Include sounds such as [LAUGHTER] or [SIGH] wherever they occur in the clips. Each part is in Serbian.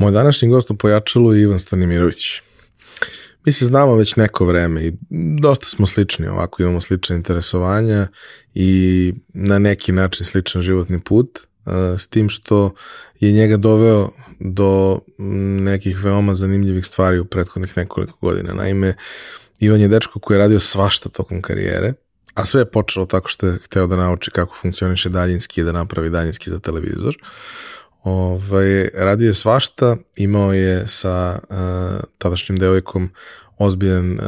Moj današnji gost u Pojačalu je Ivan Stanimirović. Mi se znamo već neko vreme i dosta smo slični, ovako imamo slične interesovanja i na neki način sličan životni put, s tim što je njega doveo do nekih veoma zanimljivih stvari u prethodnih nekoliko godina. Naime, Ivan je dečko koji je radio svašta tokom karijere, a sve je počelo tako što je hteo da nauči kako funkcioniše daljinski i da napravi daljinski za televizor. Ovaj, radio je svašta, imao je sa uh, tadašnjim devojkom ozbiljan uh,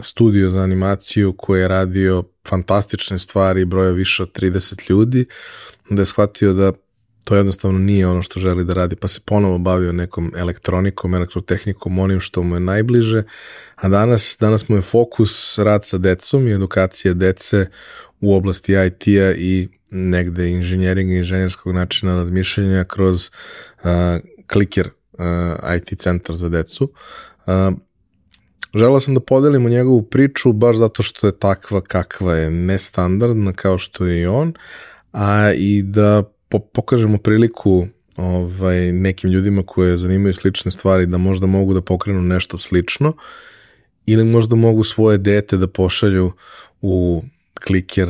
studio za animaciju koji je radio fantastične stvari, broja više od 30 ljudi, da je shvatio da to jednostavno nije ono što želi da radi, pa se ponovo bavio nekom elektronikom, elektrotehnikom, onim što mu je najbliže, a danas, danas mu je fokus rad sa decom i edukacija dece u oblasti IT-a i negde inženjeringa i inženjerskog načina razmišljanja kroz uh, kliker uh, IT centar za decu. Uh, Želao sam da podelimo njegovu priču baš zato što je takva kakva je, nestandardna kao što je i on, a i da po pokažemo priliku ovaj, nekim ljudima koje zanimaju slične stvari da možda mogu da pokrenu nešto slično ili možda mogu svoje dete da pošalju u kliker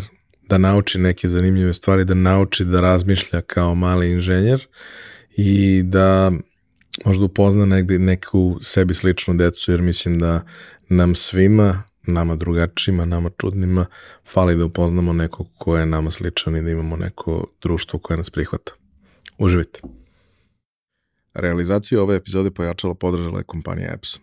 da nauči neke zanimljive stvari, da nauči da razmišlja kao mali inženjer i da možda upozna negde neku sebi sličnu decu, jer mislim da nam svima, nama drugačijima, nama čudnima, fali da upoznamo nekog ko je nama sličan i da imamo neko društvo koje nas prihvata. Uživite! Realizaciju ove epizode pojačala podržala je kompanija Epson.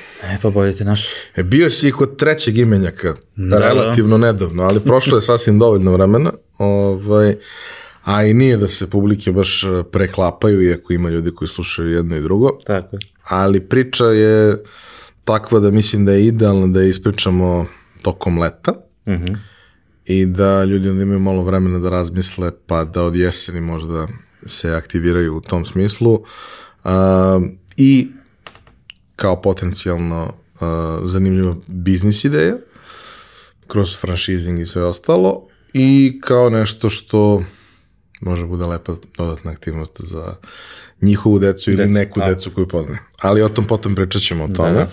E pa bolje te naš. E, bio si i kod trećeg imenjaka, da, relativno da. nedavno, ali prošlo je sasvim dovoljno vremena. Ovaj, a i nije da se publike baš e, preklapaju, iako ima ljudi koji slušaju jedno i drugo. Tako je. Ali priča je takva da mislim da je idealno da je ispričamo tokom leta. Mhm. Mm -hmm i da ljudi onda imaju malo vremena da razmisle, pa da od jeseni možda se aktiviraju u tom smislu. Uh, I kao potencijalno uh, zanimljiva biznis ideja, kroz franšizing i sve ostalo, i kao nešto što može bude lepa dodatna aktivnost za njihovu decu ili decu, neku a. decu koju poznaje. Ali o tom potom pričat ćemo o da, tome. Da.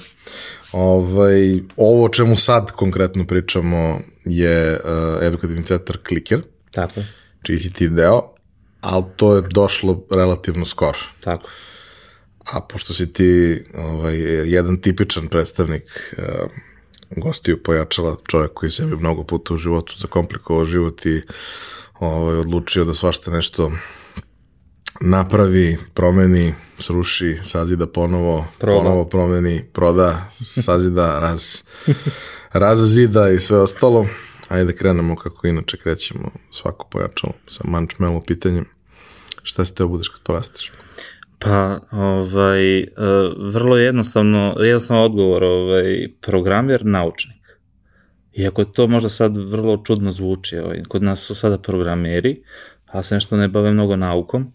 Ovaj, ovo o čemu sad konkretno pričamo je uh, edukativni centar Clicker. Tako. Čiji si ti deo, ali to je došlo relativno skoro. Tako. A pošto si ti ovaj, jedan tipičan predstavnik uh, gostiju pojačala čovjek koji sebi mnogo puta u životu zakomplikovao život i ovaj, odlučio da svašta nešto napravi, promeni, sruši, sazida ponovo, Proda. ponovo promeni, proda, sazida, [LAUGHS] raz, razzida i sve ostalo. Ajde krenemo kako inače krećemo svako pojačalo sa mančmelo pitanjem. Šta si teo budeš kad porasteš? Pa, ovaj, uh, vrlo jednostavno, jednostavno odgovor, ovaj, programer, naučnik. Iako to možda sad vrlo čudno zvuči, ovaj, kod nas su sada programeri, a se nešto ne bave mnogo naukom,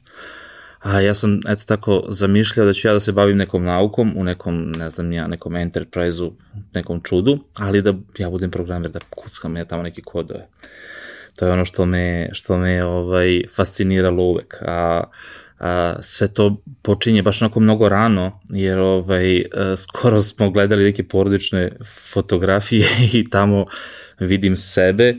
a ja sam, eto tako, zamišljao da ću ja da se bavim nekom naukom u nekom, ne znam ja, nekom enterprise-u, nekom čudu, ali da ja budem programer, da kuckam ja tamo neki kodove. To je ono što me, što me ovaj, fasciniralo uvek. A, a, sve to počinje baš onako mnogo rano, jer ovaj, a, skoro smo gledali neke porodične fotografije [LAUGHS] i tamo vidim sebe,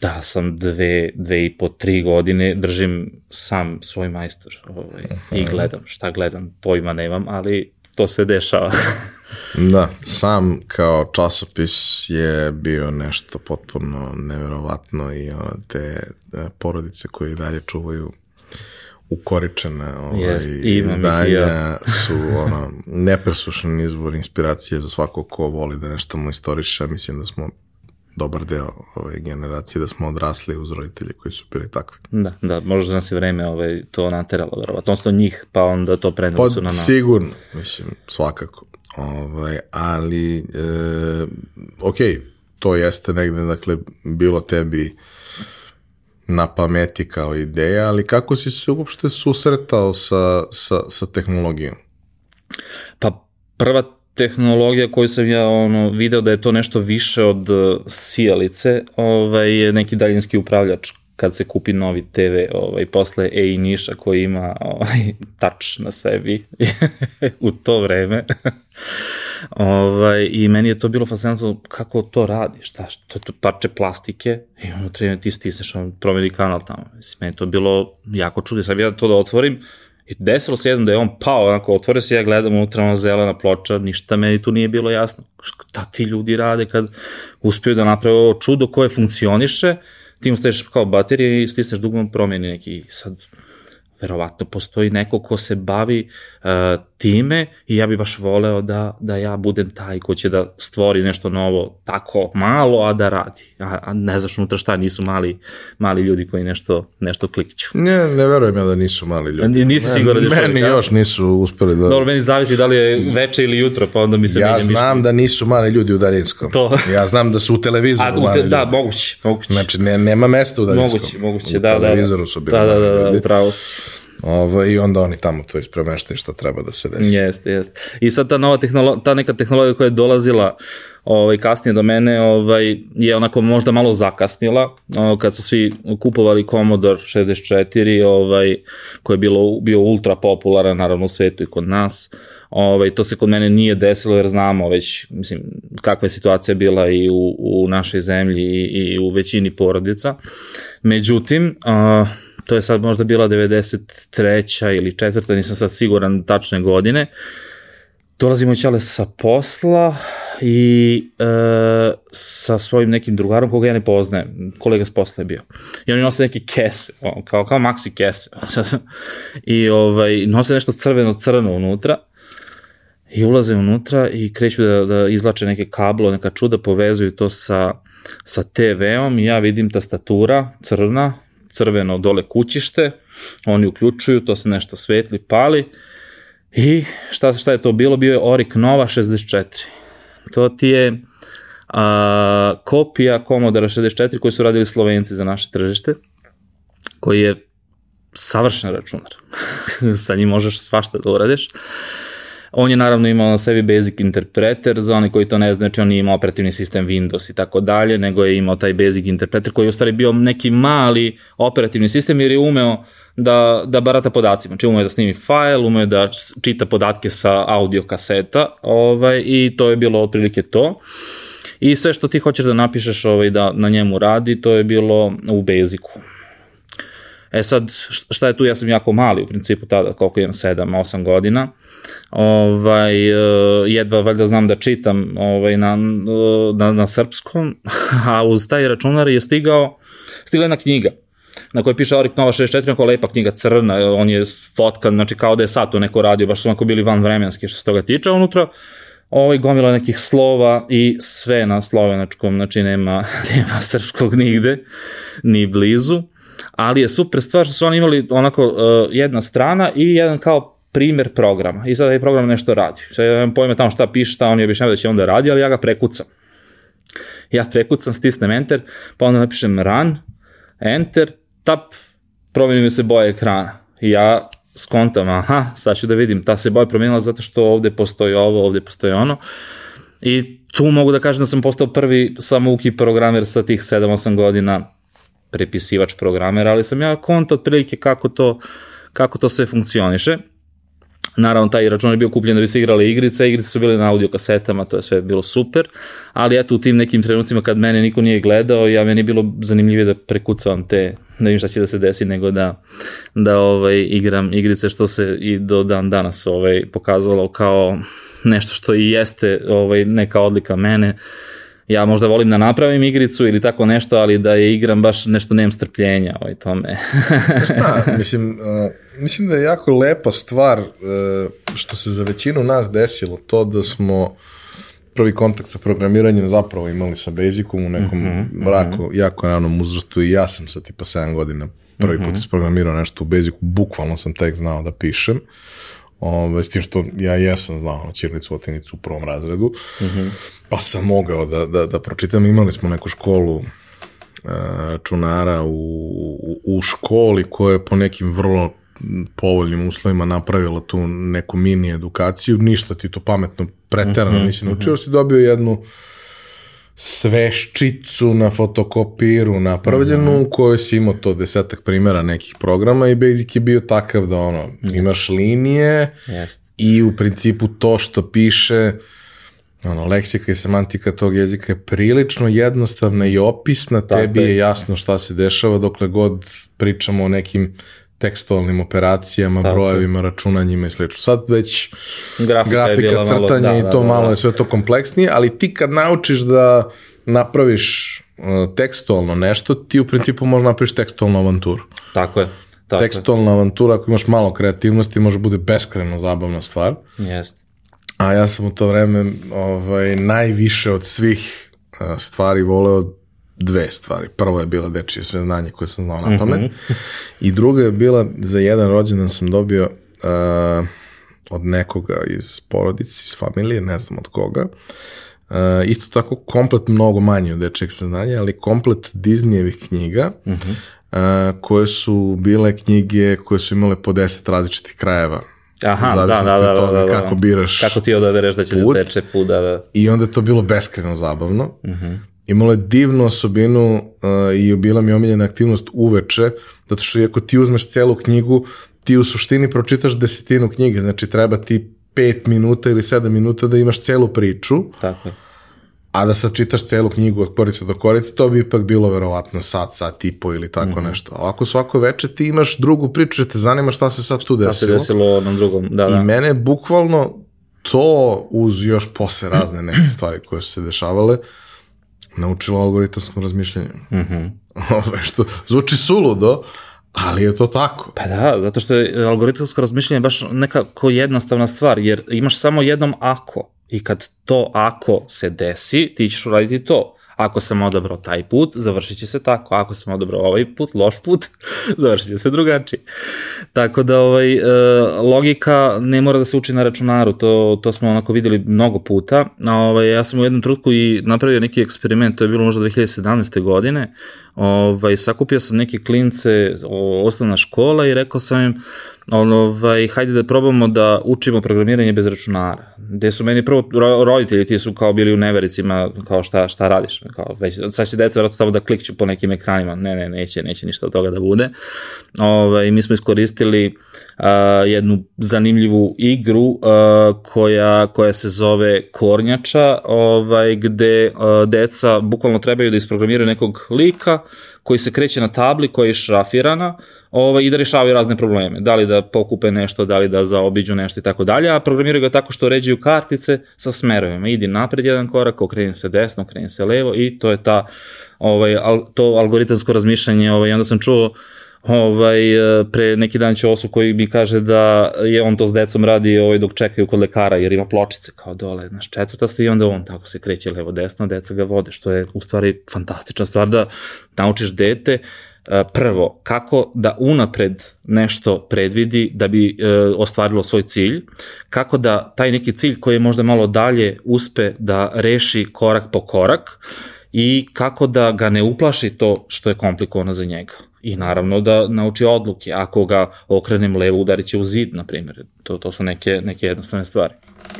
da sam dve, dve i po, tri godine, držim sam svoj majstor ovaj, i gledam, šta gledam, pojma nemam, ali to se dešava. [LAUGHS] Da, sam kao časopis je bio nešto potpuno neverovatno i ono, te e, porodice koje dalje čuvaju ukoričene ovaj, ih izdanja ja. [LAUGHS] su ono, nepresušen izvor inspiracije za svako ko voli da nešto mu istoriše. Mislim da smo dobar deo ove generacije, da smo odrasli uz roditelje koji su bili takvi. Da, da, možda nas je vreme ovaj, to nateralo, verovatno, odnosno njih, pa onda to preneli Pa su na nas. sigurno, mislim, svakako. Ovaj, ali, e, ok, to jeste negde, dakle, bilo tebi na pameti kao ideja, ali kako si se uopšte susretao sa, sa, sa tehnologijom? Pa prva tehnologija koju sam ja ono video da je to nešto više od uh, sijalice, ovaj je neki daljinski upravljač kad se kupi novi TV, ovaj posle EI Niša koji ima ovaj touch na sebi [LAUGHS] u to vreme. Ovaj i meni je to bilo fascinantno kako to radi, šta, što je to parče plastike i ono treba ti stisneš, on promeni kanal tamo. Mislim, meni je to bilo jako čudno, sad ja to da otvorim, I desilo se jednom da je on pao, onako, otvorio se, ja gledam unutra, ona zelena ploča, ništa meni tu nije bilo jasno. Šta ti ljudi rade kad uspiju da naprave ovo čudo koje funkcioniše, ti mu staviš kao baterije i stisneš dugom promeni neki sad verovatno postoji neko ko se bavi uh, time i ja bi baš voleo da, da ja budem taj ko će da stvori nešto novo tako malo, a da radi. A, a ne znaš unutra šta, nisu mali, mali ljudi koji nešto, nešto klikću. Ne, ne verujem ja da nisu mali ljudi. Ni- nisi siguran da još Meni uvijek, a? još nisu uspeli da... Dobro, meni zavisi da li je veče ili jutro, pa onda mi se ja znam da nisu mali ljudi u daljinskom. To. Ja znam da su u televizoru A, u mali te, ljudi. da, moguće, moguće. Znači, ne, nema mesta u daljinskom. moguće, moguće, u da, da, da. televizoru su bili Da, da, mali da, da, ljudi. upravo si. Ovo, I onda oni tamo to ispremeštaju šta treba da se desi. Jeste, jeste. I sad ta nova tehnologija, ta neka tehnologija koja je dolazila ovaj, kasnije do mene ovaj, je onako možda malo zakasnila, o, kad su svi kupovali Commodore 64, ovaj, koji je bilo, bio ultra popularan naravno u svetu i kod nas. Ovaj, to se kod mene nije desilo jer znamo već mislim, kakva je situacija bila i u, u našoj zemlji i, i u većini porodica. Međutim, a, to je sad možda bila 93. ili četvrta, nisam sad siguran tačne godine, dolazimo ćale sa posla i e, sa svojim nekim drugarom koga ja ne poznajem, kolega s posla je bio. I oni nose neke kese, kao, kao maxi kese. [LAUGHS] I ovaj, nose nešto crveno-crno unutra i ulaze unutra i kreću da, da izlače neke kablo, neka čuda, povezuju to sa, sa TV-om i ja vidim tastatura crna, crveno dole kućište, oni uključuju, to se nešto svetli, pali i šta, šta je to bilo? Bio je Orik Nova 64. To ti je a, kopija Commodore 64 koji su radili Slovenci za naše tržište, koji je savršen računar. [LAUGHS] Sa njim možeš svašta da uradiš. On je naravno imao na sebi basic interpreter, za one koji to ne znaju, znači on nije imao operativni sistem Windows i tako dalje, nego je imao taj basic interpreter koji je u stvari bio neki mali operativni sistem jer je umeo da, da barata podacima. Znači umeo da snimi fajl, umeo da čita podatke sa audio kaseta ovaj, i to je bilo otprilike to. I sve što ti hoćeš da napišeš ovaj, da na njemu radi, to je bilo u Basicu. E sad, šta je tu, ja sam jako mali u principu tada, koliko imam, 7-8 godina, ovaj, jedva valjda znam da čitam ovaj, na, na, na srpskom, [LAUGHS] a uz taj računar je stigao, stigla jedna knjiga na kojoj piše Orik Nova 64, onako lepa knjiga crna, on je fotkan, znači kao da je sad to neko radio, baš su onako bili van vremenski što se toga tiče, unutra. Ovaj gomila nekih slova i sve na slovenačkom, znači nema, [LAUGHS] nema srpskog nigde, ni blizu, ali je super stvar što su oni imali onako uh, jedna strana i jedan kao primer programa. I sad taj program nešto radi. Sad ja nemam pojma tamo šta piše, šta oni objašnjavaju da će onda radi, ali ja ga prekucam. Ja prekucam, stisnem enter, pa onda napišem run, enter, tap, promeni mi se boja ekrana. I ja skontam, aha, sad ću da vidim, ta se boja promenila zato što ovde postoji ovo, ovde postoji ono. I tu mogu da kažem da sam postao prvi samouki programer sa tih 7-8 godina prepisivač programera, ali sam ja konta otprilike kako to, kako to sve funkcioniše. Naravno, taj račun je bio kupljen da bi se igrale igrice, igrice su bile na audio kasetama, to je sve bilo super, ali eto u tim nekim trenucima kad mene niko nije gledao, ja meni je bilo zanimljivije da prekucavam te, da vidim šta će da se desi, nego da, da ovaj, igram igrice što se i do dan danas ovaj, pokazalo kao nešto što i jeste ovaj, neka odlika mene, ja možda volim da napravim igricu ili tako nešto, ali da je igram baš nešto nemam strpljenja ovaj tome. Šta, [LAUGHS] mislim, uh, mislim da je jako lepa stvar uh, što se za većinu nas desilo, to da smo prvi kontakt sa programiranjem zapravo imali sa Basicom u nekom mm -hmm, braku, mm -hmm. jako ranom uzrastu i ja sam sa tipa 7 godina prvi mm -hmm. put isprogramirao nešto u Basicu, bukvalno sam tek znao da pišem. Uh, Ove, s tim što ja jesam znao na Ćirlicu Otinicu u prvom razredu, mm -hmm. pa sam mogao da, da, da pročitam. Imali smo neku školu računara u, u, u školi koja je po nekim vrlo povoljnim uslovima napravila tu neku mini edukaciju, ništa ti to pametno preterano mm -hmm, nisi naučio, mm -hmm. si dobio jednu sveščicu na fotokopiru napravljenu, mm -hmm. u kojoj si imao to desetak primjera nekih programa i Basic je bio takav da ono, yes. imaš linije yes. i u principu to što piše ono, leksika i semantika tog jezika je prilično jednostavna i opisna, Tako tebi je jasno šta se dešava dokle god pričamo o nekim tekstualnim operacijama, Tako. brojevima, računanjima i slično. Sad već grafika, grafika crtanja malo, da, i to da, da, malo da. je sve to kompleksnije, ali ti kad naučiš da napraviš uh, tekstualno nešto, ti u principu možeš napraviš tekstualnu avanturu. Tako je. Tako tekstualna avantura, ako imaš malo kreativnosti, može bude beskreno zabavna stvar. Jeste. A ja sam u to vreme ovaj, najviše od svih uh, stvari voleo dve stvari. Prvo je bila dečije sve znanje koje sam znao na pamet. Mm -hmm. I druga je bila, za jedan rođendan sam dobio uh, od nekoga iz porodice, iz familije, ne znam od koga. Uh, isto tako komplet mnogo manje od dečijeg saznanja, ali komplet Disneyevih knjiga, mm -hmm. uh, koje su bile knjige koje su imale po deset različitih krajeva Aha, da, da, da, da, da, da, kako biraš Kako ti odabereš da će da put. da teče put, da, da. I onda je to bilo beskreno zabavno. Uh mhm. -huh imala je divnu osobinu uh, i bila mi omiljena aktivnost uveče, zato što ako ti uzmeš celu knjigu, ti u suštini pročitaš desetinu knjige, znači treba ti 5 minuta ili 7 minuta da imaš celu priču. Tako je. A da sad čitaš celu knjigu od korice do korice, to bi ipak bilo verovatno sat, sat i po ili tako mm -hmm. nešto. Ovako svako veče ti imaš drugu priču, te zanima šta se sad tu desilo. Šta se desilo na drugom, da, da. I mene bukvalno to uz još posle razne neke stvari koje su se dešavale, naučila algoritamskom razmišljanju. Mm -hmm. [LAUGHS] Ove, što zvuči suludo, ali je to tako. Pa da, zato što je algoritamsko razmišljanje baš nekako jednostavna stvar, jer imaš samo jednom ako i kad to ako se desi, ti ćeš uraditi to. Ako sam odabrao taj put, završit će se tako. Ako sam odabrao ovaj put, loš put, [LAUGHS] završit će se drugačije. Tako da ovaj, e, logika ne mora da se uči na računaru, to, to smo onako videli mnogo puta. A, ovaj, ja sam u jednom trutku i napravio neki eksperiment, to je bilo možda 2017. godine. Ovaj, sakupio sam neke klince, osnovna škola i rekao sam im, ovaj, hajde da probamo da učimo programiranje bez računara. Gde su meni prvo roditelji, ti su kao bili u nevericima, kao šta, šta radiš, kao već, sad će deca vratno tamo da klikću po nekim ekranima, ne, ne, neće, neće ništa od toga da bude. Ovaj, mi smo iskoristili jednu zanimljivu igru uh, koja, koja se zove Kornjača, ovaj, gde uh, deca bukvalno trebaju da isprogramiraju nekog lika koji se kreće na tabli koja je šrafirana ovaj, i da rešavaju razne probleme. Da li da pokupe nešto, da li da zaobiđu nešto i tako dalje, a programiraju ga tako što ređuju kartice sa smerovima. Idi napred jedan korak, okreni se desno, okreni se levo i to je ta, ovaj, al, to algoritamsko razmišljanje. Ovaj, onda sam čuo ovaj, pre neki dan će osu koji mi kaže da je on to s decom radi ovaj, dok čekaju kod lekara jer ima pločice kao dole, znaš, četvrta ste i onda on tako se kreće levo desno, deca ga vode, što je u stvari fantastična stvar da naučiš dete prvo, kako da unapred nešto predvidi da bi e, ostvarilo svoj cilj, kako da taj neki cilj koji je možda malo dalje uspe da reši korak po korak i kako da ga ne uplaši to što je komplikovano za njega. I naravno da nauči odluke. Ako ga okrenem levo, udarit će u zid, na primjer. To, to su neke, neke jednostavne stvari.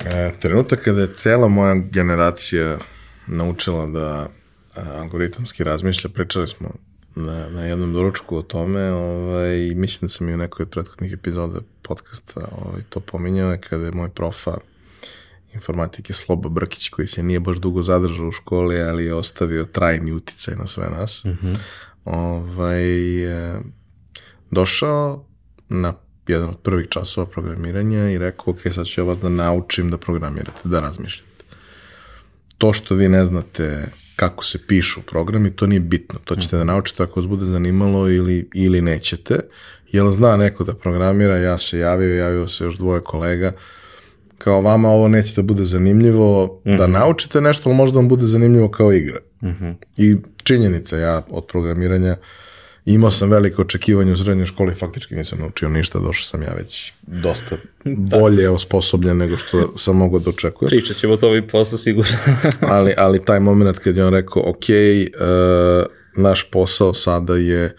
E, trenutak kada je cela moja generacija naučila da a, algoritamski razmišlja, pričali smo na, na jednom doručku o tome ovaj, i mislim da sam i u nekoj od prethodnih epizoda podcasta ovaj, to pominjao kada je moj profa informatike Sloba Brkić koji se nije baš dugo zadržao u školi, ali je ostavio trajni uticaj na sve nas. Mm -hmm. Ovaj, e, došao na jedan od prvih časova programiranja i rekao, ok, sad ću ja vas da naučim da programirate, da razmišljate. To što vi ne znate kako se pišu programi, to nije bitno. To ćete da naučite ako vas bude zanimalo ili, ili nećete. Jel zna neko da programira, ja se javio, javio se još dvoje kolega, kao vama ovo neće da bude zanimljivo mm -hmm. da mhm. naučite nešto, ali možda vam bude zanimljivo kao igra. Mm -hmm. I činjenica, ja od programiranja imao sam velike očekivanje u srednjoj školi, faktički nisam naučio ništa, došao sam ja već dosta [LAUGHS] da. bolje osposobljen nego što sam mogao da očekujem. Pričat ćemo to i posle sigurno. [LAUGHS] ali, ali taj moment kad je on rekao, ok, uh, naš posao sada je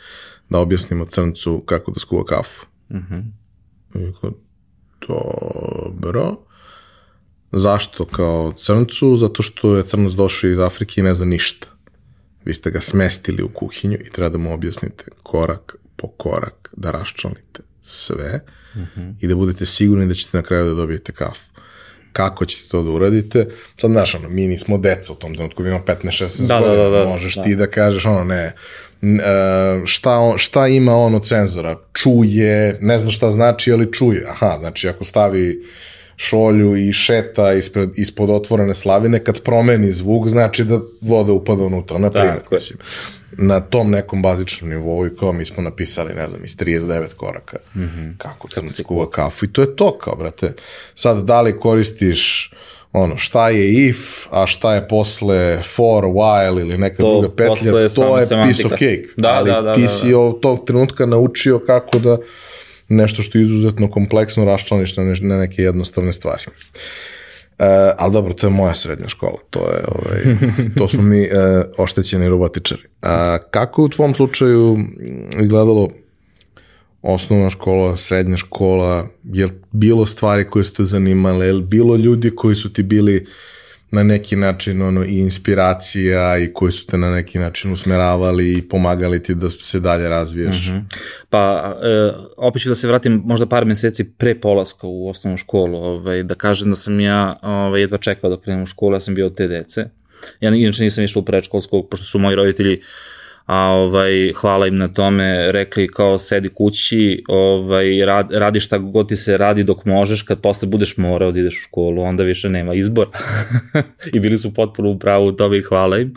da objasnimo crncu kako da skuva kafu. Mm -hmm. dobro. Zašto kao crncu? Zato što je crnac došao iz Afrike i ne zna ništa. Vi ste ga smestili u kuhinju i treba da mu objasnite korak po korak da raščlanite sve mm -hmm. i da budete sigurni da ćete na kraju da dobijete kafu. Kako ćete to da uradite? Sad, znaš, ono, mi nismo deca u tom trenutku, ima 15-16 da, godina, da, da, da, možeš da. ti da kažeš, ono, ne, e, šta, on, šta ima on od cenzora? Čuje, ne zna šta znači, ali čuje. Aha, znači, ako stavi šolju i šeta ispred, ispod otvorene slavine, kad promeni zvuk, znači da voda upada unutra, na primjer. Mislim, na tom nekom bazičnom nivou i kao mi smo napisali, ne znam, iz 39 koraka, mm -hmm. kako crn skuva kafu i to je to kao, brate. Sad, da li koristiš ono, šta je if, a šta je posle for, while ili neka to druga petlja, to je semantika. piece of cake. Da, ali da, da, ti da, da. si od tog trenutka naučio kako da nešto što je izuzetno kompleksno raščlaniš na, na neke jednostavne stvari. Uh, ali dobro, to je moja srednja škola, to je, ovaj, [LAUGHS] to smo mi uh, oštećeni robotičari. Uh, kako je u tvom slučaju izgledalo osnovna škola, srednja škola, je bilo stvari koje su te zanimale, je bilo ljudi koji su ti bili uh, na neki način ono, i inspiracija i koji su te na neki način usmeravali i pomagali ti da se dalje razvijaš? Mm -hmm. Pa, e, opet ću da se vratim možda par meseci pre polaska u osnovnu školu, ovaj, da kažem da sam ja ovaj, jedva čekao da krenem u školu, ja sam bio od te dece. Ja inače nisam išao u predškolskog, pošto su moji roditelji uh, a ovaj, hvala im na tome, rekli kao sedi kući, ovaj, rad, radi šta god ti se radi dok možeš, kad posle budeš morao da ideš u školu, onda više nema izbor. [LAUGHS] I bili su potpuno u pravu u tome i hvala im.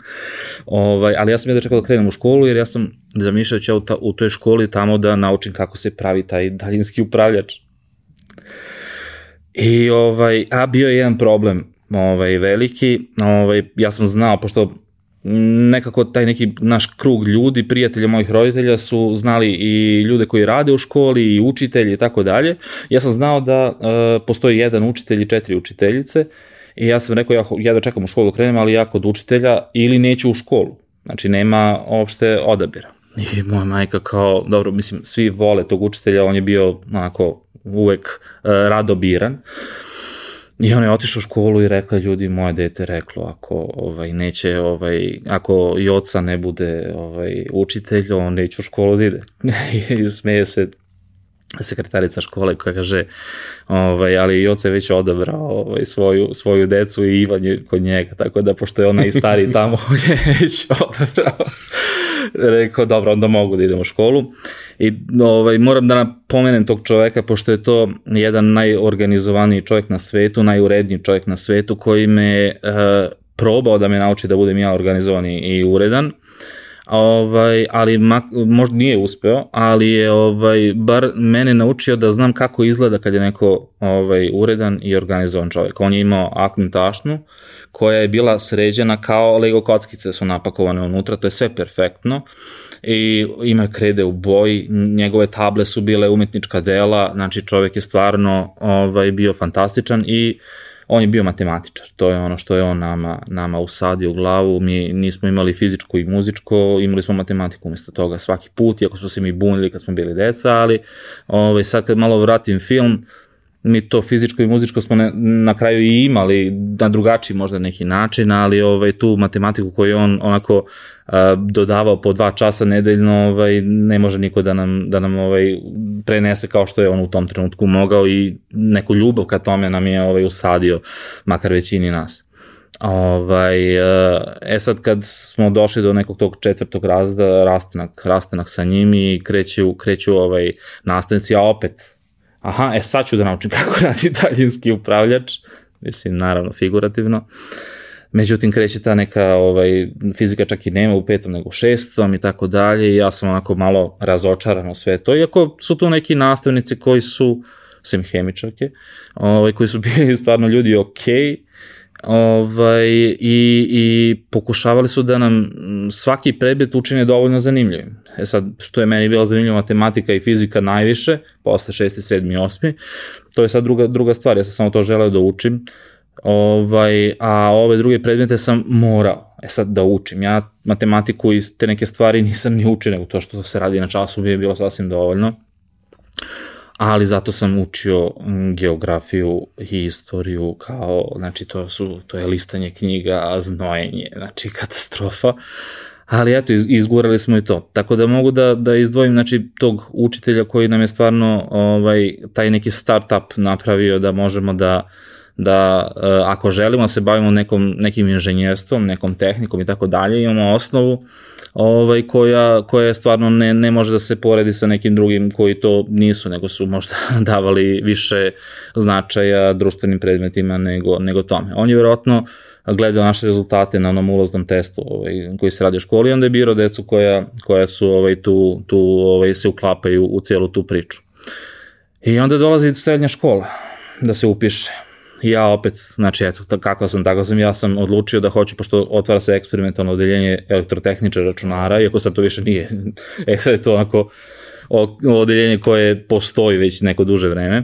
Ovaj, ali ja sam ja da čekao da krenem u školu, jer ja sam zamišljao ću ja u, ta, u toj školi tamo da naučim kako se pravi taj daljinski upravljač. I ovaj, a bio je jedan problem, ovaj, veliki, ovaj, ja sam znao, pošto nekako taj neki naš krug ljudi, prijatelja mojih roditelja su znali i ljude koji rade u školi i učitelji i tako dalje. Ja sam znao da uh, postoji jedan učitelj i četiri učiteljice i ja sam rekao ja, ja da čekam u školu da krenem, ali ja kod učitelja ili neću u školu. Znači nema uopšte odabira. I moja majka kao, dobro, mislim, svi vole tog učitelja, on je bio onako uvek uh, rado biran. Uh, I on je otišao u školu i rekla ljudi, moje dete reklo, ako ovaj, neće, ovaj, ako i oca ne bude ovaj, učitelj, on neće u školu da ide. [LAUGHS] I smeje se sekretarica škole koja kaže, ovaj, ali i oce već odabrao ovaj, svoju, svoju decu i Ivan je kod njega, tako da pošto je ona i stari tamo, [LAUGHS] on je već odabrao. Rekao, dobro, onda mogu da idem u školu. I ovaj, moram da napomenem tog čoveka, pošto je to jedan najorganizovaniji čovjek na svetu, najuredniji čovjek na svetu, koji me uh, probao da me nauči da budem ja organizovani i uredan ovaj, ali mak, možda nije uspeo, ali je ovaj, bar mene naučio da znam kako izgleda kad je neko ovaj, uredan i organizovan čovjek. On je imao aknu tašnu koja je bila sređena kao Lego kockice su napakovane unutra, to je sve perfektno i ima krede u boji, njegove table su bile umetnička dela, znači čovjek je stvarno ovaj, bio fantastičan i uh, on je bio matematičar, to je ono što je on nama, nama usadio u glavu, mi nismo imali fizičko i muzičko, imali smo matematiku umesto toga svaki put, iako smo se mi bunili kad smo bili deca, ali ovaj, sad kad malo vratim film, mi to fizičko i muzičko smo ne, na kraju i imali na drugačiji možda neki način, ali ovaj, tu matematiku koju on onako uh, dodavao po dva časa nedeljno, ovaj, ne može niko da nam, da nam ovaj, prenese kao što je on u tom trenutku mogao i neku ljubav ka tome nam je ovaj, usadio, makar većini nas. Ovaj, e sad kad smo došli do nekog tog četvrtog razda, rastanak, rastanak sa njim i kreću, kreću ovaj, nastavnici, a opet aha, e sad ću da naučim [LAUGHS] kako radi daljinski upravljač, mislim, naravno, figurativno. Međutim, kreće ta neka ovaj, fizika čak i nema u petom nego u šestom i tako dalje i ja sam onako malo razočaran u sve to, iako su tu neki nastavnici koji su, sem hemičarke, ovaj, koji su [LAUGHS] bili stvarno ljudi okej, okay, ovaj, i, i pokušavali su da nam svaki predmet učine dovoljno zanimljivim. E sad, što je meni bila zanimljiva matematika i fizika najviše, posle 6. 7. 8. To je sad druga, druga stvar, ja sam samo to želeo da učim, ovaj, a ove druge predmete sam morao e sad da učim. Ja matematiku i te neke stvari nisam ni učio, nego to što se radi na času mi je bilo sasvim dovoljno ali zato sam učio mm, geografiju i istoriju kao, znači to, su, to je listanje knjiga, znojenje, znači [LAUGHS] katastrofa. Ali eto, izgurali smo i to. Tako da mogu da, da izdvojim znači, tog učitelja koji nam je stvarno ovaj, taj neki startup napravio da možemo da da uh, ako želimo da se bavimo nekom, nekim inženjerstvom, nekom tehnikom i tako dalje, imamo osnovu ovaj, koja, koja stvarno ne, ne može da se poredi sa nekim drugim koji to nisu, nego su možda [LAUGHS] davali više značaja društvenim predmetima nego, nego tome. On je verovatno gledao naše rezultate na onom ulaznom testu ovaj, koji se radi u školi i onda je biro decu koja, koja su ovaj, tu, tu ovaj, se uklapaju u cijelu tu priču. I onda dolazi srednja škola da se upiše ja opet, znači eto, kako sam, tako sam, ja sam odlučio da hoću, pošto otvara se eksperimentalno odeljenje elektrotehniča računara, iako sad to više nije, [LAUGHS] e sad je to onako odeljenje koje postoji već neko duže vreme.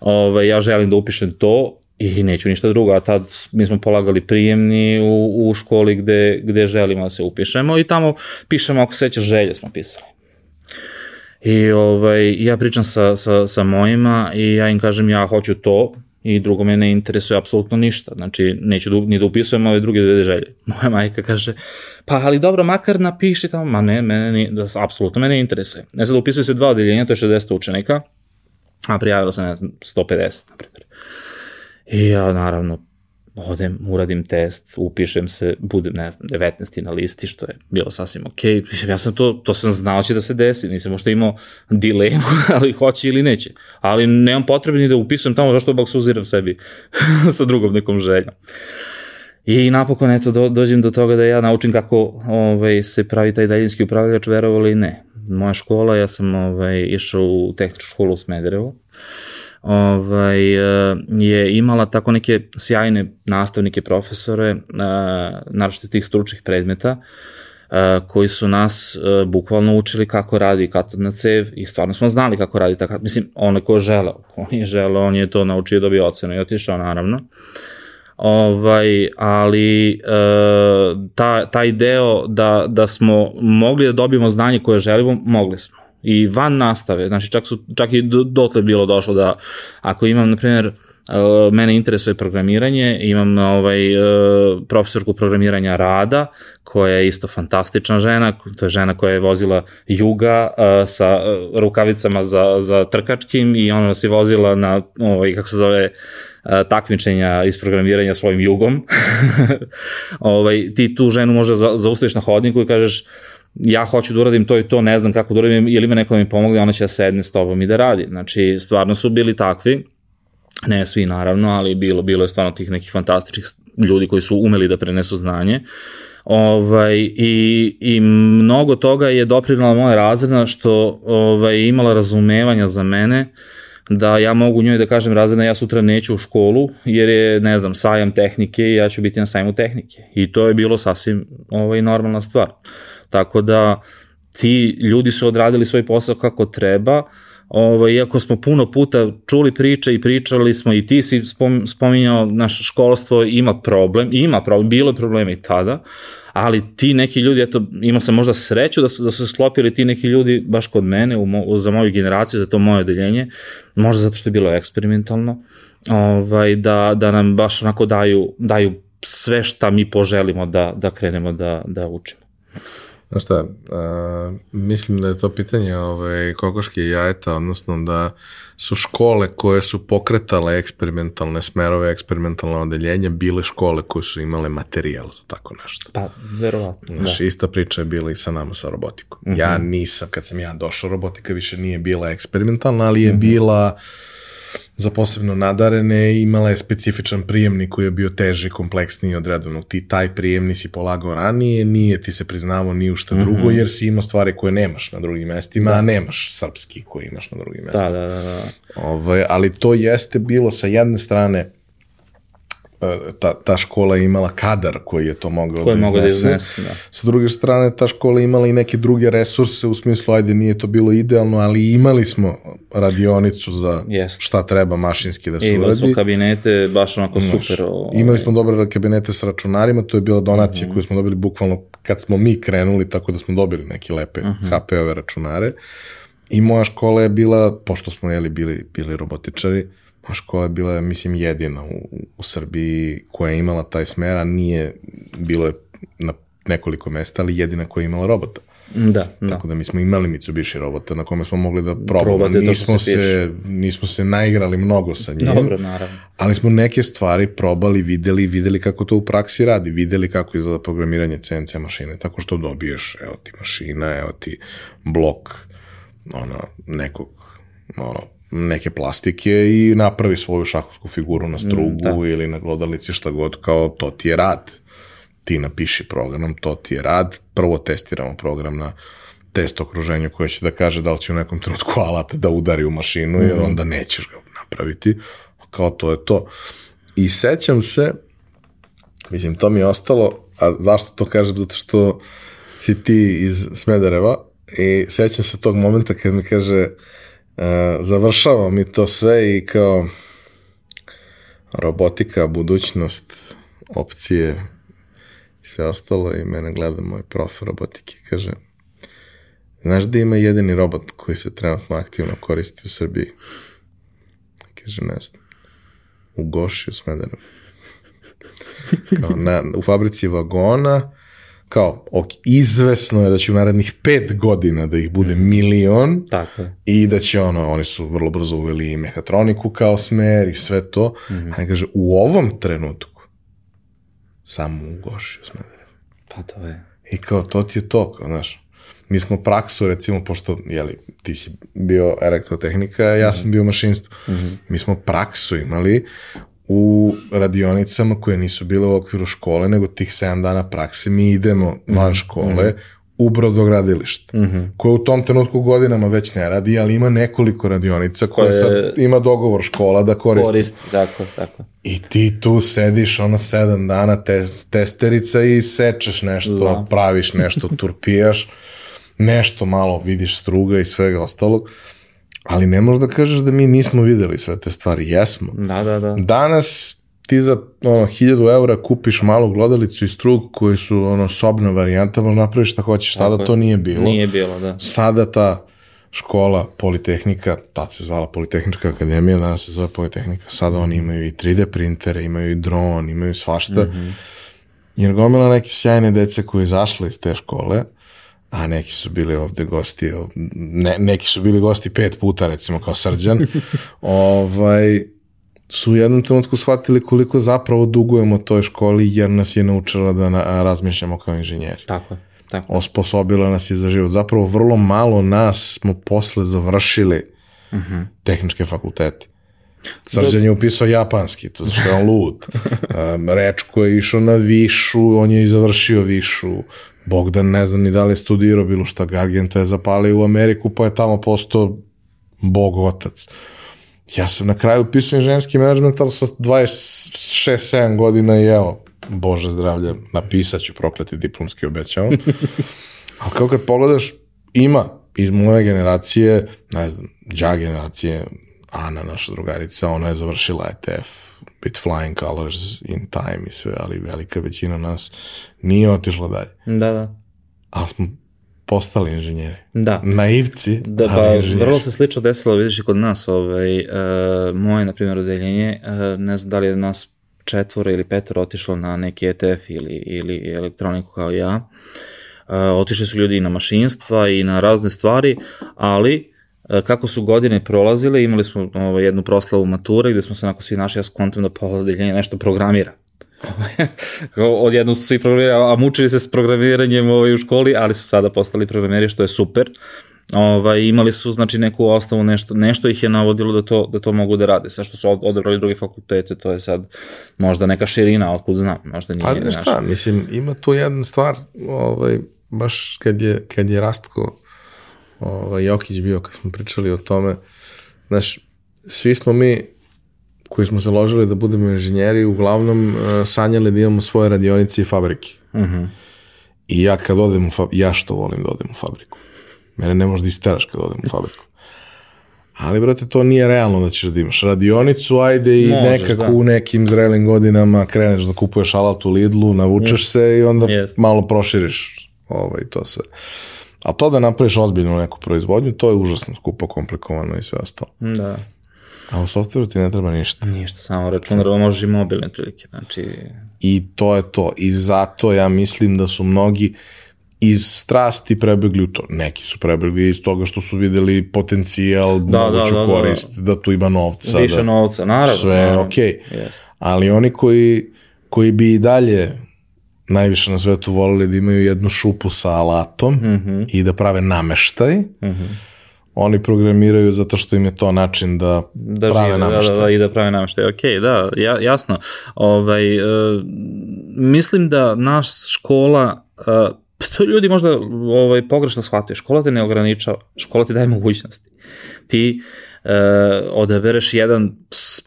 Ove, ovaj, ja želim da upišem to i neću ništa drugo, a tad mi smo polagali prijemni u, u školi gde, gde želimo da se upišemo i tamo pišemo, ako sećaš, želje smo pisali. I ovaj, ja pričam sa, sa, sa mojima i ja im kažem ja hoću to, i drugo me ne interesuje apsolutno ništa. Znači, neću da, ni da upisujem ove druge dve želje. [LAUGHS] Moja majka kaže, pa ali dobro, makar napiši tamo. Ma ne, mene ne, da, apsolutno me ne interesuje. Ne sad upisuje se dva odeljenja, to je 60 učenika, a prijavilo se, ne znam, 150, na primjer. I ja, naravno, odem, uradim test, upišem se, budem, ne znam, 19. na listi, što je bilo sasvim. Okay. Ja sam to, to sam znao će da se desi, nisam možda imao dilemu, [LAUGHS] ali hoće ili neće. Ali nemam potrebe ni da upisujem tamo, zašto bak suziram sebi [LAUGHS] sa drugom nekom željom. I napokon, eto, do, dođem do toga da ja naučim kako ovaj, se pravi taj daljinski upravljač, verovali ne. Moja škola, ja sam ovaj, išao u tehničku školu u Smederevo ovaj, e, je imala tako neke sjajne nastavnike, profesore, e, naravno tih stručnih predmeta, e, koji su nas bukvalno učili kako radi katodna cev i stvarno smo znali kako radi ta mislim, on je ko je želeo, on je želeo, on je to naučio dobio ocenu i otišao naravno. Ovaj, ali e, ta, taj deo da, da smo mogli da dobijemo znanje koje želimo, mogli smo i van nastave, znači čak, su, čak i dotle bilo došlo da ako imam, na primjer, Uh, mene interesuje programiranje, imam ovaj, uh, profesorku programiranja Rada, koja je isto fantastična žena, to je žena koja je vozila Juga uh, sa rukavicama za, za trkačkim i ona je vozila na, ovaj, kako se zove, takmičenja iz programiranja svojim Jugom. [LAUGHS] ovaj, ti tu ženu možda za, zaustaviš na hodniku i kažeš, ja hoću da uradim to i to, ne znam kako da uradim, ili me neko da mi pomogne, ona će da sedne s tobom i da radi. Znači, stvarno su bili takvi, ne svi naravno, ali bilo, bilo je stvarno tih nekih fantastičnih ljudi koji su umeli da prenesu znanje. Ovaj, i, I mnogo toga je doprinala moja razredna što ovaj, imala razumevanja za mene da ja mogu njoj da kažem razredna ja sutra neću u školu jer je, ne znam, sajam tehnike i ja ću biti na sajmu tehnike. I to je bilo sasvim ovaj, normalna stvar. Tako da ti ljudi su odradili svoj posao kako treba, Ovo, iako smo puno puta čuli priče i pričali smo i ti si spominjao naše školstvo ima problem, ima problem, bilo je problema i tada, ali ti neki ljudi, eto, imao sam možda sreću da su, da su sklopili ti neki ljudi baš kod mene, u mo, za moju generaciju, za to moje odeljenje, možda zato što je bilo eksperimentalno, ovaj, da, da nam baš onako daju, daju sve šta mi poželimo da, da krenemo da, da učimo. Znaš šta, uh, mislim da je to pitanje ove, kokoške i jajeta, odnosno da su škole koje su pokretale eksperimentalne smerove, eksperimentalne odeljenja, bile škole koje su imale materijal za tako nešto. Pa, verovatno. Znaš, da. ista priča je bila i sa nama sa robotikom. Uh -huh. Ja nisam, kad sam ja došao, robotika više nije bila eksperimentalna, ali je uh -huh. bila za posebno nadarene imala je specifičan prijemnik koji je bio teži, kompleksniji od redovnog. Ti taj prijemni si polagao ranije, nije ti se priznavao ni u šta drugo, mm -hmm. jer si imao stvari koje nemaš na drugim mestima, da. a nemaš srpski koji imaš na drugim mestima. Da, da, da. da. Ove, ovaj, ali to jeste bilo sa jedne strane ta, ta škola je imala kadar koji je to mogao koji da iznese. Da iznese da. Sa druge strane, ta škola imala i neke druge resurse, u smislu, ajde, nije to bilo idealno, ali imali smo radionicu za Jest. šta treba mašinski da se uradi. Imali smo kabinete, baš onako Znaš, super. O, imali smo dobre kabinete sa računarima, to je bila donacija mm -hmm. koju smo dobili bukvalno kad smo mi krenuli, tako da smo dobili neke lepe mm -hmm. HP-ove računare. I moja škola je bila, pošto smo jeli, bili, bili robotičari, a škola je bila, mislim, jedina u, u Srbiji koja je imala taj smer, a nije, bilo je na nekoliko mesta, ali jedina koja je imala robota. Da, da. Tako da mi smo imali Mitsubishi robota na kome smo mogli da probamo. Probate nismo, se, se nismo se naigrali mnogo sa njim. Dobro, naravno. Ali smo neke stvari probali, videli, videli kako to u praksi radi, videli kako izgleda programiranje CNC mašine, tako što dobiješ, evo ti mašina, evo ti blok ono, nekog ono, neke plastike i napravi svoju šahovsku figuru na strugu mm, da. ili na glodalici šta god, kao to ti je rad. Ti napiši program, to ti je rad. Prvo testiramo program na test okruženju koje će da kaže da li će u nekom trenutku [LAUGHS] alat da udari u mašinu, jer mhm. onda nećeš ga napraviti. Kao to je to. I sećam se, mislim, to mi je ostalo, a zašto to kažem? Zato što si ti iz Smedereva i sećam se tog momenta kad mi kaže, uh, e, završava mi to sve i kao robotika, budućnost, opcije i sve ostalo i mene gleda moj prof robotike i kaže znaš da ima jedini robot koji se trenutno aktivno koristi u Srbiji? Kaže, ne znam. U Goši, u Smederevu. [LAUGHS] Kao na, u fabrici vagona kao, ok, izvesno je da će u narednih pet godina da ih bude mm. milion Tako i da će ono, oni su vrlo brzo uveli i mehatroniku kao smer i sve to, mm. a kaže, u ovom trenutku samo u Goši u Smederevu. Pa to je. I kao, to ti je to, kao, znaš, mi smo praksu, recimo, pošto, jeli, ti si bio elektrotehnika, ja mm -hmm. sam bio mašinstvo. Mm -hmm. Mi smo praksu imali u radionicama koje nisu bile u okviru škole, nego tih 7 dana prakse mi idemo van mhm, škole mm -hmm. u brodogradilište, mm -hmm. koje u tom trenutku godinama već ne radi, ali ima nekoliko radionica koje, koje sad ima dogovor škola da koristi. Koristi, tako, tako. I ti tu sediš ono 7 dana te, testerica i sečeš nešto, da. praviš nešto, turpijaš, nešto malo vidiš struga i svega ostalog. Ali ne možeš da kažeš da mi nismo videli sve te stvari. Jesmo. Da, da, da. Danas ti za ono, 1000 eura kupiš malu glodalicu i strug koji su ono, sobna varijanta, možeš napraviš šta hoćeš. Tada to nije bilo. Nije bilo, da. Sada ta škola, Politehnika, tad se zvala Politehnička akademija, danas se zove Politehnika, sada oni imaju i 3D printere, imaju i dron, imaju svašta, mm -hmm. jer gomila neke sjajne dece koje izašle iz te škole, a neki su bili ovde gosti, ne, neki su bili gosti pet puta, recimo, kao srđan, [LAUGHS] ovaj, su u jednom trenutku shvatili koliko zapravo dugujemo toj školi, jer nas je naučila da na, razmišljamo kao inženjeri. Tako je. Tako. Osposobila nas je za život. Zapravo vrlo malo nas smo posle završili uh mhm. -huh. tehničke fakultete. Srđan je upisao japanski, to što je on lud. [LAUGHS] Um, Rečko je išao na višu, on je i završio višu. Bogdan ne znam ni da li je studirao bilo šta, Gargenta je zapalio u Ameriku, pa je tamo postao bog otac. Ja sam na kraju upisao inženjerski menadžment, ali sa 26-7 godina i evo, Bože zdravlje, napisat ću prokleti diplomski obećavam. [LAUGHS] Ali kao kad pogledaš, ima iz moje generacije, ne znam, dža generacije, Ana, naša drugarica, ona je završila ETF, bit flying colors in time i sve, ali velika većina nas nije otišla dalje. Da, da. Ali smo postali inženjeri. Da. Naivci, da, pa, ali inženjeri. Vrlo se slično desilo, vidiš i kod nas, ovaj, uh, moje, na primjer, odeljenje, uh, ne znam da li je nas četvoro ili petoro otišlo na neki ETF ili, ili elektroniku kao ja. Uh, otišli su ljudi i na mašinstva i na razne stvari, ali kako su godine prolazile, imali smo ovo, jednu proslavu mature gde smo se onako svi našli, ja skontam da pola odeljenja nešto programira. [LAUGHS] Odjedno su svi programirali, a mučili se s programiranjem ovaj, u školi, ali su sada postali programeri, što je super. Ovaj, imali su znači neku ostavu, nešto, nešto ih je navodilo da to, da to mogu da rade. Sa što su odebrali druge fakultete, to je sad možda neka širina, otkud znam, možda nije. Pa šta, mislim, ima tu jedna stvar, ovaj, baš kad je, kad je Rastko ovaj, Jokić bio, kad smo pričali o tome, znaš, svi smo mi koji smo založili da budemo inženjeri, uglavnom uh, sanjali da imamo svoje radionice i fabrike. Uh mhm. -huh. I ja kad odem u fabriku, ja što volim da odem u fabriku. Mene ne možda isteraš kad odem u fabriku. Ali, brate, to nije realno da ćeš da imaš radionicu, ajde i Možeš, nekako da. u nekim zrelim godinama kreneš da kupuješ alat u Lidlu, navučeš mm. se i onda yes. malo proširiš ovaj, to sve. A to da napraviš ozbiljnu neku proizvodnju, to je užasno skupo, komplikovano i sve ostalo. Da. A u softveru ti ne treba ništa. Ništa, samo računar, možeš i mobilne prilike, znači... I to je to. I zato ja mislim da su mnogi iz strasti prebegli u to. Neki su prebegli iz toga što su videli potencijal, da, da moguću da, da, korist, da. da tu ima novca. Više da, novca, naravno. Sve okej. Okay. Yes. Ali oni koji, koji bi i dalje najviše na svetu volili da imaju jednu šupu sa alatom mm -hmm. i da prave nameštaj, mm -hmm. oni programiraju zato što im je to način da, da prave žive, nameštaj. Da, da, da, i da prave nameštaj. Ok, da, ja, jasno. Ovaj, uh, mislim da naš škola uh, to ljudi možda ovaj, pogrešno shvataju. Škola te ne ograničava, škola ti daje mogućnosti. Ti uh, odabereš jedan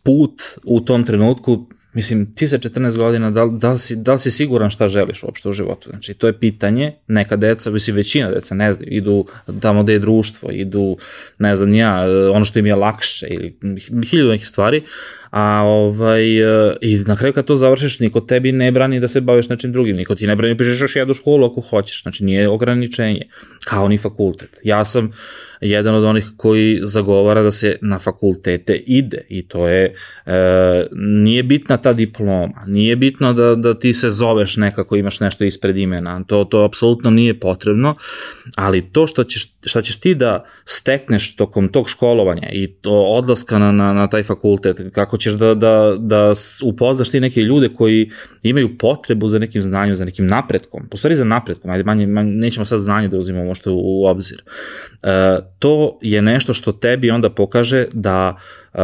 put u tom trenutku Mislim, ti sa 14 godina, da, da, li si, da li si siguran šta želiš uopšte u životu? Znači, to je pitanje, neka deca, mislim, većina deca, ne znam, idu tamo gde je društvo, idu, ne znam, ja, ono što im je lakše ili hiljadu nekih stvari, a ovaj, i na kraju kad to završiš, niko tebi ne brani da se baviš nečim drugim, niko ti ne brani pišeš još jednu školu ako hoćeš, znači nije ograničenje, kao ni fakultet. Ja sam jedan od onih koji zagovara da se na fakultete ide i to je, e, nije bitna ta diploma, nije bitno da, da ti se zoveš nekako, imaš nešto ispred imena, to, to apsolutno nije potrebno, ali to što ćeš, šta ćeš ti da stekneš tokom tog školovanja i to odlaska na, na, na taj fakultet, kako ćeš da, da, da upoznaš ti neke ljude koji imaju potrebu za nekim znanjem, za nekim napretkom, po stvari za napretkom, ajde manje, manje nećemo sad znanje da uzimamo što u, u obzir. E, to je nešto što tebi onda pokaže da uh,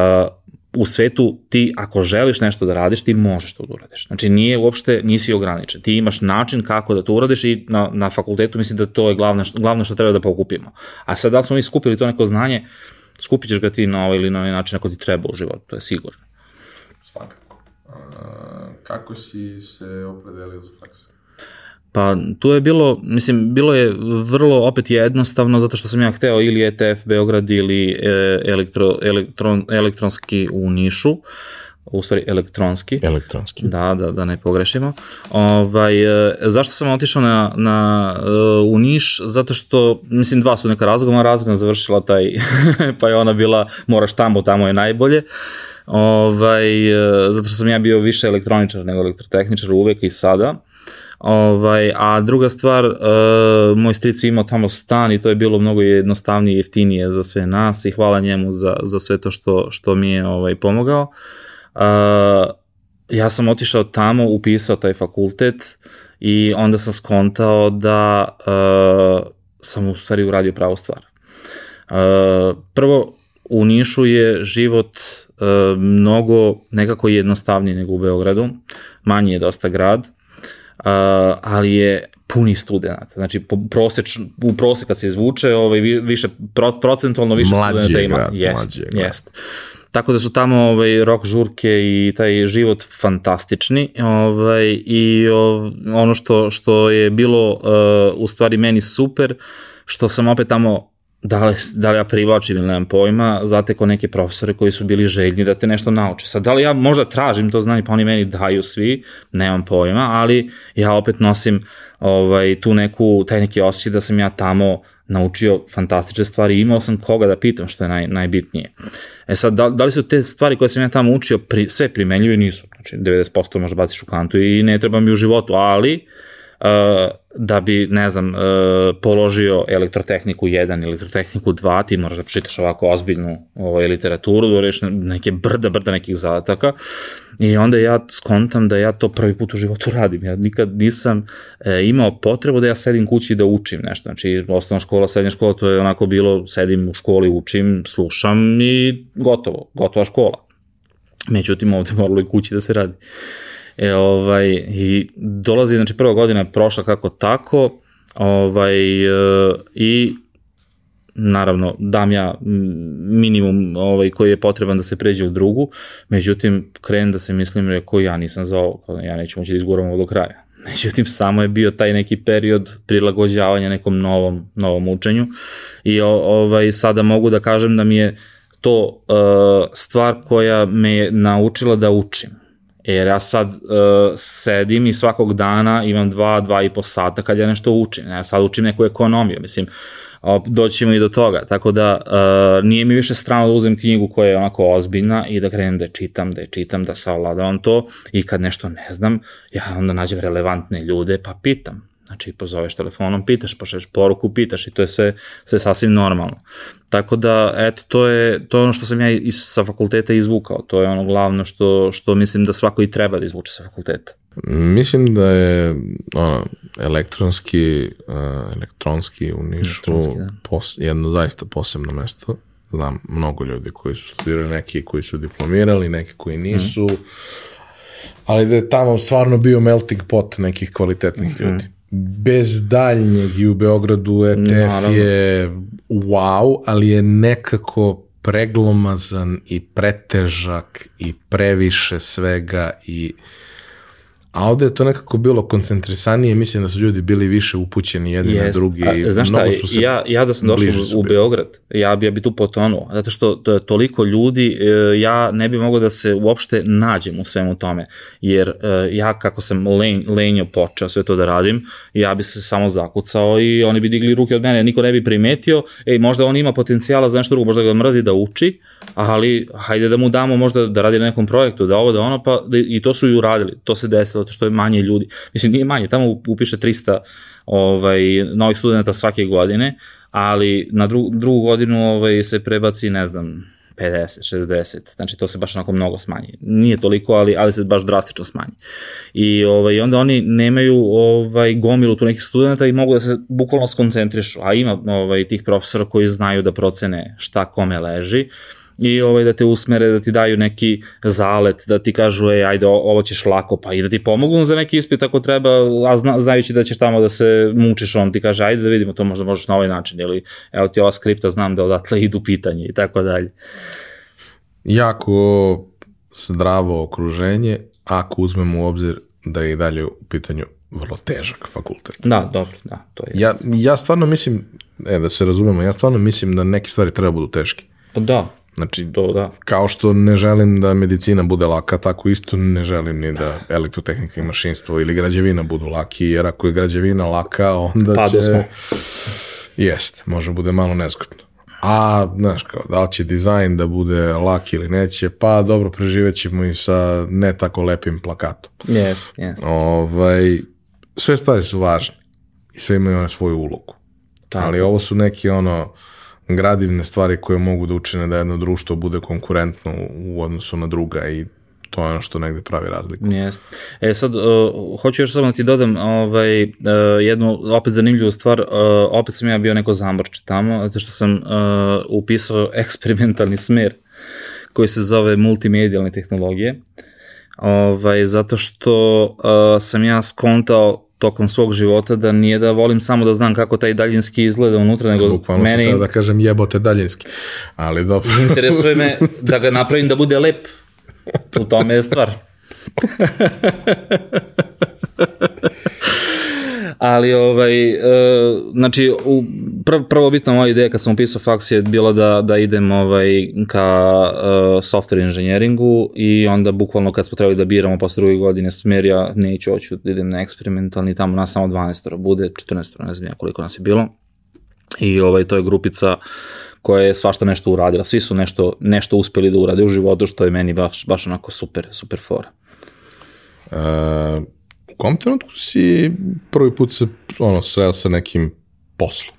u svetu ti ako želiš nešto da radiš, ti možeš to da uradiš. Znači nije uopšte, nisi ograničen. Ti imaš način kako da to uradiš i na, na fakultetu mislim da to je glavno, glavno što treba da pokupimo. A sad da li smo mi skupili to neko znanje, skupit ćeš ga ti na ovaj ili na ovaj način ako ti treba u životu, to je sigurno. Svakako. Uh, kako si se opredelio za faksa? Pa tu je bilo, mislim, bilo je vrlo opet jednostavno zato što sam ja hteo ili ETF Beograd ili e, elektro, elektron, elektronski u Nišu. u stvari elektronski. Elektronski. Da, da, da ne pogrešimo. Ovaj, e, zašto sam otišao na, na, e, u Niš? Zato što, mislim, dva su neka razgovora, razgovora završila taj, [LAUGHS] pa je ona bila, moraš tamo, tamo je najbolje. Ovaj, e, zato što sam ja bio više elektroničar nego elektrotehničar uvek i sada. Ovaj, a druga stvar, uh, moj stric je imao tamo stan i to je bilo mnogo jednostavnije i jeftinije za sve nas i hvala njemu za, za sve to što, što mi je ovaj, pomogao. Uh, ja sam otišao tamo, upisao taj fakultet i onda sam skontao da uh, sam u stvari uradio pravu stvar. Uh, prvo, u Nišu je život uh, mnogo nekako jednostavniji nego u Beogradu, manji je dosta grad, Uh, ali je puni studenta. Znači, po proseč, u prosek kad se izvuče, ovaj, više, procentualno više mlađi studenta ima. Grad, jest, mlađi grad. jest. Tako da su tamo ovaj, rock žurke i taj život fantastični ovaj, i ov, ono što, što je bilo uh, u stvari meni super, što sam opet tamo da li, da li ja privlačim ili nemam pojma, zateko neke profesore koji su bili željni da te nešto nauče. Sad, da li ja možda tražim to znanje, pa oni meni daju svi, nemam pojma, ali ja opet nosim ovaj, tu neku, taj neki osjećaj da sam ja tamo naučio fantastične stvari i imao sam koga da pitam, što je naj, najbitnije. E sad, da, da li su te stvari koje sam ja tamo učio pri, sve primenljive? Nisu. Znači, 90% možda baciš u kantu i ne treba mi u životu, ali uh, da bi, ne znam, uh, položio elektrotehniku 1, elektrotehniku 2, ti moraš da čitaš ovako ozbiljnu ovaj, literaturu, da reći neke brda, brda nekih zadataka i onda ja skontam da ja to prvi put u životu radim. Ja nikad nisam e, imao potrebu da ja sedim kući da učim nešto. Znači, osnovna škola, srednja škola, to je onako bilo, sedim u školi, učim, slušam i gotovo, gotova škola. Međutim, ovde moralo i kući da se radi. E, ovaj, I dolazi, znači prva godina je prošla kako tako, ovaj, e, i naravno dam ja minimum ovaj, koji je potreban da se pređe u drugu, međutim krenem da se mislim rekao ja nisam za ovo, ja neću moći da izguram ovo do kraja. [LAUGHS] Međutim, samo je bio taj neki period prilagođavanja nekom novom, novom učenju i ovaj, sada mogu da kažem da mi je to uh, stvar koja me je naučila da učim Jer ja sad uh, sedim i svakog dana imam dva, dva i po sata kad ja nešto učim. Ja sad učim neku ekonomiju, mislim, doćemo i do toga. Tako da uh, nije mi više strano da uzem knjigu koja je onako ozbiljna i da krenem da je čitam, da je čitam, da savladavam to i kad nešto ne znam, ja onda nađem relevantne ljude pa pitam. Znači, pozoveš telefonom, pitaš, pošleš poruku, pitaš i to je sve, sve sasvim normalno. Tako da, eto, to je, to je ono što sam ja iz, sa fakulteta izvukao. To je ono glavno što, što mislim da svako i treba da izvuče sa fakulteta. Mislim da je ono, elektronski, uh, elektronski u Nišu da. pos, jedno zaista posebno mesto. Znam mnogo ljudi koji su studirali, neki koji su diplomirali, neki koji nisu. Mm. Ali da je tamo stvarno bio melting pot nekih kvalitetnih mm -hmm. ljudi bez daljnjeg i u Beogradu ETF Naravno. je wow, ali je nekako preglomazan i pretežak i previše svega i A ovde je to nekako bilo koncentrisanije, mislim da su ljudi bili više upućeni jedni Jest. na drugi. A, znaš šta, su se ja, ja da sam došao u, Beograd, ja bi, ja bi tu potonuo, zato što to je toliko ljudi, e, ja ne bi mogao da se uopšte nađem u svemu tome, jer e, ja kako sam len, lenjo počeo sve to da radim, ja bi se samo zakucao i oni bi digli ruke od mene, niko ne bi primetio, ej, možda on ima potencijala za nešto drugo, možda ga mrzi da uči, ali hajde da mu damo možda da radi na nekom projektu, da ovo, da ono, pa da, i to su i uradili, to se desilo zato što je manje ljudi. Mislim, nije manje, tamo upiše 300 ovaj, novih studenta svake godine, ali na dru, drugu godinu ovaj, se prebaci, ne znam, 50, 60, znači to se baš onako mnogo smanji. Nije toliko, ali, ali se baš drastično smanji. I ovaj, onda oni nemaju ovaj, gomilu tu nekih studenta i mogu da se bukvalno skoncentrišu, a ima ovaj, tih profesora koji znaju da procene šta kome leži, i ovaj, da te usmere, da ti daju neki zalet, da ti kažu, ej, ajde, ovo ćeš lako, pa i da ti pomognu za neki ispit ako treba, a zna, znajući da ćeš tamo da se mučiš, on ti kaže, ajde da vidimo, to možda možeš na ovaj način, ili evo ti ova skripta, znam da odatle idu pitanje i tako dalje. Jako zdravo okruženje, ako uzmemo u obzir da je i dalje u pitanju vrlo težak fakultet. Da, dobro, da, to je. Ja, ja stvarno mislim, e, da se razumemo, ja stvarno mislim da neke stvari treba budu teške. Pa da, Znači, To da. kao što ne želim da medicina bude laka, tako isto ne želim ni da elektrotehnika i mašinstvo ili građevina budu laki, jer ako je građevina laka, onda Pado će... smo. Jeste, može bude malo nezgodno. A, znaš, kao, da li će dizajn da bude lak ili neće, pa dobro, preživet ćemo i sa ne tako lepim plakatom. Jes, jes. Ovaj, sve stvari su važne i sve imaju na svoju ulogu. Ali ovo su neki ono gradivne stvari koje mogu da učine da jedno društvo bude konkurentno u odnosu na druga i to je ono što negde pravi razliku. Jeste. E sad, uh, hoću još samo da ti dodam ovaj, uh, jednu opet zanimljivu stvar. Uh, opet sam ja bio neko zamorče tamo, zato što sam uh, upisao [LAUGHS] eksperimentalni smer koji se zove multimedijalne tehnologije. Ovaj, zato što uh, sam ja skontao tokom svog života da nije da volim samo da znam kako taj daljinski izgleda unutra, nego Bukvalno sam teo da kažem jebote daljinski. Ali dobro. [LAUGHS] interesuje me da ga napravim da bude lep. U tome je stvar. [LAUGHS] Ali, ovaj, e, znači, u, prv, prvobitna moja ideja kad sam upisao faks je bila da, da idem ovaj, ka uh, software inženjeringu i onda bukvalno kad smo trebali da biramo posle druge godine smer, ja neću, hoću da idem na eksperimentalni, tamo nas samo 12 bude, 14 ne znam ja koliko nas je bilo. I ovaj, to je grupica koja je svašta nešto uradila. Svi su nešto, nešto uspeli da urade u životu, što je meni baš, baš onako super, super fora. Uh, u kom trenutku si prvi put se ono, sreo sa nekim poslom?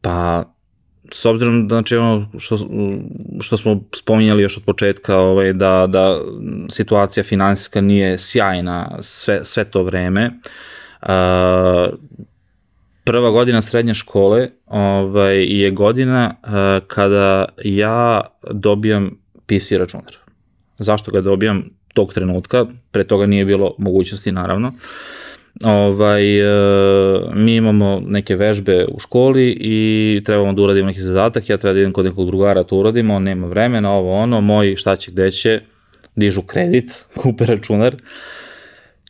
Pa, s obzirom da znači ono što, što smo spominjali još od početka ovaj, da, da situacija finansijska nije sjajna sve, sve to vreme uh, prva godina srednje škole ovaj, je godina uh, kada ja dobijam PC računar. Zašto ga dobijam tog trenutka? Pre toga nije bilo mogućnosti, naravno. Ovaj, uh, mi imamo neke vežbe u školi i trebamo da uradimo neki zadatak, ja treba da idem kod nekog drugara to uradimo, on nema vremena, ovo ono, moji šta će gde će, dižu kredit, [LAUGHS] kupe računar.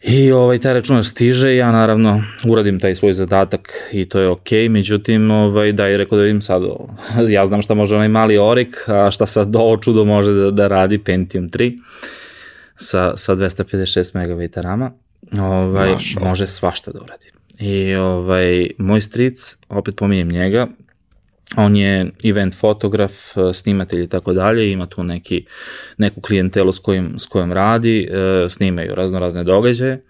I ovaj, taj računar stiže, ja naravno uradim taj svoj zadatak i to je okej, okay. međutim, ovaj, da je rekao da vidim sad, [LAUGHS] ja znam šta može onaj mali Orik, a šta sad ovo čudo može da, da radi Pentium 3 sa, sa 256 MB rama, ovaj, može svašta da uradi. I ovaj, moj stric, opet pominjem njega, on je event fotograf, snimatelj i tako dalje, ima tu neki, neku klijentelu s kojim, s kojom radi, e, snimaju razno razne događaje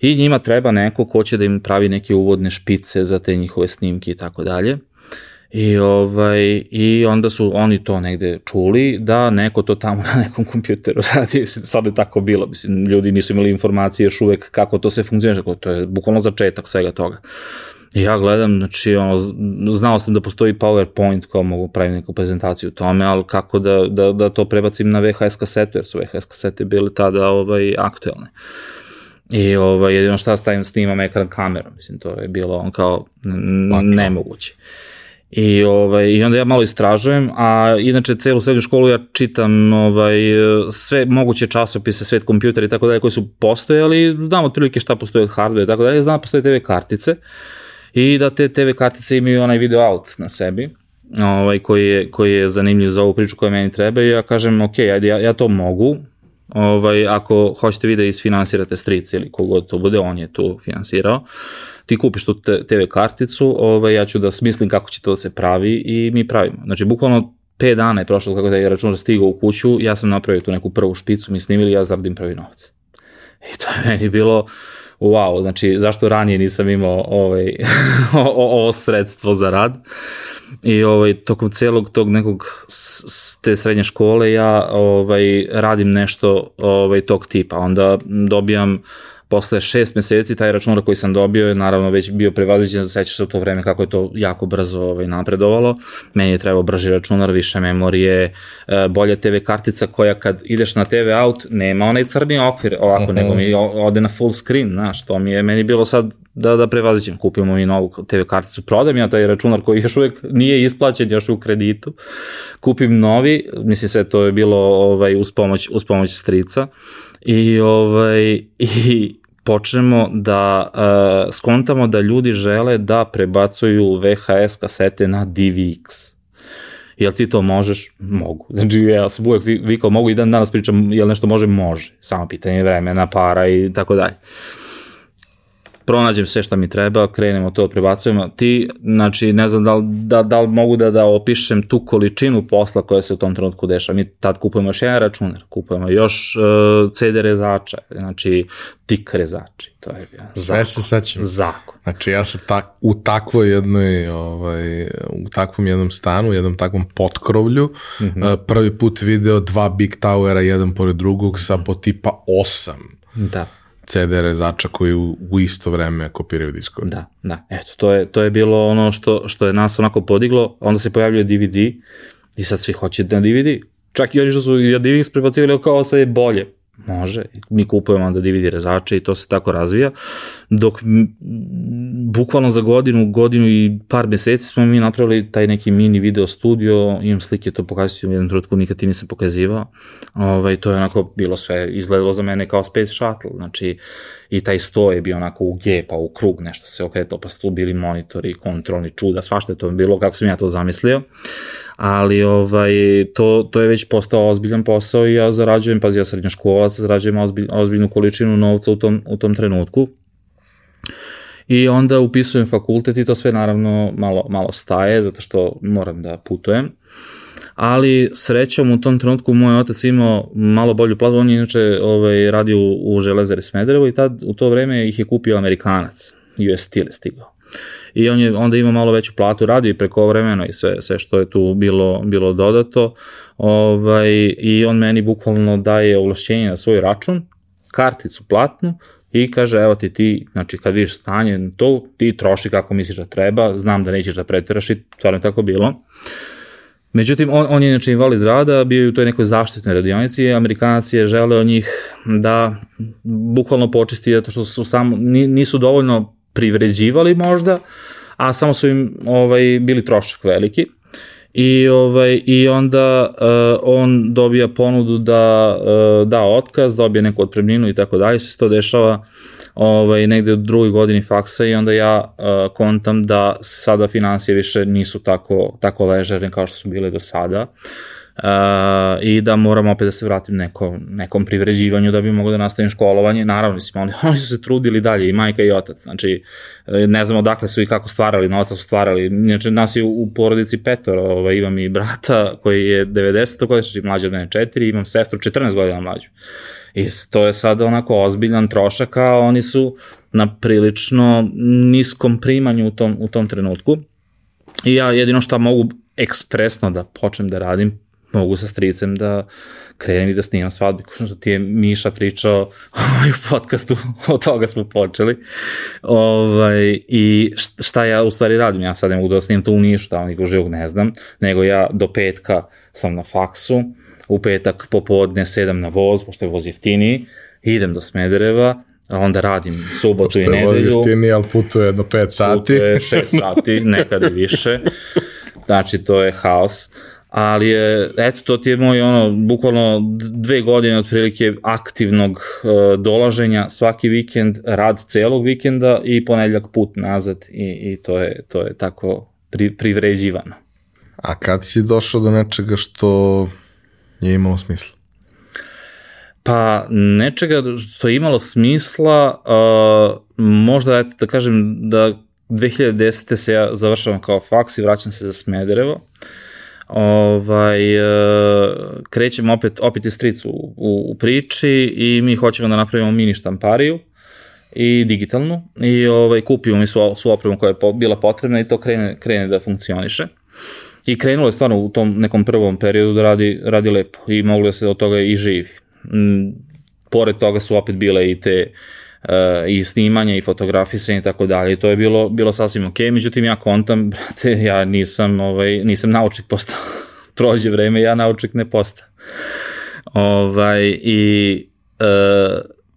i njima treba neko ko će da im pravi neke uvodne špice za te njihove snimke i tako dalje. I, ovaj, I onda su oni to negde čuli da neko to tamo [LAUGHS] na nekom kompjuteru radi, sad je tako bilo, mislim, ljudi nisu imali informacije još uvek kako to sve funkcioniše, to je bukvalno začetak svega toga. I ja gledam, znači, ono, znao sam da postoji PowerPoint kao mogu praviti neku prezentaciju o tome, ali kako da, da, da to prebacim na VHS kasetu, jer su VHS kasete bile tada ovaj, aktuelne. I ovaj, jedino šta stavim, snimam ekran kamerom, mislim, to je bilo on kao nemoguće. I, ovaj, I onda ja malo istražujem, a inače celu srednju školu ja čitam ovaj, sve moguće časopise, svet kompjuter i tako dalje koji su postojali, znam otprilike šta postoje od hardware i tako dalje, znam da postoje TV kartice i da te TV kartice imaju onaj video out na sebi ovaj, koji, je, koji je zanimljiv za ovu priču koja meni treba. I ja kažem ok, ajde ja, ja to mogu, ovaj, ako hoćete vi da isfinansirate stric ili kogod to bude, on je tu finansirao, ti kupiš tu TV karticu, ovaj, ja ću da smislim kako će to da se pravi i mi pravimo. Znači, bukvalno 5 dana je prošlo kako taj računar stigao u kuću, ja sam napravio tu neku prvu špicu, mi snimili, ja zaradim prvi novac. I to je meni bilo, wow, znači zašto ranije nisam imao ovaj, [LAUGHS] ovo sredstvo za rad. I ovaj, tokom celog tog nekog te srednje škole ja ovaj, radim nešto ovaj, tog tipa. Onda dobijam posle šest meseci taj računar koji sam dobio je naravno već bio prevaziđen, sećaš se u to vreme kako je to jako brzo ovaj, napredovalo. Meni je trebao brži računar, više memorije, bolja TV kartica koja kad ideš na TV out nema onaj crni okvir ovako, uh -huh. nego mi ode na full screen, znaš, to mi je meni bilo sad da, da prevaziđem, kupimo mi novu TV karticu, prodam ja taj računar koji još uvek nije isplaćen, još u kreditu, kupim novi, mislim sve to je bilo ovaj, uz, pomoć, uz pomoć strica i, ovaj, [LAUGHS] i počnemo da uh, skontamo da ljudi žele da prebacuju VHS kasete na DVX. jel ti to možeš? Mogu. Znači, ja sam uvek vikao, mogu i dan danas pričam, jel nešto može? Može. Samo pitanje vremena, para i tako dalje pronađem sve šta mi treba, krenemo to, prebacujemo. Ti, znači, ne znam da li, da, da li mogu da, da opišem tu količinu posla koja se u tom trenutku dešava. Mi tad kupujemo još jedan računar, kupujemo još uh, CD rezača, znači tik rezači. To je zakon. Sve se sećam. Zakon. Znači ja sam tak, u takvoj jednoj, ovaj, u takvom jednom stanu, u jednom takvom potkrovlju, mm -hmm. uh, prvi put video dva Big Towera jedan pored drugog sa po tipa osam. Da CD rezača koji u, u isto vreme kopiraju diskove. Da, da. Eto, to je, to je bilo ono što, što je nas onako podiglo, onda se pojavljuje DVD i sad svi hoće na DVD. Čak i oni što su i DVD prebacivali kao sad je bolje. Može, mi kupujemo onda DVD rezače i to se tako razvija, dok bukvalno za godinu, godinu i par meseci smo mi napravili taj neki mini video studio, imam slike, to pokazujem u jednom trenutku, nikad ti nisam pokazivao, ovaj, to je onako bilo sve, izgledalo za mene kao Space Shuttle, znači i taj sto je bio onako u G, pa u krug nešto se okretao, pa su tu bili monitori, kontrolni čuda, svašta je to bilo, kako sam ja to zamislio, ali ovaj, to, to je već postao ozbiljan posao i ja zarađujem, pazi, ja srednjoškolac, zarađujem ozbilj, ozbiljnu količinu novca u tom, u tom trenutku. I onda upisujem fakultet i to sve naravno malo, malo staje, zato što moram da putujem. Ali srećom u tom trenutku moj otac imao malo bolju platu, on je inače ovaj, radio u, Železari Smederevo i tad u to vreme ih je kupio Amerikanac, US Steel je stigao. I on je onda ima malo veću platu, radi preko vremena i sve, sve što je tu bilo, bilo dodato. Ovaj, i on meni bukvalno daje ovlašćenje na svoj račun, karticu platnu i kaže evo ti ti, znači kad vidiš stanje to, ti troši kako misliš da treba, znam da nećeš da pretiraš i stvarno je tako bilo. Međutim, on, on je inače invalid rada, bio je u toj nekoj zaštitnoj radionici i Amerikanac je želeo njih da bukvalno počisti zato što su samo, nisu dovoljno privređivali možda, a samo su im ovaj, bili trošak veliki. I, ovaj, i onda uh, on dobija ponudu da uh, da otkaz, dobije neku otpremninu i tako dalje, sve se to dešava ovaj, negde u drugoj godini faksa i onda ja uh, kontam da sada financije više nisu tako, tako ležerne kao što su bile do sada. Uh, uh, i da moram opet da se vratim neko, nekom privređivanju da bi mogo da nastavim školovanje. Naravno, mislim, oni, [LAUGHS] oni su se trudili dalje, i majka i otac. Znači, ne znam odakle su i kako stvarali, novaca su stvarali. Znači, nas je u porodici petor, ovaj, imam i brata koji je 90. godina, znači mlađe od mene 4, imam sestru 14 godina mlađu. I to je sada onako ozbiljan trošak, a oni su na prilično niskom primanju u tom, u tom trenutku. I ja jedino što mogu ekspresno da počnem da radim, mogu sa stricem da krenem i da snimam svadbu, kao što ti je Miša pričao ovaj, u podcastu, [LAUGHS] od toga smo počeli. Ovaj, I šta ja u stvari radim? Ja sad ne mogu da snimam to u Nišu, tamo nikog živog ne znam, nego ja do petka sam na faksu, u petak popodne sedam na voz, pošto je voz jeftiniji, idem do Smedereva, onda radim subotu Pošto i nedelju. Pošto je voz jeftiniji, ali putuje do 5 sati. Putuje 6 sati, nekada i više. [LAUGHS] Znači, to je haos ali je, eto, to ti je moj, ono, bukvalno dve godine otprilike aktivnog uh, dolaženja svaki vikend, rad celog vikenda i ponedljak put nazad i, i to, je, to je tako pri, privređivano. A kad si došao do nečega što je imalo smisla? Pa nečega što je imalo smisla, uh, možda, eto, da kažem da 2010. se ja završavam kao faks i vraćam se za Smederevo. Uh, ovaj, e, krećemo opet, opet iz stricu u, u, priči i mi hoćemo da napravimo mini štampariju i digitalnu i ovaj, kupimo mi svu, svu opremu koja je po, bila potrebna i to krene, krene da funkcioniše. I krenulo je stvarno u tom nekom prvom periodu da radi, radi lepo i moglo da se od toga i živi. Mm, pored toga su opet bile i te uh, i snimanje i fotografisanje i tako dalje. To je bilo bilo sasvim ok, međutim ja kontam, [LAUGHS] brate, ja nisam ovaj nisam naučnik postao. [LAUGHS] Prođe vreme, ja naučnik ne postao. Ovaj i e,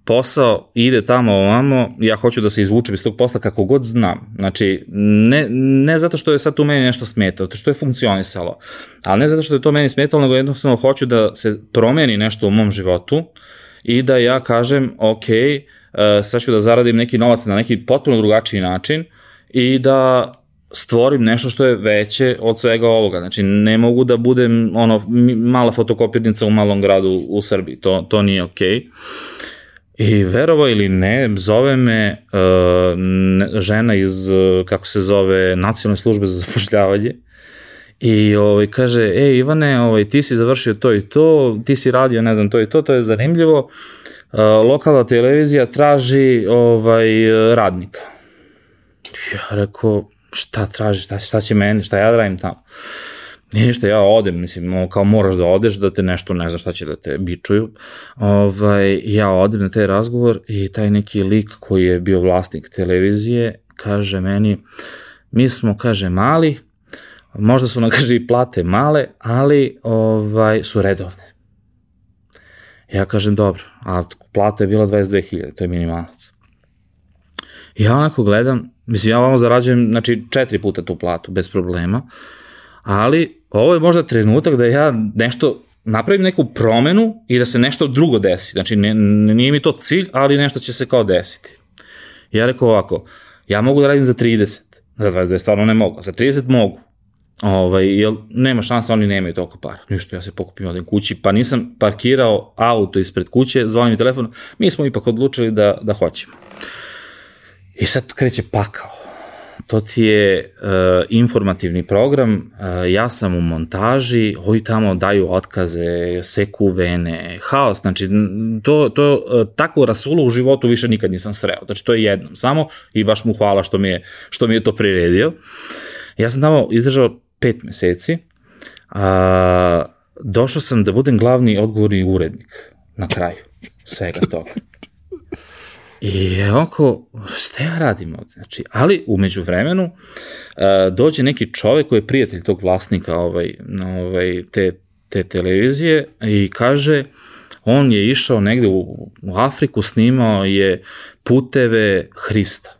posao ide tamo ovamo, ja hoću da se izvučem iz tog posla kako god znam. Znači, ne, ne zato što je sad tu meni nešto smetalo, to što je funkcionisalo, ali ne zato što je to meni smetalo, nego jednostavno hoću da se promeni nešto u mom životu i da ja kažem, ok, uh, sad ću da zaradim neki novac na neki potpuno drugačiji način i da stvorim nešto što je veće od svega ovoga. Znači, ne mogu da budem ono, mala fotokopirnica u malom gradu u Srbiji. To, to nije okej. Okay. I verovo ili ne, zove me uh, ne, žena iz, uh, kako se zove, nacionalne službe za zapošljavanje i ovaj, kaže, e Ivane, ovaj, ti si završio to i to, ti si radio, ne znam, to i to, to je zanimljivo, uh, lokalna televizija traži ovaj, radnika. Ja rekao, šta traži, šta, šta će meni, šta ja da radim tamo? I ništa, ja odem, mislim, kao moraš da odeš, da te nešto, ne znam šta će da te bičuju. Ovaj, ja odem na taj razgovor i taj neki lik koji je bio vlasnik televizije kaže meni, mi smo, kaže, mali, možda su nam, kaže, i plate male, ali ovaj, su redovne. Ja kažem, dobro, a plata je bila 22.000, to je minimalac. Ja onako gledam, mislim, ja ovamo zarađujem, znači, četiri puta tu platu, bez problema, ali ovo je možda trenutak da ja nešto napravim neku promenu i da se nešto drugo desi. Znači, ne, nije mi to cilj, ali nešto će se kao desiti. Ja rekao ovako, ja mogu da radim za 30, za 22 stvarno ne mogu, za 30 mogu. Ovaj, jer nema šansa, oni nemaju toliko para. Ništa, ja se pokupim odem kući, pa nisam parkirao auto ispred kuće, zvali mi telefon, mi smo ipak odlučili da, da hoćemo. I sad kreće pakao to ti je uh, informativni program, uh, ja sam u montaži, ovi tamo daju otkaze, seku vene, haos, znači to, to uh, takvo rasulu u životu više nikad nisam sreo, znači to je jednom samo i baš mu hvala što mi je, što mi je to priredio. Ja sam tamo izdržao pet meseci, a, došao sam da budem glavni odgovorni urednik na kraju svega toga. I onako, šta ja radim ovde? Znači, ali umeđu vremenu uh, dođe neki čovek koji je prijatelj tog vlasnika ovaj, ovaj, te, te televizije i kaže, on je išao negde u, u Afriku, snimao je puteve Hrista.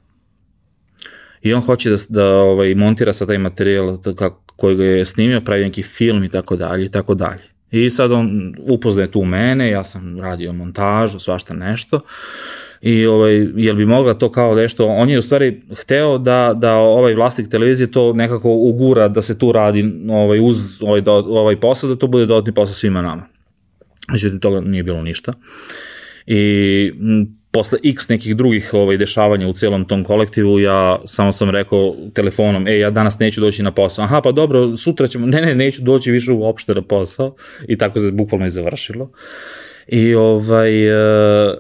I on hoće da, da ovaj, montira sa taj materijal kako, koji ga je snimio, pravi neki film i tako dalje i tako dalje. I sad on upoznaje tu mene, ja sam radio montažu, svašta nešto i ovaj, jel bi mogla to kao nešto, on je u stvari hteo da, da ovaj vlasnik televizije to nekako ugura da se tu radi ovaj, uz ovaj, do, ovaj posao, da to bude dodatni posao svima nama. Međutim, toga nije bilo ništa. I posle x nekih drugih ovaj, dešavanja u celom tom kolektivu, ja samo sam rekao telefonom, ej, ja danas neću doći na posao. Aha, pa dobro, sutra ćemo, [LAUGHS] ne, ne, neću doći više uopšte na posao. I tako se bukvalno i završilo. I ovaj, uh,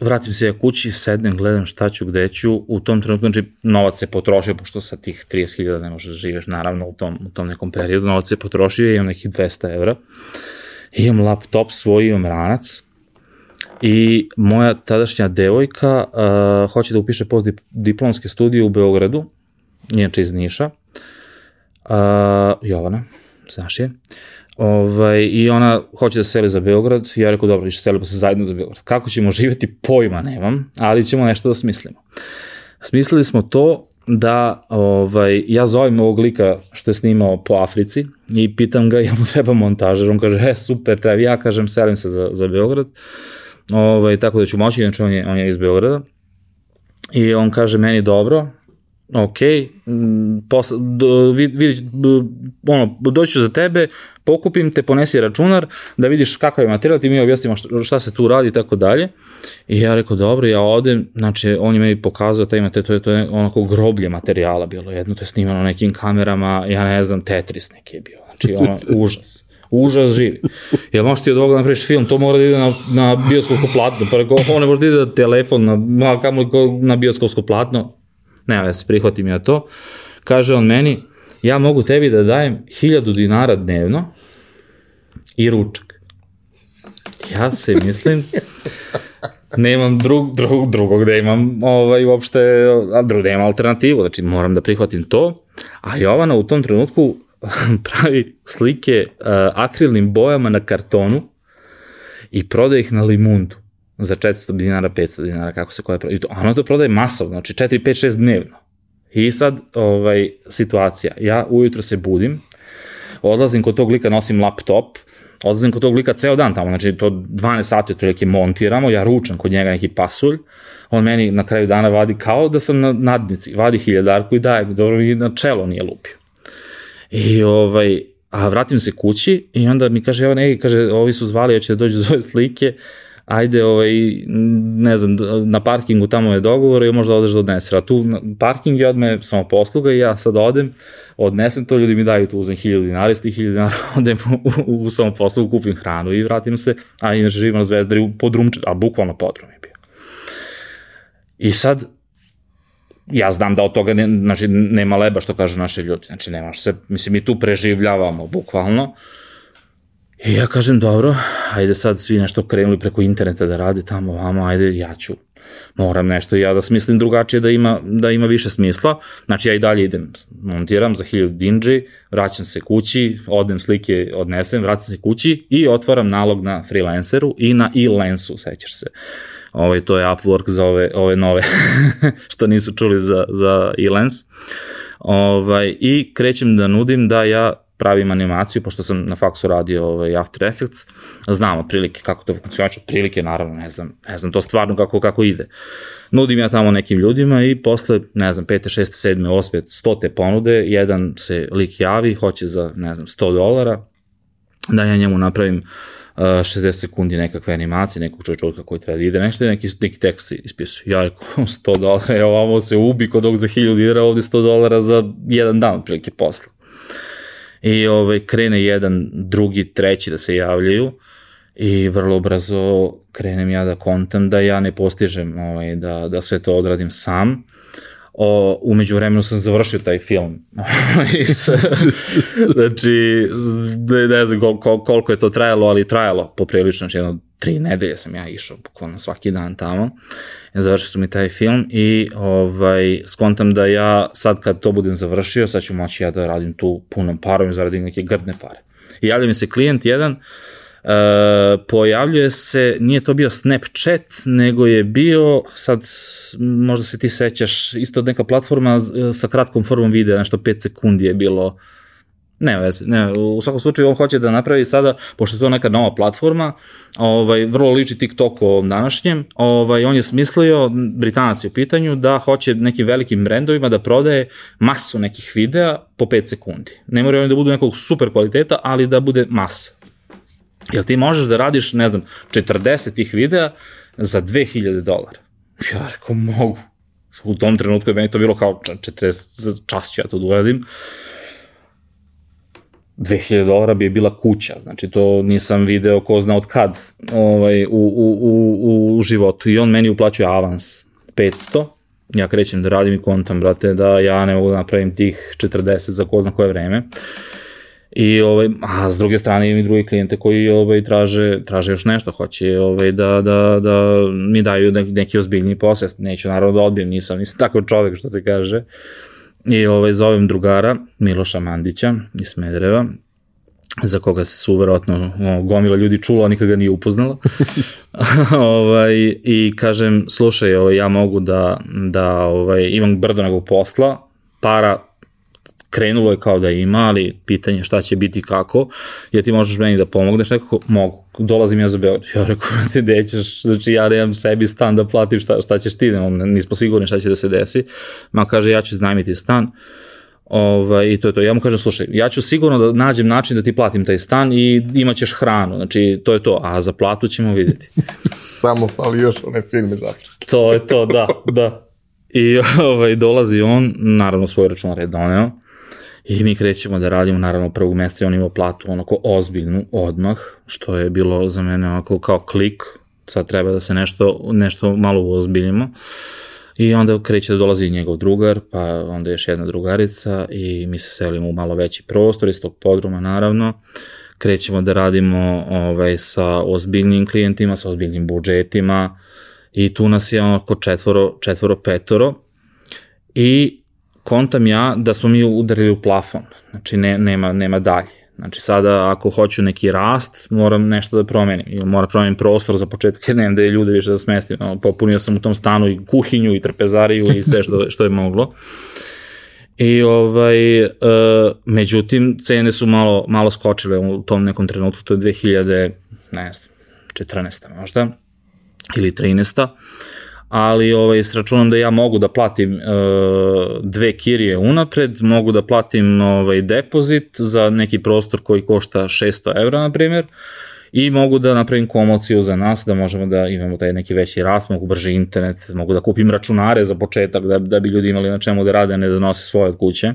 vratim se ja kući, sednem, gledam šta ću, gde ću, u tom trenutku, znači, novac se potrošio, pošto sa tih 30.000 ne možeš da živiš, naravno, u tom, u tom nekom periodu, novac se potrošio, imam nekih 200 evra, imam laptop svoj, imam ranac, i moja tadašnja devojka uh, hoće da upiše post diplomske studije u Beogradu, inače iz Niša, uh, Jovana, znaš je, Ovaj, I ona hoće da se seli za Beograd, ja rekao, dobro, više selimo se zajedno za Beograd. Kako ćemo živeti, pojma nemam, ali ćemo nešto da smislimo. Smislili smo to da ovaj, ja zovem ovog lika što je snimao po Africi i pitam ga, [LAUGHS] ja mu treba montažer, on kaže, he, super, treba, ja kažem, selim se za, za Beograd, ovaj, tako da ću moći, inače on je, on je iz Beograda. I on kaže meni, dobro, ok, posla, do, vidi, ono, doću za tebe, pokupim te, ponesi računar, da vidiš kakav je materijal, ti mi objasnimo šta, šta se tu radi i tako dalje. I ja rekao, dobro, ja odem, znači, on je meni pokazao taj materijal, to je, to je onako groblje materijala bilo jedno, to je snimano nekim kamerama, ja ne znam, Tetris neki je bio, znači, ono, užas užas živi. Jel možeš ti od ovoga napraviš film, to mora da ide na, na bioskopsko platno, pa ovo ne može da ide na telefon, na, kamo na bioskopsko platno, nema ja se prihvatim ja to. Kaže on meni, ja mogu tebi da dajem hiljadu dinara dnevno i ručak. Ja se mislim, nemam drug, drug, drugog da imam ovaj, uopšte, a drug, da imam alternativu, znači moram da prihvatim to. A Jovana u tom trenutku [LAUGHS] pravi slike uh, akrilnim bojama na kartonu i prodaje ih na limundu za 400 dinara, 500 dinara, kako se koja prodaje. Ona to prodaje masovno, znači 4, 5, 6 dnevno. I sad, ovaj, situacija, ja ujutro se budim, odlazim kod tog lika, nosim laptop, odlazim kod tog lika ceo dan tamo, znači to 12 sati otprilike montiramo, ja ručam kod njega neki pasulj, on meni na kraju dana vadi kao da sam na nadnici, vadi hiljadarku i daje mi, dobro i na čelo nije lupio. I ovaj, a vratim se kući i onda mi kaže, evo neki, kaže, ovi su zvali, ja će da dođu [LAUGHS] zove slike, ajde, ovaj, ne znam, na parkingu tamo je dogovor i možda odeš da odnesi. A tu parking je od me samo posluga i ja sad odem, odnesem to, ljudi mi daju tu, uzem 1000 dinara, iz tih 1000 dinara [LAUGHS] odem u, u, u samo poslugu, kupim hranu i vratim se, a inače živim na Zvezdari pod Rumče, a bukvalno podrum je bio. I sad, ja znam da od toga ne, znači, nema leba što kažu naše ljudi, znači nemaš se, mislim mi tu preživljavamo bukvalno, I ja kažem, dobro, ajde sad svi nešto krenuli preko interneta da rade tamo, vamo, ajde, ja ću, moram nešto ja da smislim drugačije da ima, da ima više smisla. Znači ja i dalje idem, montiram za 1000 dinđi, vraćam se kući, odem slike, odnesem, vraćam se kući i otvaram nalog na freelanceru i na e-lensu, sećaš se. Ovaj, to je Upwork za ove, ove nove [LAUGHS] što nisu čuli za, za e-lens. Ovaj, I krećem da nudim da ja pravim animaciju, pošto sam na faksu radio ovaj, After Effects, znam otprilike kako to funkcioniče, otprilike naravno, ne znam, ne znam to stvarno kako, kako ide. Nudim ja tamo nekim ljudima i posle, ne znam, 5. 6. 7. 8. 100 te ponude, jedan se lik javi, hoće za, ne znam, 100 dolara, da ja njemu napravim uh, 60 sekundi nekakve animacije, nekog čovječka koji treba da ide nešto i neki, neki tekst ispisuje. Ja rekao, [LAUGHS] 100 dolara, evo ovamo se ubi kod ovog za 1000 dinara, ovde 100 dolara za jedan dan, otprilike posla i ovaj, krene jedan, drugi, treći da se javljaju i vrlo brzo krenem ja da kontam da ja ne postižem ovaj, da, da sve to odradim sam. O, umeđu vremenu sam završio taj film. [LAUGHS] znači, ne znam kol, kol, koliko je to trajalo, ali trajalo poprilično, znači jedno tri nedelje sam ja išao bukvalno svaki dan tamo. Završio su mi taj film i ovaj, skontam da ja sad kad to budem završio, sad ću moći ja da radim tu punom parom i zaradim neke grdne pare. I javlja mi se klijent jedan, Uh, pojavljuje se, nije to bio Snapchat, nego je bio, sad možda se ti sećaš, isto neka platforma sa kratkom formom videa, nešto 5 sekundi je bilo Ne veze, ne, u svakom slučaju on hoće da napravi sada, pošto je to neka nova platforma, ovaj, vrlo liči TikTok o današnjem, ovaj, on je smislio, Britanac je u pitanju, da hoće nekim velikim brendovima da prodaje masu nekih videa po 5 sekundi. Ne moraju oni da budu nekog super kvaliteta, ali da bude masa. Jel ti možeš da radiš, ne znam, 40 tih videa za 2000 dolara? Ja rekao, mogu. U tom trenutku je meni to bilo kao 40 čas ću ja to da uradim. 2000 dolara bi je bila kuća, znači to nisam video ko zna od kad ovaj, u, u, u, u životu i on meni uplaćuje avans 500, ja krećem da radim i kontam, brate, da ja ne mogu da napravim tih 40 za ko zna koje vreme. I ovaj, a s druge strane imam i drugi klijente koji ovaj, traže, traže još nešto, hoće ovaj, da, da, da mi daju neki, neki ozbiljni posao, neću naravno da odbijem, nisam, nisam takav čovek što se kaže. I ovaj, zovem drugara, Miloša Mandića iz Smedreva, za koga su verovatno gomila ljudi čulo, a nikada nije upoznala. [LAUGHS] ovaj, I kažem, slušaj, ovaj, ja mogu da, da ovaj, imam brdo nego posla, para krenulo je kao da ima, ali pitanje šta će biti kako, jer ti možeš meni da pomogneš nekako, mogu, dolazim ja za Beograd, ja rekao, ti gde ćeš, znači ja nemam sebi stan da platim, šta, šta ćeš ti, nismo sigurni šta će da se desi, ma kaže, ja ću znajmiti stan, Ovaj, I to je to. Ja mu kažem, slušaj, ja ću sigurno da nađem način da ti platim taj stan i imaćeš hranu. Znači, to je to. A za platu ćemo videti. [LAUGHS] Samo fali još one filme za [LAUGHS] To je to, da, da. I ovaj, dolazi on, naravno svoj računar je doneo, I mi krećemo da radimo, naravno prvog mesta on imao platu onako ozbiljnu odmah, što je bilo za mene onako kao klik, sad treba da se nešto, nešto malo uozbiljimo. I onda kreće da dolazi njegov drugar, pa onda još jedna drugarica i mi se selimo u malo veći prostor iz tog podruma naravno. Krećemo da radimo ovaj, sa ozbiljnim klijentima, sa ozbiljnim budžetima i tu nas je onako četvoro, četvoro, petoro i kontam ja da smo mi udarili u plafon, znači ne, nema, nema dalje. Znači sada ako hoću neki rast, moram nešto da promenim. Ili moram promenim prostor za početak, jer nemam da je ljude više da smestim. No, popunio sam u tom stanu i kuhinju i trpezariju i sve što, što je moglo. I ovaj, uh, međutim, cene su malo, malo skočile u tom nekom trenutku, to je 2000, ne znam, 14. možda, ili 13 ali ovaj, s računom da ja mogu da platim uh, dve kirije unapred, mogu da platim ovaj, depozit za neki prostor koji košta 600 evra, na primjer, i mogu da napravim komociju za nas, da možemo da imamo taj neki veći rast, mogu brži internet, mogu da kupim računare za početak, da, da bi ljudi imali na čemu da rade, ne da nose svoje od kuće.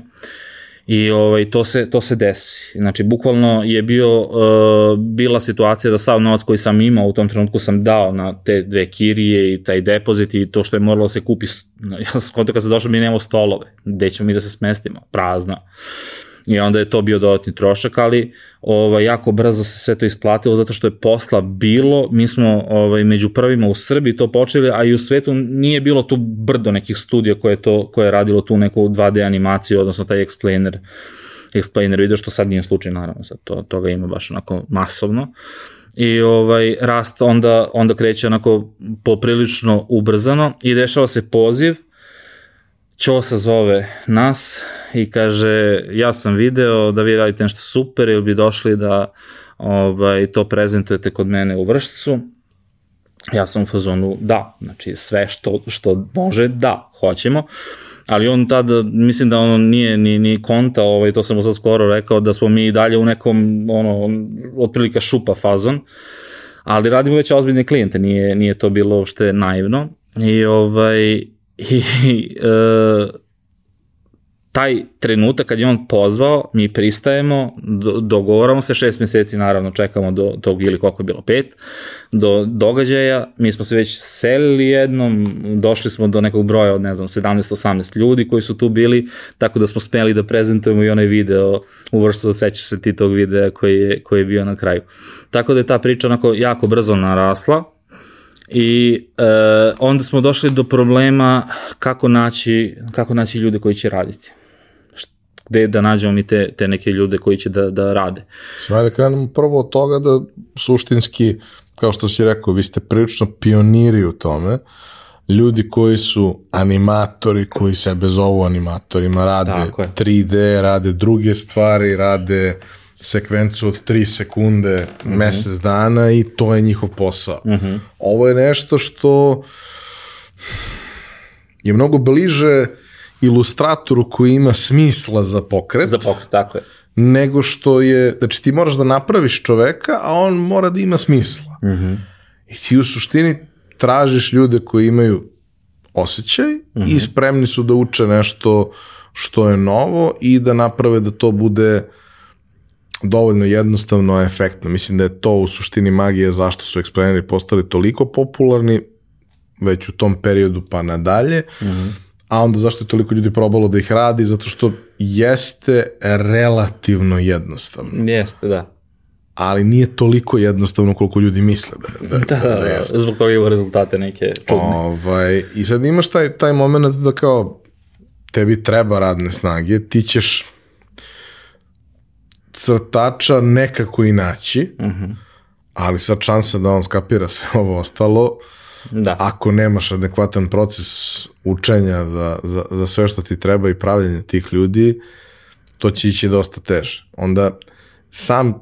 I ovaj, to, se, to se desi. Znači, bukvalno je bio, uh, bila situacija da sav novac koji sam imao u tom trenutku sam dao na te dve kirije i taj depozit i to što je moralo da se kupi, [LAUGHS] ja sam skontao kad se došao mi nemamo stolove, gde ćemo mi da se smestimo, prazno. I onda je to bio dodatni trošak, ali ovaj, jako brzo se sve to isplatilo zato što je posla bilo, mi smo ovaj, među prvima u Srbiji to počeli, a i u svetu nije bilo tu brdo nekih studija koje, to, koje je radilo tu neku 2D animaciju, odnosno taj explainer, explainer video, što sad nije slučaj, naravno, sad to, toga ima baš onako masovno. I ovaj rast onda onda kreće onako poprilično ubrzano i dešava se poziv Ćosa zove nas i kaže ja sam video da vi radite nešto super ili bi došli da ovaj, to prezentujete kod mene u vršcu. Ja sam u fazonu da, znači sve što, što može da, hoćemo. Ali on tada, mislim da ono nije ni, ni konta, ovaj, to sam mu sad skoro rekao, da smo mi dalje u nekom, ono, otprilika šupa fazon, ali radimo već ozbiljne klijente, nije, nije to bilo uopšte naivno. I ovaj, I e, taj trenutak kad je on pozvao, mi pristajemo, do, dogovoramo se, šest meseci naravno čekamo do tog ili koliko je bilo, pet, do događaja, mi smo se već selili jednom, došli smo do nekog broja od ne znam 17-18 ljudi koji su tu bili, tako da smo smeli da prezentujemo i onaj video u vrstu, sećaš se ti tog videa koji je, koji je bio na kraju. Tako da je ta priča onako jako brzo narasla, I e, onda smo došli do problema kako naći, kako naći ljude koji će raditi. Gde da nađemo mi te, te neke ljude koji će da, da rade. Sve da krenemo prvo od toga da suštinski, kao što si rekao, vi ste prilično pioniri u tome, ljudi koji su animatori, koji sebe zovu animatorima, rade 3D, rade druge stvari, rade sekvencu od 3 sekunde, mm -hmm. mesec dana i to je njihov posao. Mm -hmm. Ovo je nešto što je mnogo bliže ilustratoru koji ima smisla za pokret. Za pokret, tako je. Nego što je, znači ti moraš da napraviš čoveka, a on mora da ima smisla. Mm -hmm. I ti u suštini tražiš ljude koji imaju osjećaj mm -hmm. i mhm. spremni su da uče nešto što je novo i da naprave da to bude uh, dovoljno jednostavno efektno. Mislim da je to u suštini magije zašto su eksplaneri postali toliko popularni već u tom periodu pa nadalje, mm -hmm. a onda zašto je toliko ljudi probalo da ih radi, zato što jeste relativno jednostavno. Jeste, da. Ali nije toliko jednostavno koliko ljudi misle da, da, da, da, da, da zbog toga ima rezultate neke čudne. Ovaj, I sad imaš taj, taj moment da kao tebi treba radne snage, ti ćeš crtača nekako i naći, uh mhm. -huh. ali sad šansa da on skapira sve [LAUGHS] ovo ostalo, da. ako nemaš adekvatan proces učenja za, za, za sve što ti treba i pravljenje tih ljudi, to će ići dosta teže. Onda sam,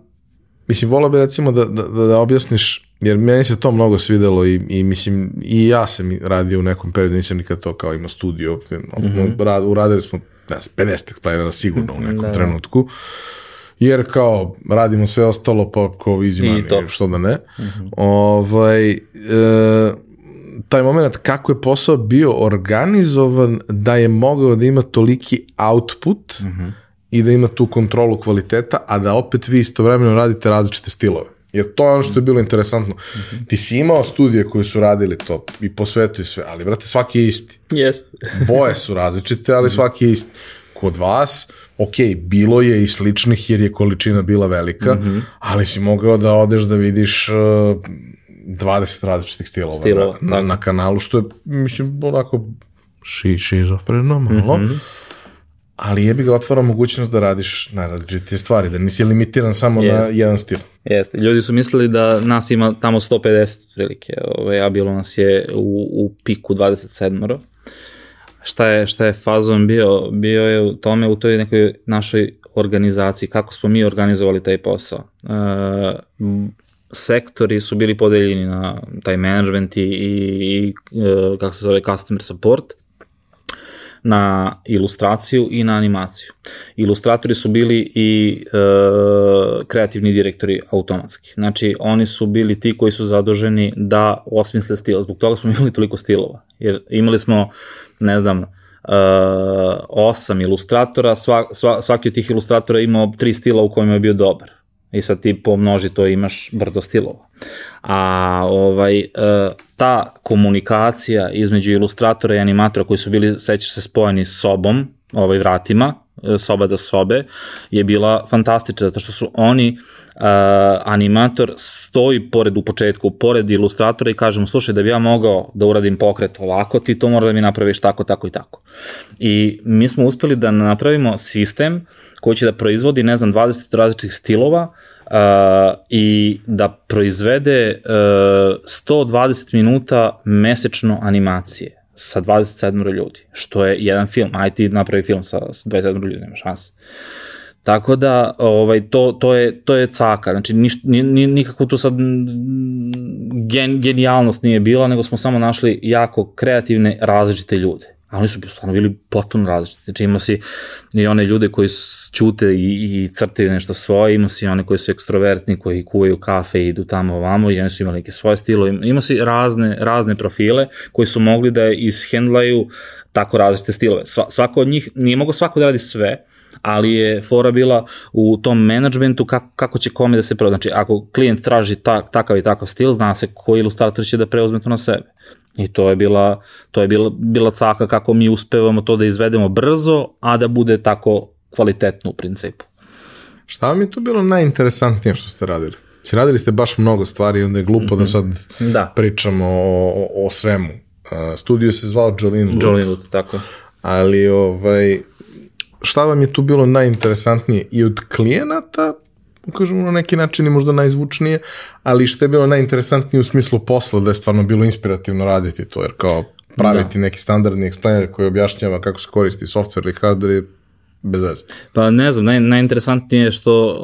mislim, volao bi recimo da, da, da objasniš, jer meni se to mnogo svidelo i, i mislim, i ja sam radio u nekom periodu, nisam nikad to kao ima studio, mm -hmm. uradili smo ne znam, 50 eksplanera sigurno u nekom da, da. trenutku. Da jer kao radimo sve ostalo pa easy money, što da ne. Mm -hmm. ovaj, e, taj moment kako je posao bio organizovan da je mogao da ima toliki output mm -hmm. i da ima tu kontrolu kvaliteta, a da opet vi istovremeno radite različite stilove. Jer to je ono što je bilo interesantno. Mm -hmm. Ti si imao studije koji su radili to i po svetu i sve, ali brate, svaki je isti. Jeste. Boje su različite, ali svaki je isti. Kod vas, ok, bilo je i sličnih jer je količina bila velika, mm -hmm. ali si mogao da odeš da vidiš uh, 20 različitih stilova, stilova na, na, na kanalu, što je, mislim, onako ši, šizofreno malo, mm -hmm. ali je bi ga otvara mogućnost da radiš na različitije stvari, da nisi limitiran samo Jest. na jedan stil. Jeste, ljudi su mislili da nas ima tamo 150 prilike, ovaj, a bilo nas je u, u piku 27 Uh, šta je, šta je fazon bio? Bio je u tome u toj nekoj našoj organizaciji, kako smo mi organizovali taj posao. E, sektori su bili podeljeni na taj management i, i, i e, kako se zove customer support na ilustraciju i na animaciju. Ilustratori su bili i e, kreativni direktori automatski. Znači, oni su bili ti koji su zaduženi da osmisle stil. Zbog toga smo [LAUGHS] imali toliko stilova. Jer imali smo, ne znam, uh, osam ilustratora, sva, sva, svaki od tih ilustratora imao tri stila u kojima je bio dobar. I sad ti pomnoži to imaš brdo stilova. A ovaj, e, ta komunikacija između ilustratora i animatora koji su bili, sećaš se, spojeni s sobom, ovaj vratima, e, soba do sobe, je bila fantastična, zato što su oni, uh, animator stoji pored u početku, pored ilustratora i kaže mu, slušaj, da bi ja mogao da uradim pokret ovako, ti to mora da mi napraviš tako, tako i tako. I mi smo uspeli da napravimo sistem koji će da proizvodi, ne znam, 20 različitih stilova uh, i da proizvede uh, 120 minuta mesečno animacije sa 27 ljudi, što je jedan film, aj ti napravi film sa 27 ljudi, nema šanse. Tako da ovaj to to je to je caka. Znači niš, ni, ni, nikako tu sad gen, genijalnost nije bila, nego smo samo našli jako kreativne različite ljude a oni su stvarno bili potpuno različiti. Znači ima si i one ljude koji ćute i, i crtaju nešto svoje, ima si one koji su ekstrovertni, koji kuvaju kafe i idu tamo ovamo i oni su imali neke svoje stilo. Ima si razne, razne profile koji su mogli da ishendlaju tako različite stilove. Sva, svako od njih, nije mogo svako da radi sve, ali je fora bila u tom menadžmentu kako, kako će kome da se proda. Znači, ako klijent traži ta, takav i takav stil, zna se koji ilustrator će da preuzme to na sebe. I to je bila, to je bila, bila caka kako mi uspevamo to da izvedemo brzo, a da bude tako kvalitetno u principu. Šta vam je tu bilo najinteresantnije što ste radili? Si radili ste baš mnogo stvari i onda je glupo mm -hmm. da sad da. pričamo o, o, o svemu. Uh, studio se zvao Jolene Lut. Jolene Lut, tako. Ali ovaj, šta vam je tu bilo najinteresantnije i od klijenata kažemo na neki način i možda najzvučnije, ali što je bilo najinteresantnije u smislu posla, da je stvarno bilo inspirativno raditi to, jer kao praviti da. neki standardni explainer koji objašnjava kako se koristi software ili hardware je bez veze. Pa ne znam, naj, najinteresantnije je što,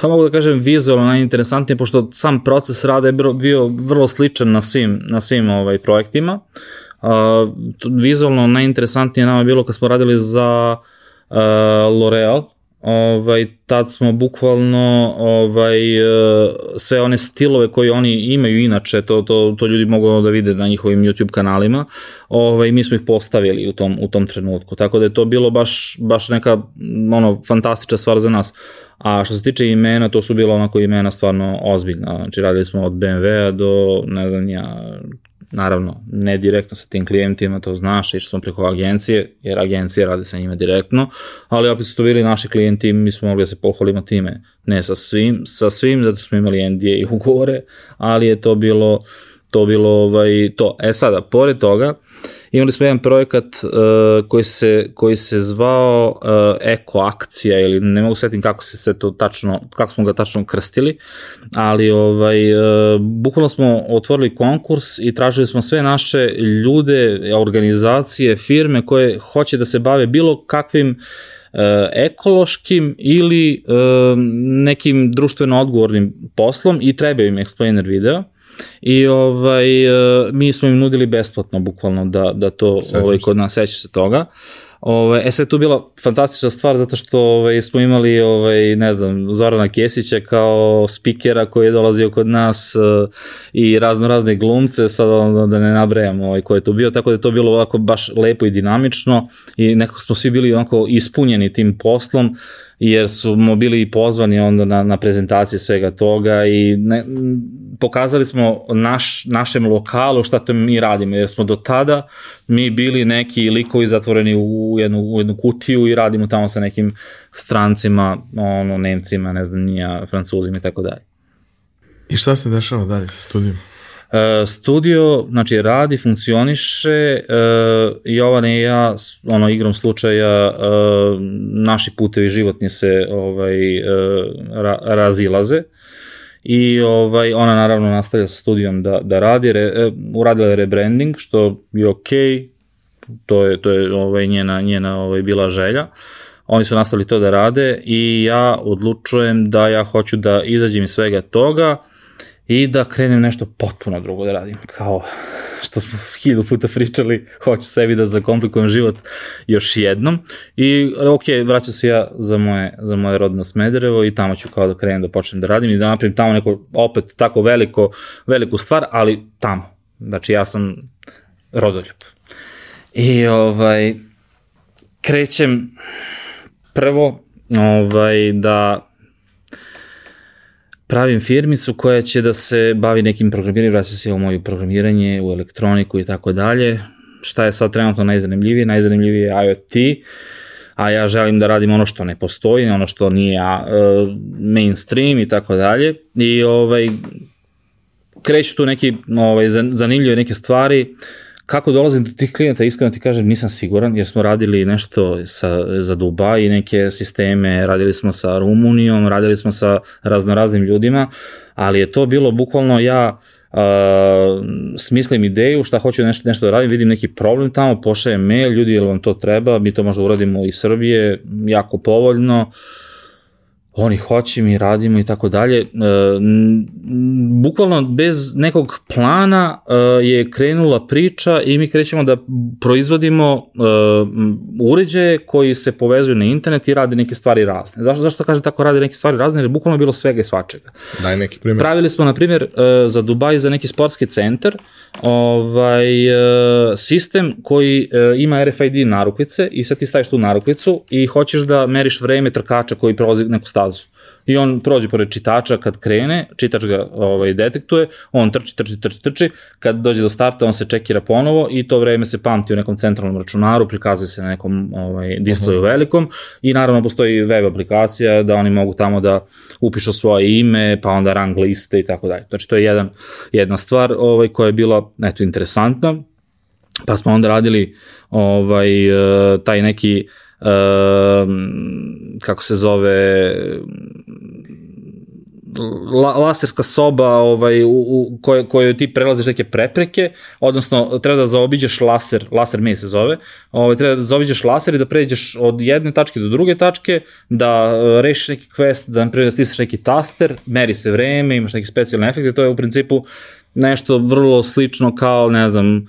pa mogu da kažem vizualno najinteresantnije, pošto sam proces rada je bio vrlo sličan na svim, na svim ovaj, projektima. Uh, vizualno najinteresantnije nama je bilo kad smo radili za uh, L'Oreal, ovaj, tad smo bukvalno ovaj, e, sve one stilove koje oni imaju inače, to, to, to ljudi mogu da vide na njihovim YouTube kanalima, ovaj, mi smo ih postavili u tom, u tom trenutku, tako da je to bilo baš, baš neka ono, fantastična stvar za nas. A što se tiče imena, to su bilo onako imena stvarno ozbiljna. Znači radili smo od BMW-a do, ne znam ja, naravno, ne direktno sa tim klijentima, to znaš, išli smo preko agencije, jer agencije rade sa njima direktno, ali opet su to bili naši klijenti, mi smo mogli da se pohvalimo time, ne sa svim, sa svim, zato smo imali NDA i ugovore, ali je to bilo, to bilo ovaj, to. E sada, pored toga, imali smo jedan projekat uh, koji, se, koji se zvao uh, Eko akcija ili ne mogu setim kako se sve to tačno, kako smo ga tačno krstili, ali ovaj, uh, bukvalno smo otvorili konkurs i tražili smo sve naše ljude, organizacije, firme koje hoće da se bave bilo kakvim ekološkim ili nekim društveno odgovornim poslom i treba im explainer video i ovaj, e, mi smo im nudili besplatno bukvalno da, da to ovaj, kod nas seća se toga. Ove, e sad tu bila fantastična stvar zato što ovaj, smo imali, ovaj, ne znam, Zorana Kesića kao spikera koji je dolazio kod nas uh, i razno razne glumce, sad da, da ne nabrajam ovaj, ko je to bio, tako da je to bilo ovako baš lepo i dinamično i nekako smo svi bili onako ispunjeni tim poslom jer smo bili pozvani onda na, na prezentacije svega toga i ne, pokazali smo naš, našem lokalu šta to mi radimo, jer smo do tada mi bili neki likovi zatvoreni u jednu, u jednu kutiju i radimo tamo sa nekim strancima, ono, Nemcima, ne znam, nija, Francuzima i tako dalje. I šta se dešava dalje sa studijom? Uh, studio, znači, radi, funkcioniše, uh, Jovan i ja, ono, igrom slučaja, uh, naši putevi životni se ovaj, uh, ra, razilaze. I ovaj, ona naravno nastavlja sa studijom da, da radi, re, uradila je rebranding, što je okej, okay, to je, to je ovaj, njena, njena ovaj, bila želja. Oni su nastavili to da rade i ja odlučujem da ja hoću da izađem iz svega toga i da krenem nešto potpuno drugo da radim. Kao što smo hiljadu puta pričali, hoću sebi da zakomplikujem život još jednom. I ok, vraćam se ja za moje, za moje rodno Smederevo i tamo ću kao da krenem da počnem da radim i da napravim tamo neko opet tako veliko, veliku stvar, ali tamo. Znači ja sam rodoljub. I ovaj, krećem prvo ovaj, da pravim firmicu koja će da se bavi nekim programiranjem, vraća se u moju programiranje, u elektroniku i tako dalje. Šta je sad trenutno najzanimljivije? Najzanimljivije je IoT, a ja želim da radim ono što ne postoji, ono što nije uh, mainstream i tako dalje. I ovaj, kreću tu neki ovaj, zanimljive neke stvari. Uh, Kako dolazim do tih klijenta, iskreno ti kažem, nisam siguran, jer smo radili nešto sa, za Dubaj, neke sisteme, radili smo sa Rumunijom, radili smo sa raznoraznim ljudima, ali je to bilo bukvalno ja uh, smislim ideju šta hoću nešto, nešto da radim, vidim neki problem tamo, pošajem mail, ljudi, jel vam to treba, mi to možda uradimo iz Srbije, jako povoljno, uh, oni hoće, mi radimo i tako dalje. E, bukvalno bez nekog plana e, je krenula priča i mi krećemo da proizvodimo e, uređaje koji se povezuju na internet i rade neke stvari razne. Zašto, zašto kažem tako rade neke stvari razne? Jer je bukvalno bilo svega i svačega. Daj neki primjer. Pravili smo, na primjer, za Dubaj, za neki sportski centar, ovaj, sistem koji ima RFID narukvice i sad ti staviš tu narukvicu i hoćeš da meriš vreme trkača koji prolazi neku stazu. I on prođe pored čitača kad krene, čitač ga ovaj, detektuje, on trči, trči, trči, trči, kad dođe do starta on se čekira ponovo i to vreme se pamti u nekom centralnom računaru, prikazuje se na nekom ovaj, displeju uh -huh. velikom i naravno postoji web aplikacija da oni mogu tamo da upišu svoje ime, pa onda rang liste i tako dalje. Znači to je jedan, jedna stvar ovaj, koja je bila eto, interesantna, pa smo onda radili ovaj, eh, taj neki uh, kako se zove la, laserska soba ovaj, u, u kojoj, kojoj ti prelaziš neke prepreke, odnosno treba da zaobiđeš laser, laser me se zove, ovaj, treba da zaobiđeš laser i da pređeš od jedne tačke do druge tačke, da e, rešiš neki quest, da naprijed da stisneš neki taster, meri se vreme, imaš neki specijalne efekte, to je u principu nešto vrlo slično kao, ne znam, uh,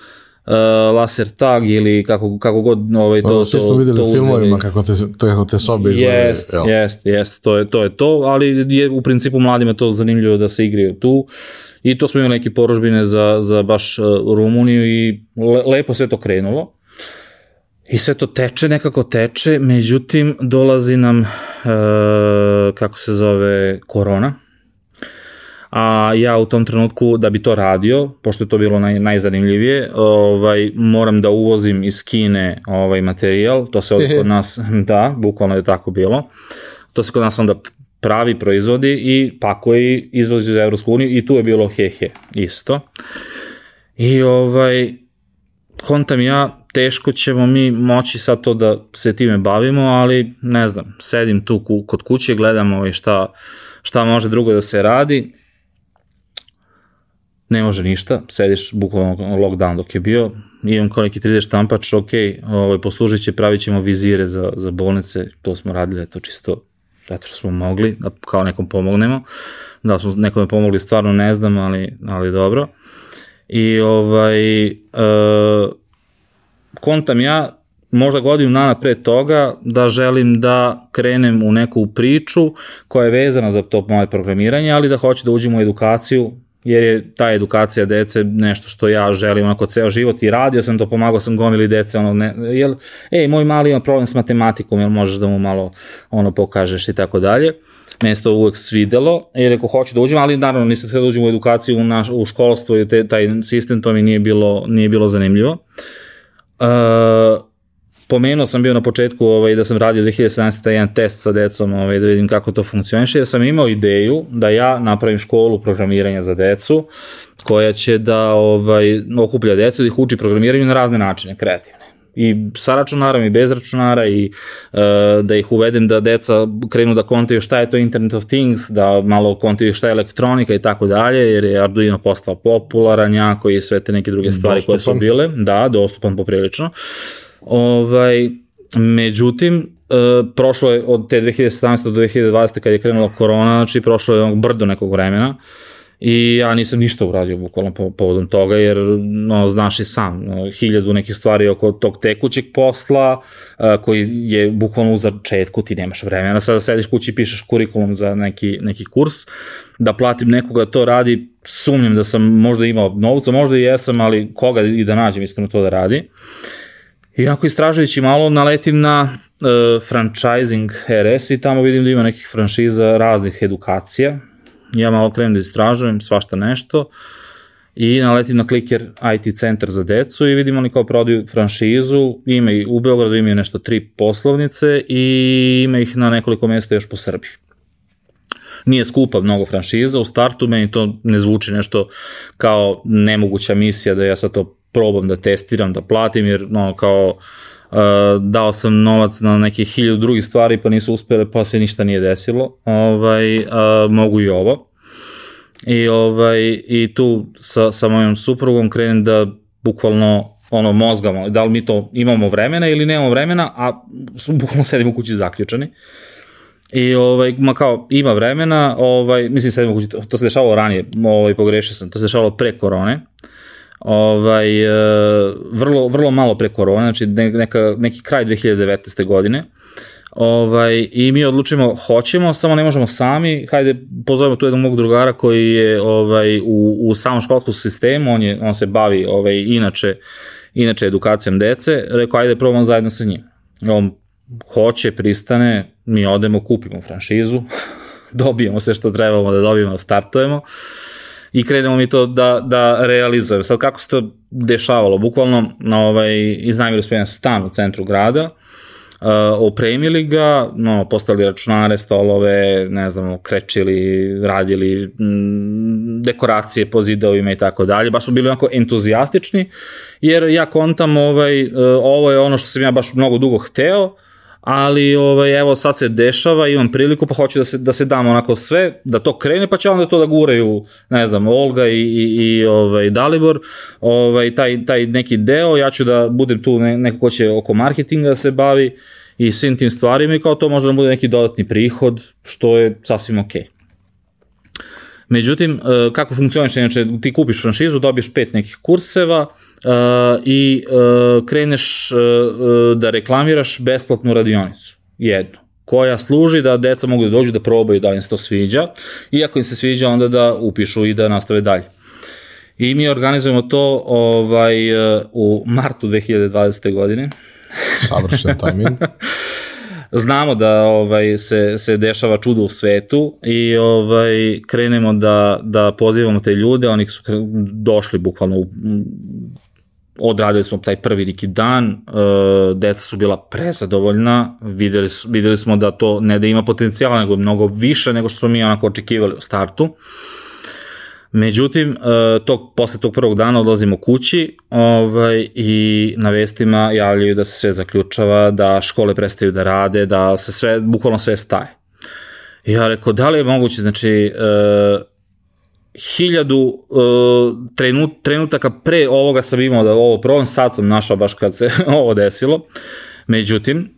laser tag ili kako, kako god ovaj, to, to, Svi smo videli u filmovima kako te, kako te sobe izgledaju. Jest, jest, jest, to je, to je to, ali je u principu mladima to zanimljivo da se igraju tu i to smo imali neke porožbine za, za baš uh, Rumuniju i le, lepo sve to krenulo. I sve to teče, nekako teče, međutim dolazi nam, uh, kako se zove, korona a ja u tom trenutku da bi to radio, pošto je to bilo naj, najzanimljivije, ovaj, moram da uvozim iz Kine ovaj materijal, to se od, [LAUGHS] kod nas, [LAUGHS] da, bukvalno je tako bilo, to se kod nas onda pravi proizvodi i pakuje i izvozi za Evropsku uniju i tu je bilo hehe isto. I ovaj, kontam ja, teško ćemo mi moći sad to da se time bavimo, ali ne znam, sedim tu kod kuće, gledam ovaj šta, šta može drugo da se radi ne može ništa, sediš bukvalno lockdown dok je bio, imam kao neki 3D štampač, ok, ovaj, poslužit će, pravit ćemo vizire za, za bolnice, to smo radili, to čisto zato što smo mogli, da kao nekom pomognemo, da smo nekome pomogli stvarno ne znam, ali, ali dobro. I ovaj, e, kontam ja, možda godinu dana pre toga da želim da krenem u neku priču koja je vezana za to moje programiranje, ali da hoću da uđem u edukaciju jer je ta edukacija dece nešto što ja želim onako ceo život i radio sam to, pomagao sam gomili dece, ono, ne, jel, ej, moj mali ima problem s matematikom, jel možeš da mu malo ono pokažeš i tako dalje. Mene se to uvek svidelo, jer ako hoću da uđem, ali naravno nisam htio da uđem u edukaciju u, naš, u školstvo i te, taj sistem, to mi nije bilo, nije bilo zanimljivo. Uh, pomenuo sam bio na početku ovaj, da sam radio 2017. taj jedan test sa decom ovaj, da vidim kako to funkcioniše, da sam imao ideju da ja napravim školu programiranja za decu koja će da ovaj, okuplja decu da ih uči programiranju na razne načine, kreativne. i sa računarom i bez računara i uh, da ih uvedem da deca krenu da kontaju šta je to Internet of Things, da malo kontaju šta je elektronika i tako dalje, jer je Arduino postao popularan jako i sve te neke druge stvari dostupan. koje su bile, da, dostupan poprilično. Ovaj, međutim, Uh, prošlo je od te 2017. do 2020. kad je krenula korona, znači prošlo je brdo nekog vremena i ja nisam ništa uradio bukvalno po, povodom toga, jer no, znaš i sam, no, hiljadu nekih stvari oko tog tekućeg posla, uh, koji je bukvalno u začetku, ti nemaš vremena, sada sediš kući i pišeš kurikulum za neki, neki kurs, da platim nekoga to radi, sumnjam da sam možda imao novca, možda i jesam, ali koga i da nađem iskreno to da radi. I ako istražujući malo naletim na uh, franchising RS i tamo vidim da ima nekih franšiza raznih edukacija. Ja malo krenem da istražujem svašta nešto i naletim na kliker IT centar za decu i vidim oni kao prodaju franšizu, ima i u Beogradu imaju nešto tri poslovnice i ima ih na nekoliko mesta još po Srbiji. Nije skupa mnogo franšiza, u startu meni to ne zvuči nešto kao nemoguća misija da ja sad to probam da testiram, da platim, jer no, kao uh, dao sam novac na neke hiljadu drugih stvari pa nisu uspele pa se ništa nije desilo. Ovaj, uh, mogu i ovo. I, ovaj, i tu sa, sa mojom suprugom krenem da bukvalno ono mozgamo, da li mi to imamo vremena ili nemamo vremena, a bukvalno sedimo u kući zaključani. I ovaj, ma kao, ima vremena, ovaj, mislim sedimo u kući, to se dešavalo ranije, ovaj, pogrešio sam, to se dešavalo pre korone. Uh, ovaj, e, vrlo, vrlo malo pre korona, znači neka, neki kraj 2019. godine. Ovaj, I mi odlučimo, hoćemo, samo ne možemo sami, hajde pozovemo tu jednog mog drugara koji je ovaj, u, u samom školskom sistemu, on, je, on se bavi ovaj, inače, inače edukacijom dece, rekao ajde probamo zajedno sa njim. On hoće, pristane, mi odemo, kupimo franšizu, [LAUGHS] dobijemo sve što trebamo da dobijemo, startujemo i krenemo mi to da, da realizujemo. Sad kako se to dešavalo? Bukvalno ovaj, iznajmili smo jedan stan u centru grada, uh, opremili ga, no, postali računare, stolove, ne znam, krečili, radili m, dekoracije po zidovima i tako dalje. Baš su bili onako entuzijastični, jer ja kontam ovaj, uh, ovo je ono što sam ja baš mnogo dugo hteo, ali ovaj, evo sad se dešava, imam priliku pa hoću da se, da se dam onako sve, da to krene pa će onda to da guraju, ne znam, Olga i, i, i ovaj, Dalibor, ovaj, taj, taj neki deo, ja ću da budem tu ne, neko ko će oko marketinga da se bavi i svim tim stvarima i kao to može da bude neki dodatni prihod, što je sasvim okej. Okay. Međutim, e, kako funkcioniše, znači ti kupiš franšizu, dobiješ pet nekih kurseva uh, i uh, kreneš uh, da reklamiraš besplatnu radionicu, jednu koja služi da deca mogu da dođu da probaju da im se to sviđa i ako im se sviđa onda da upišu i da nastave dalje. I mi organizujemo to ovaj, u martu 2020. godine. Savršen tajmin. [LAUGHS] znamo da ovaj se se dešava čudo u svetu i ovaj krenemo da da pozivamo te ljude, oni su došli bukvalno u odradili smo taj prvi neki dan, uh, deca su bila prezadovoljna, videli, videli smo da to ne da ima potencijala, nego mnogo više nego što smo mi onako očekivali u startu. Međutim, e, tog, posle tog prvog dana odlazimo kući ovaj, i na vestima javljaju da se sve zaključava, da škole prestaju da rade, da se sve, bukvalno sve staje. I ja rekao, da li je moguće, znači, uh, hiljadu uh, trenut, trenutaka pre ovoga sam imao da ovo problem, sad sam našao baš kad se [LAUGHS] ovo desilo. Međutim,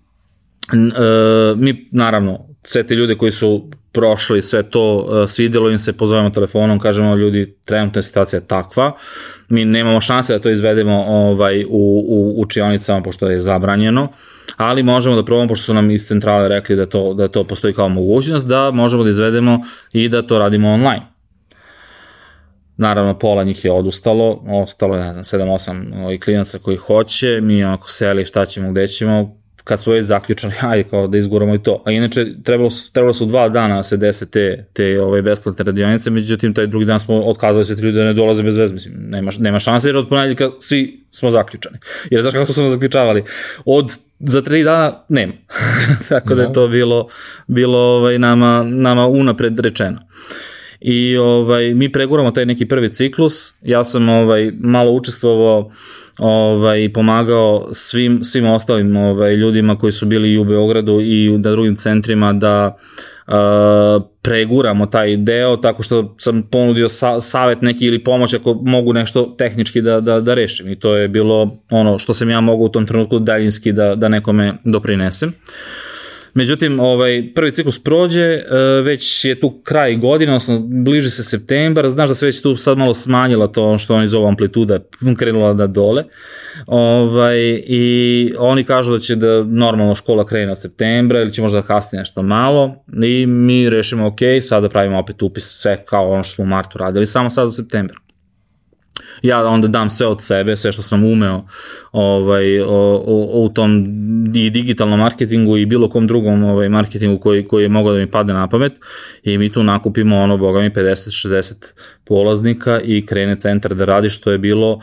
uh, mi naravno sve te ljude koji su prošli sve to, uh, svidelo im se, pozovemo telefonom, kažemo ljudi, trenutna situacija je takva, mi nemamo šanse da to izvedemo ovaj, u, u učionicama, pošto je zabranjeno, ali možemo da probamo, pošto su nam iz centrale rekli da to, da to postoji kao mogućnost, da možemo da izvedemo i da to radimo online. Naravno, pola njih je odustalo, ostalo je, ne znam, 7-8 ovaj, klijenca koji hoće, mi onako seli šta ćemo, gde ćemo, kad smo već zaključali, [LAUGHS] ajde kao da izguramo i to. A inače, trebalo su, trebalo su dva dana da se dese te, te ove besplatne radionice, međutim, taj drugi dan smo otkazali sve tri ljudi da ne dolaze bez veze, mislim, nema, nema šanse, jer od ponedljika svi smo zaključani. Jer znaš kako smo zaključavali? Od za tri dana nema. [LAUGHS] Tako da je da. to bilo, bilo ovaj, nama, nama unapred rečeno. I ovaj, mi preguramo taj neki prvi ciklus, ja sam ovaj, malo učestvovao ovaj, pomagao svim, svim ostalim ovaj, ljudima koji su bili i u Beogradu i na drugim centrima da uh, preguramo taj deo tako što sam ponudio sa, savet neki ili pomoć ako mogu nešto tehnički da, da, da rešim i to je bilo ono što sam ja mogu u tom trenutku daljinski da, da nekome doprinesem. Uh, Međutim, ovaj, prvi ciklus prođe, e, već je tu kraj godine, odnosno bliži se septembar, znaš da se već tu sad malo smanjila to što oni zovu amplituda, krenula da dole. Ovaj, I oni kažu da će da normalno škola krene od septembra ili će možda da kasnije nešto malo i mi rešimo ok, sada pravimo opet upis sve kao ono što smo u martu radili, samo sada za septembar ja onda dam sve od sebe, sve što sam umeo ovaj, o, o, u tom i digitalnom marketingu i bilo kom drugom ovaj, marketingu koji, koji je mogao da mi padne na pamet i mi tu nakupimo ono, boga mi, 50-60 polaznika i krene centar da radi što je bilo uh,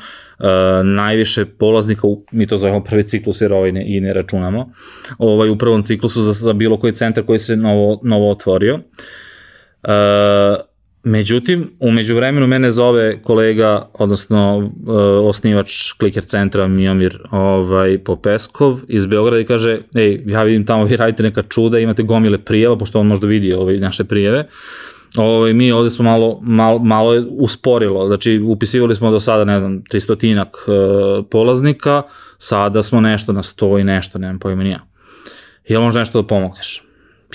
najviše polaznika, u, mi to zovemo prvi ciklus jer ovaj ne, i ne računamo, ovaj, u prvom ciklusu za, za bilo koji centar koji se novo, novo otvorio. Uh, Međutim, umeđu vremenu mene zove kolega, odnosno uh, osnivač Kliker centra Miomir ovaj, Popeskov iz Beograda i kaže, ej, ja vidim tamo vi radite neka čuda, imate gomile prijeva, pošto on možda vidi ovaj, naše prijeve. Ovaj, mi ovde smo malo, malo, malo je usporilo, znači upisivali smo do sada, ne znam, 300 uh, polaznika, sada smo nešto na 100 i nešto, nemam pojma nija. Jel možda nešto da pomogneš?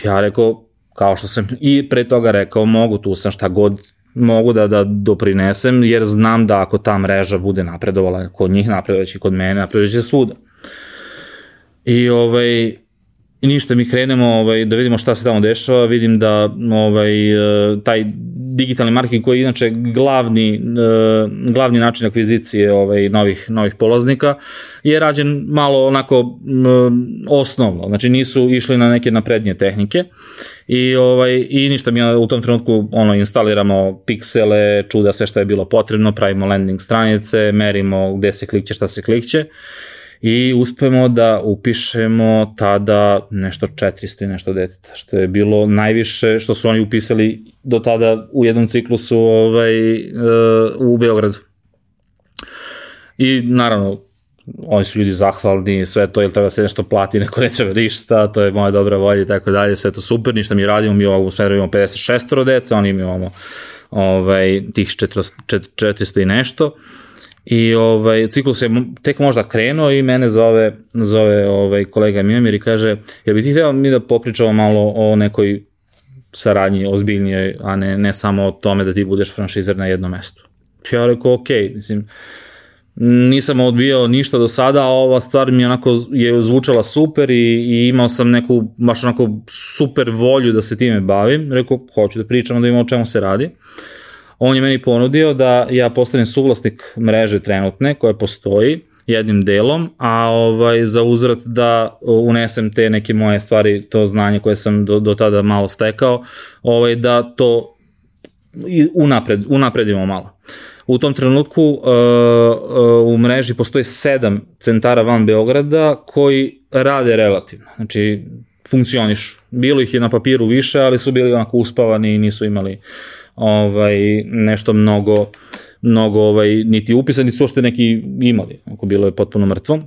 Ja rekao, kao što sam i pre toga rekao, mogu tu sam šta god mogu da, da doprinesem, jer znam da ako ta mreža bude napredovala kod njih, napredovaći kod mene, napredovaći svuda. I ovaj, I ništa, mi krenemo ovaj, da vidimo šta se tamo dešava, vidim da ovaj, e, taj digitalni marketing koji je inače glavni, e, glavni način akvizicije ovaj, novih, novih polaznika je rađen malo onako osnovno, znači nisu išli na neke naprednije tehnike. I, ovaj, i ništa, mi u tom trenutku ono, instaliramo piksele, čuda sve što je bilo potrebno, pravimo landing stranice, merimo gde se klikće, šta se klikće i uspemo da upišemo tada nešto 400 i nešto deteta, što je bilo najviše što su oni upisali do tada u jednom ciklusu ovaj, uh, u Beogradu. I naravno, oni su ljudi zahvalni, sve to, ili treba se nešto plati, neko ne treba ništa, to je moja dobra volja i tako dalje, sve to super, ništa mi radimo, mi ovog smeru imamo 56 deca, oni imamo ovaj, tih 400, 400 i nešto. Uh, I ovaj, ciklus je tek možda krenuo i mene zove, zove ovaj, kolega Mijomir i kaže, jel bi ti htio mi da popričamo malo o nekoj saradnji ozbiljnijoj, a ne, ne samo o tome da ti budeš franšizer na jednom mestu. Ja rekao, ok, mislim, nisam odbijao ništa do sada, a ova stvar mi onako je zvučala super i, i imao sam neku baš onako super volju da se time bavim. Rekao, hoću da pričamo da imamo o čemu se radi. Uh, On je meni ponudio da ja postanem suvlasnik mreže trenutne koja postoji jednim delom, a ovaj za uzvrat da unesem te neke moje stvari, to znanje koje sam do, do tada malo stekao, ovaj da to unapred, unapredimo malo. U tom trenutku uh, uh, u mreži postoji sedam centara van Beograda koji rade relativno. Znači, funkcionišu. Bilo ih je na papiru više, ali su bili onako uspavani i nisu imali ovaj, nešto mnogo, mnogo ovaj, niti upisani, su ošte neki imali, ako bilo je potpuno mrtvo.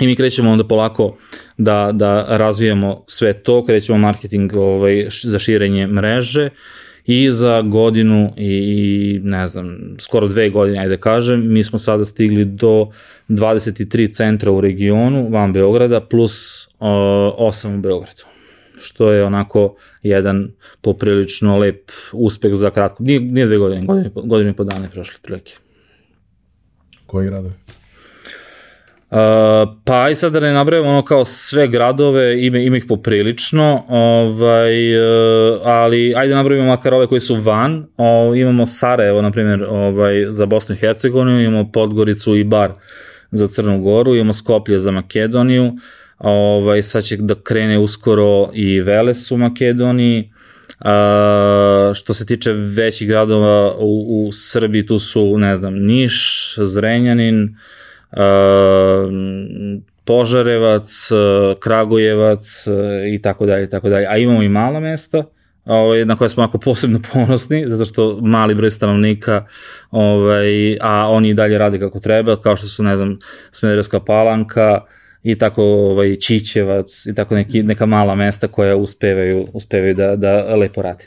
I mi krećemo onda polako da, da razvijamo sve to, krećemo marketing ovaj, za širenje mreže. I za godinu i ne znam, skoro dve godine, ajde kažem, mi smo sada stigli do 23 centra u regionu van Beograda plus o, 8 u Beogradu što je onako jedan poprilično lep uspeh za kratko. Nije, nije dve godine, godine, godine i po dana je prošle prilike. Koji gradovi? Uh, pa aj sad da ne nabrajamo ono kao sve gradove, ima, ima ih poprilično, ovaj, uh, ali ajde da nabrajamo makar ove koji su van, o, imamo Sarajevo, na primjer, ovaj, za Bosnu i Hercegovinu, imamo Podgoricu i Bar za Crnu Goru, imamo Skoplje za Makedoniju, uh, Ovaj, sad će da krene uskoro i Veles u Makedoniji. A, što se tiče većih gradova u, u Srbiji, tu su, ne znam, Niš, Zrenjanin, a, Požarevac, Kragujevac i tako dalje, tako dalje. A imamo i mala mesta, ovaj, na koje smo onako posebno ponosni, zato što mali broj stanovnika, ovaj, a oni i dalje rade kako treba, kao što su, ne znam, Smederevska palanka, i tako ovaj, Čićevac i tako neki, neka mala mesta koja uspevaju, uspevaju da, da lepo radi.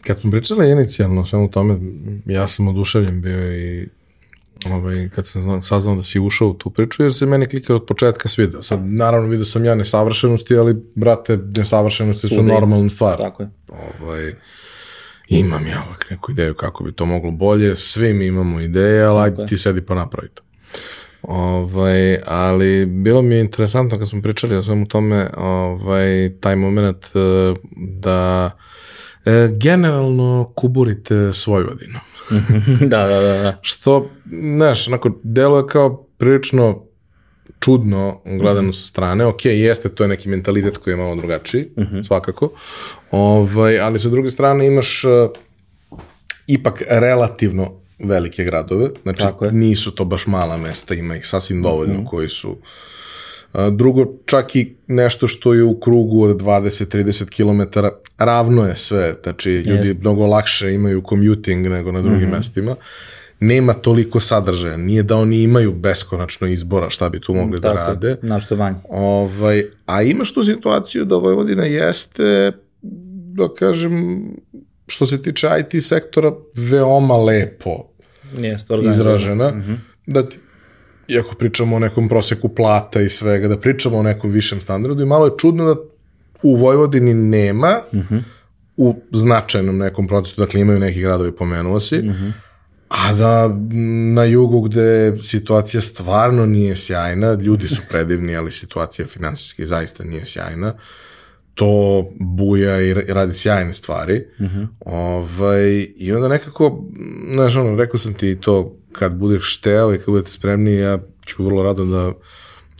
Kad smo pričali inicijalno o svemu tome, ja sam oduševljen bio i ovaj, kad sam saznao da si ušao u tu priču, jer se meni klika od početka svidao. Sad, naravno, vidio sam ja nesavršenosti, ali, brate, nesavršenosti Sudi. su normalna stvar. Tako je. Ovaj, imam ja ovak neku ideju kako bi to moglo bolje, svi mi imamo ideje, ali ajde ti sedi pa napravi to. Ovaj, ali bilo mi je interesantno kad smo pričali o svemu tome, ovaj, taj moment eh, da e, generalno kuburite Svojvodinu. [LAUGHS] da, da, da, da. Što, znaš, onako, delo je kao prilično čudno gledano mm sa strane. Ok, jeste, to je neki mentalitet koji je malo drugačiji, mm -hmm. svakako. Ovaj, ali sa druge strane imaš uh, ipak relativno velike gradove. Znači, nisu to baš mala mesta, ima ih sasvim dovoljno mm -hmm. koji su Drugo, čak i nešto što je u krugu od 20-30 km, ravno je sve, znači ljudi Jest. mnogo lakše imaju commuting nego na drugim mm -hmm. mestima. Nema toliko sadržaja, nije da oni imaju beskonačno izbora šta bi tu mogli da Tako, da rade. Našto vanje. Ovaj, a imaš tu situaciju da Vojvodina jeste, da kažem, što se tiče IT sektora, veoma lepo Jeste, izražena. Mm -hmm. Da ti iako pričamo o nekom proseku plata i svega, da pričamo o nekom višem standardu i malo je čudno da u Vojvodini nema uh mhm. -huh. u značajnom nekom procesu, dakle imaju neki gradovi, pomenuo si, uh mhm. -huh. a da na jugu gde situacija stvarno nije sjajna, ljudi su predivni, ali situacija finansijski zaista nije sjajna, to buja i radi sjajne stvari. Uh mhm. -huh. ovaj, I onda nekako, znaš ono, rekao sam ti to kad budeš šteo i kad budete spremni, ja ću vrlo rado da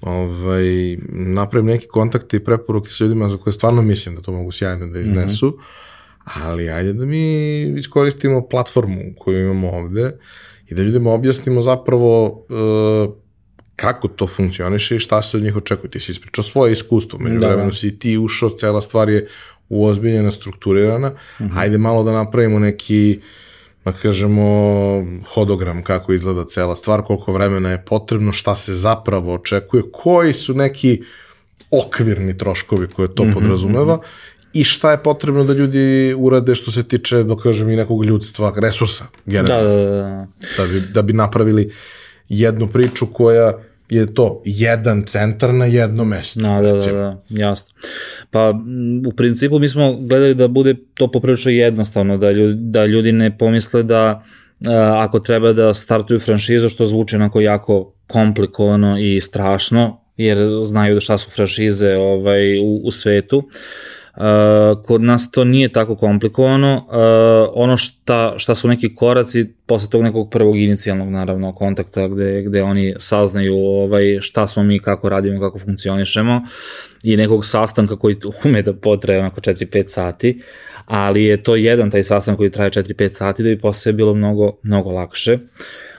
ovaj, napravim neki kontakte i preporuke sa ljudima za koje stvarno mislim da to mogu sjajno da iznesu, mm -hmm. ali ajde da mi iskoristimo platformu koju imamo ovde i da ljudima objasnimo zapravo uh, kako to funkcioniše i šta se od njih očekuje. Ti si ispričao svoje iskustvo, među da, vremenu da. si ti ušao, cela stvar je uozbiljena, strukturirana, mm -hmm. ajde malo da napravimo neki uh, da kažemo, hodogram kako izgleda cela stvar, koliko vremena je potrebno, šta se zapravo očekuje, koji su neki okvirni troškovi koje to mm -hmm, podrazumeva i šta je potrebno da ljudi urade što se tiče, da kažem, i nekog ljudstva, resursa, generalno. Da, da, da. Da bi, da bi napravili jednu priču koja je to jedan centar na jedno mesto. Da, da, da, da, jasno. Pa u principu mi smo gledali da bude to poprilično jednostavno, da ljudi, da ljudi ne pomisle da ako treba da startuju franšizu, što zvuči onako jako komplikovano i strašno, jer znaju da šta su franšize ovaj, u, u svetu. Uh, kod nas to nije tako komplikovano. Uh, ono šta, šta su neki koraci posle tog nekog prvog inicijalnog naravno kontakta gde, gde oni saznaju ovaj, šta smo mi, kako radimo, kako funkcionišemo i nekog sastanka koji ume da potraje onako 4-5 sati, ali je to jedan taj sastanak koji traje 4-5 sati da bi posle bilo mnogo, mnogo lakše.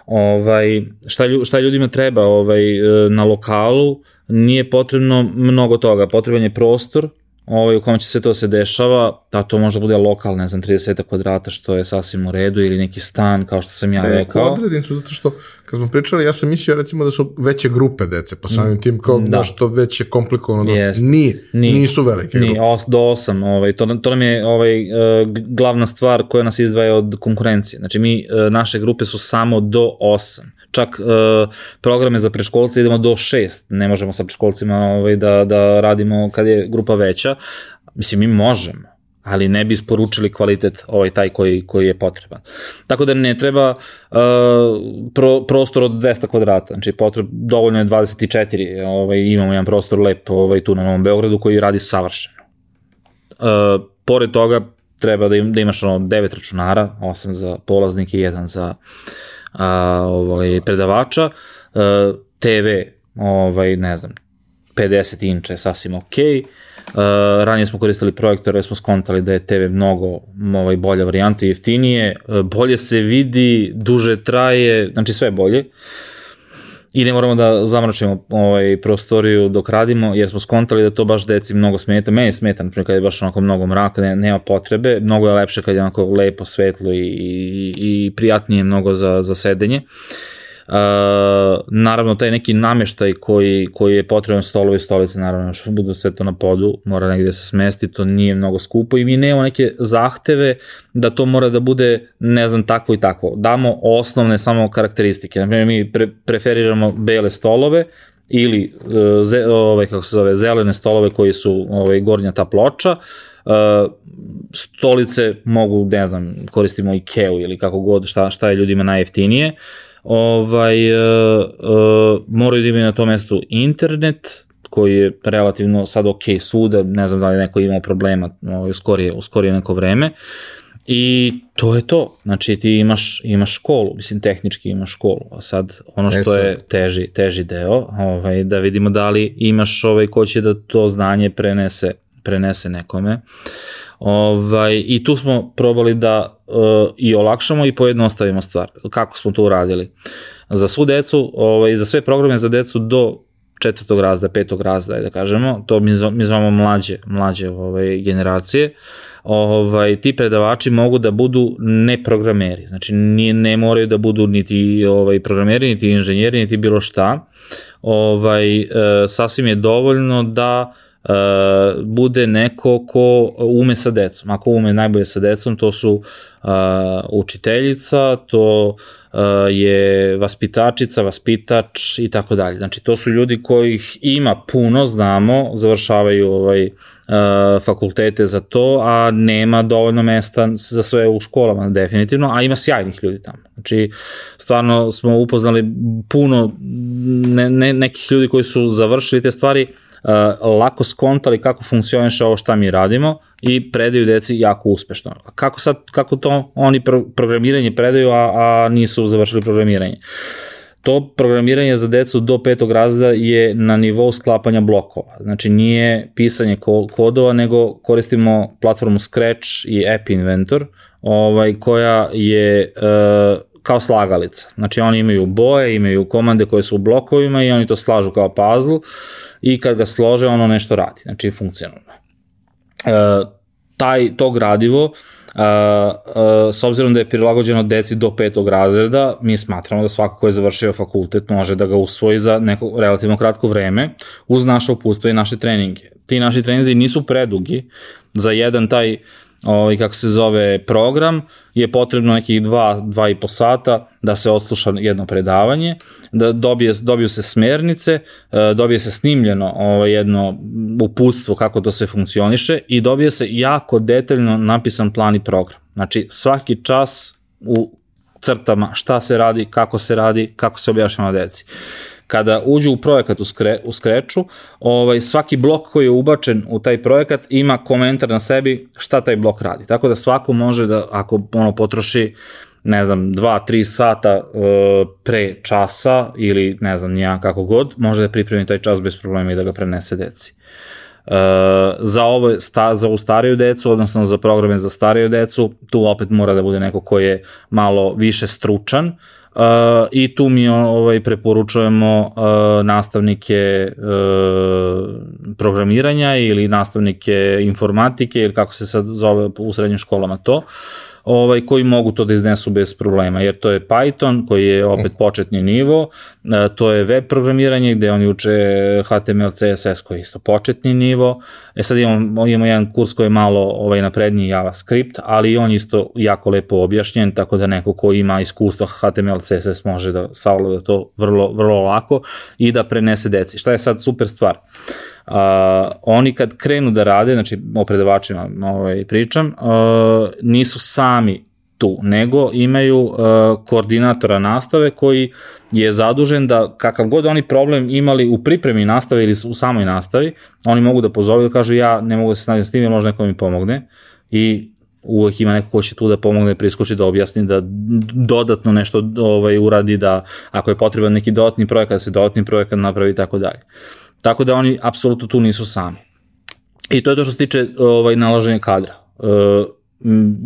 Ovaj, šta, šta ljudima treba ovaj, na lokalu, nije potrebno mnogo toga, potreban je prostor, ovaj, u kom će sve to se dešava, da to možda bude lokal, ne znam, 30 kvadrata, što je sasvim u redu, ili neki stan, kao što sam ja ne, rekao. Odredim su, zato što, kad smo pričali, ja sam mislio, recimo, da su veće grupe dece, pa samim tim kao da. što već je komplikovano. Da, Jest. Ni, ni, nisu velike ni, grupe. Os, do osam, ovaj, to, to nam je ovaj, uh, glavna stvar koja nas izdvaja od konkurencije. Znači, mi, uh, naše grupe su samo do osam čak uh, programe za preškolce idemo do šest, ne možemo sa preškolcima ovaj, da, da radimo kad je grupa veća, mislim mi možemo, ali ne bi isporučili kvalitet ovaj taj koji, koji je potreban. Tako da ne treba uh, pro, prostor od 200 kvadrata, znači potreb, dovoljno je 24, ovaj, imamo jedan prostor lep ovaj, tu na Novom Beogradu koji radi savršeno. Uh, pored toga treba da, im, da imaš ono 9 računara, 8 za polaznike i 1 za a, ovaj, predavača, a, TV, ovaj, ne znam, 50 inča je sasvim okej, okay. Uh, ranije smo koristili projektore, smo skontali da je TV mnogo ovaj, bolja varijanta i jeftinije, uh, bolje se vidi, duže traje, znači sve bolje. i ne moramo da zamračimo ovaj prostoriju dok radimo, jer smo skontali da to baš deci mnogo smeta. Meni smeta, na primjer, kad je baš onako mnogo mraka, ne, nema potrebe, mnogo je lepše kad je onako lepo, svetlo i, i, i prijatnije mnogo za, za sedenje. Uh, naravno, taj neki nameštaj koji, koji je potreban stolovi i stolice, naravno, što budu sve to na podu, mora negde se smesti, to nije mnogo skupo i mi nemamo neke zahteve da to mora da bude, ne znam, tako i tako. Damo osnovne samo karakteristike. Naprimjer, mi pre, preferiramo bele stolove, ili uh, ze, ovaj, kako se zove, zelene stolove koji su ovaj, gornja ta ploča, uh, stolice mogu, ne znam, koristimo Ikeu ili kako god, šta, šta je ljudima najjeftinije. Uh, ovaj, uh, uh, moraju da imaju na tom mestu internet, koji je relativno sad ok svuda, ne znam da li neko imao problema ovaj, u, skorije, u skorije neko vreme. I to je to. Znači ti imaš, imaš školu, mislim tehnički imaš školu, a sad ono što je teži, teži deo, ovaj, da vidimo da li imaš ovaj ko će da to znanje prenese, prenese nekome. Uh, Ovaj, I tu smo probali da uh, i olakšamo i pojednostavimo stvar. Kako smo to uradili? Za svu decu, ovaj, za sve programe za decu do četvrtog razda, petog razda, da kažemo, to mi, mi zvamo mlađe, mlađe ovaj, generacije, ovaj, ti predavači mogu da budu ne programeri, znači nije, ne moraju da budu niti ovaj, programeri, niti inženjeri, niti bilo šta, ovaj, e, sasvim je dovoljno da uh, bude neko ko ume sa decom. Ako ume najbolje sa decom, to su uh, učiteljica, to uh, je vaspitačica, vaspitač i tako dalje. Znači, to su ljudi kojih ima puno, znamo, završavaju ovaj, uh, fakultete za to, a nema dovoljno mesta za sve u školama, definitivno, a ima sjajnih ljudi tamo. Znači, stvarno smo upoznali puno ne, ne, nekih ljudi koji su završili te stvari, uh, lako skontali kako funkcioniše ovo šta mi radimo i predaju deci jako uspešno. Kako sad, kako to oni pro, programiranje predaju, a, a nisu završili programiranje? To programiranje za decu do petog razreda je na nivou sklapanja blokova. Znači nije pisanje kodova, nego koristimo platformu Scratch i App Inventor, ovaj, koja je uh, kao slagalica. Znači oni imaju boje, imaju komande koje su u blokovima i oni to slažu kao puzzle i kad ga slože ono nešto radi, znači funkcionalno. E, taj, to gradivo, Uh, uh, s obzirom da je prilagođeno deci do petog razreda, mi smatramo da svako ko je završio fakultet može da ga usvoji za neko relativno kratko vreme uz naše upustvo i naše treninge. Ti naši treninzi nisu predugi za jedan taj uh, ovaj, kako se zove program, je potrebno nekih dva, dva i po sata da se odsluša jedno predavanje, da dobije, dobiju se smernice, e, dobije se snimljeno ovaj, jedno uputstvo kako to sve funkcioniše i dobije se jako detaljno napisan plan i program. Znači svaki čas u crtama šta se radi, kako se radi, kako se objašnjava deci kada uđu u projekat u, skre, u Scratchu, ovaj, svaki blok koji je ubačen u taj projekat ima komentar na sebi šta taj blok radi. Tako da svako može da, ako ono potroši ne znam, 2-3 sata uh, pre časa ili ne znam nija kako god, može da pripremi taj čas bez problema i da ga prenese deci. Uh, za ovo sta, za u stariju decu, odnosno za programe za stariju decu, tu opet mora da bude neko ko je malo više stručan, I tu mi ovaj, preporučujemo uh, nastavnike uh, programiranja ili nastavnike informatike ili kako se sad zove u srednjim školama to. Uh, ovaj, koji mogu to da iznesu bez problema, jer to je Python koji je opet mm. početni nivo, e, to je web programiranje gde oni uče HTML, CSS koji je isto početni nivo, e sad imamo, imamo jedan kurs koji je malo ovaj, napredniji JavaScript, ali on isto jako lepo objašnjen, tako da neko ko ima iskustva HTML, CSS može da savlada to vrlo, vrlo lako i da prenese deci. Šta je sad super stvar? Uh, a, oni kad krenu da rade, znači o predavačima ovaj, pričam, a, nisu sami tu, nego imaju uh, koordinatora nastave koji je zadužen da kakav god oni problem imali u pripremi nastave ili u samoj nastavi, oni mogu da pozove da kažu ja ne mogu da se snađem s tim, možda neko mi pomogne i uvek ima neko ko će tu da pomogne, priskoči da objasni, da dodatno nešto ovaj, uradi, da ako je potreban neki dodatni projekat, da se dodatni projekat napravi i tako dalje. Tako da oni apsolutno tu nisu sami. I to je to što se tiče ovaj, nalaženja kadra. E,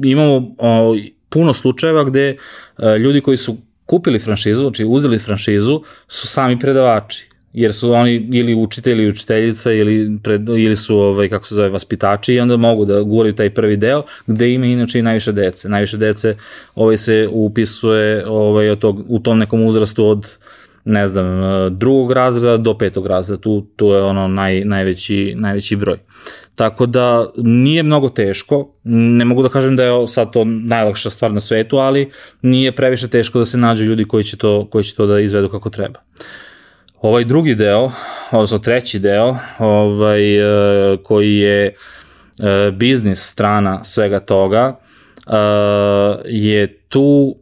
imamo o, puno slučajeva gde e, ljudi koji su kupili franšizu, znači uzeli franšizu, su sami predavači jer su oni ili učitelji ili učiteljica ili, pred, ili su ovaj, kako se zove vaspitači i onda mogu da guraju taj prvi deo gde ima inače i najviše dece. Najviše dece ovaj se upisuje ovaj, od tog, u tom nekom uzrastu od ne znam, drugog razreda do petog razreda, tu, tu je ono naj, najveći, najveći broj. Tako da nije mnogo teško, ne mogu da kažem da je sad to najlakša stvar na svetu, ali nije previše teško da se nađu ljudi koji će to, koji će to da izvedu kako treba. Ovaj drugi deo, odnosno treći deo, ovaj, e, koji je e, biznis strana svega toga, e, je tu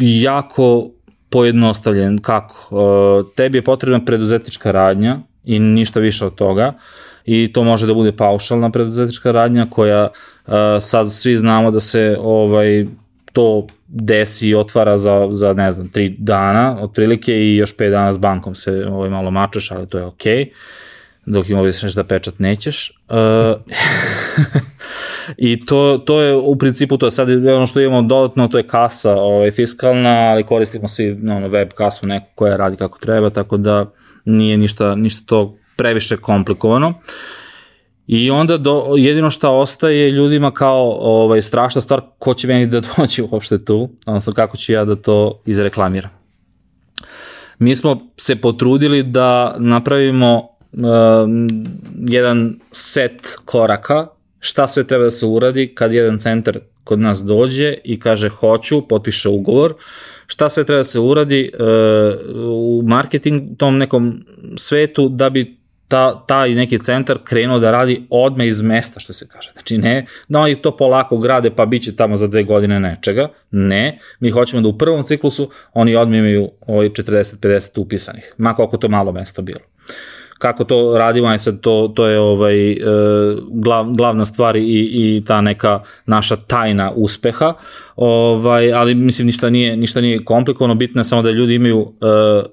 jako pojednostavljen. Kako? Tebi je potrebna preduzetnička radnja i ništa više od toga i to može da bude paušalna preduzetnička radnja koja sad svi znamo da se ovaj to desi i otvara za, za ne znam, tri dana otprilike i još pet dana s bankom se ovaj, malo mačeš, ali to je okej. Okay. Dok im ovdje da pečat nećeš. Uh, [LAUGHS] I to, to je u principu to je sad ono što imamo dodatno, to je kasa ovaj, fiskalna, ali koristimo svi ono, web kasu neku koja radi kako treba, tako da nije ništa, ništa to previše komplikovano. I onda do, jedino šta ostaje ljudima kao ovaj, strašna stvar, ko će meni da [LAUGHS] doći uopšte tu, odnosno kako ću ja da to izreklamiram. Mi smo se potrudili da napravimo uh, jedan set koraka šta sve treba da se uradi kad jedan centar kod nas dođe i kaže hoću, potpiše ugovor, šta sve treba da se uradi uh, u marketing tom nekom svetu da bi ta, taj neki centar krenuo da radi odme iz mesta, što se kaže. Znači ne da oni to polako grade pa bit će tamo za dve godine nečega. Ne, mi hoćemo da u prvom ciklusu oni odme imaju ovaj 40-50 upisanih, ma koliko to malo mesta bilo kako to radimo, aj sad to, to je ovaj, e, glav, glavna stvar i, i ta neka naša tajna uspeha, ovaj, ali mislim ništa nije, ništa nije komplikovano, bitno je samo da ljudi imaju e,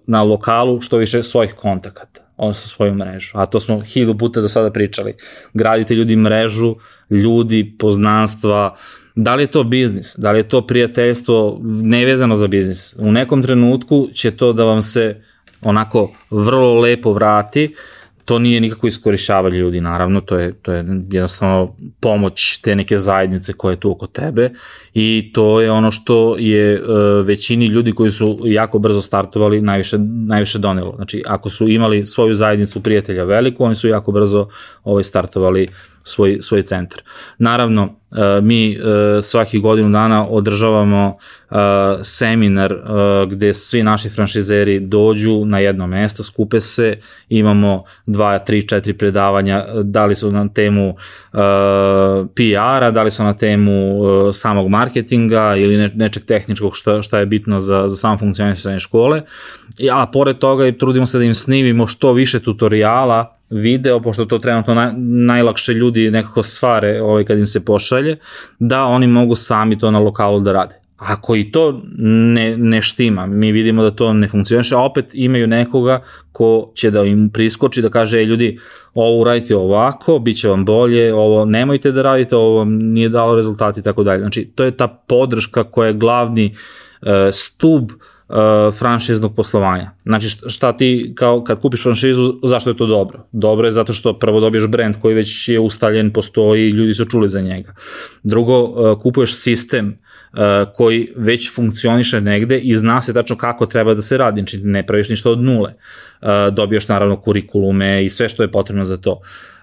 na lokalu što više svojih kontakata odnosno svoju mrežu. A to smo hiljadu puta do sada pričali. Gradite ljudi mrežu, ljudi, poznanstva, da li je to biznis, da li je to prijateljstvo nevezano za biznis. U nekom trenutku će to da vam se onako vrlo lepo vrati, to nije nikako iskorišavanje ljudi, naravno, to je, to je jednostavno pomoć te neke zajednice koje je tu oko tebe i to je ono što je uh, većini ljudi koji su jako brzo startovali najviše, najviše donelo. Znači, ako su imali svoju zajednicu prijatelja veliku, oni su jako brzo ovaj, startovali svoj, svoj centar. Naravno, e, mi e, svaki godinu dana održavamo e, seminar gde svi naši franšizeri dođu na jedno mesto, skupe se, imamo dva, tri, četiri predavanja, da li su na temu PR-a, da li su na temu samog marketinga ili nečeg tehničkog šta, šta je bitno za, za samo funkcionisanje škole. A pored toga trudimo se da im snimimo što više tutoriala video, pošto to trenutno naj, najlakše ljudi nekako svare ovaj, kad im se pošalje, da oni mogu sami to na lokalu da rade. Ako i to ne, ne štima, mi vidimo da to ne funkcioniše, a opet imaju nekoga ko će da im priskoči da kaže, ej ljudi, ovo uradite ovako, bit će vam bolje, ovo nemojte da radite, ovo vam nije dalo rezultati i tako dalje. Znači, to je ta podrška koja je glavni uh, stub uh, uh, franšiznog poslovanja. Znači šta ti kao kad kupiš franšizu, zašto je to dobro? Dobro je zato što prvo dobiješ brand koji već je ustaljen, postoji, ljudi su čuli za njega. Drugo, uh, kupuješ sistem uh, koji već funkcioniše negde i zna se tačno kako treba da se radi, znači ne praviš ništa od nule. Uh, naravno kurikulume i sve što je potrebno za to.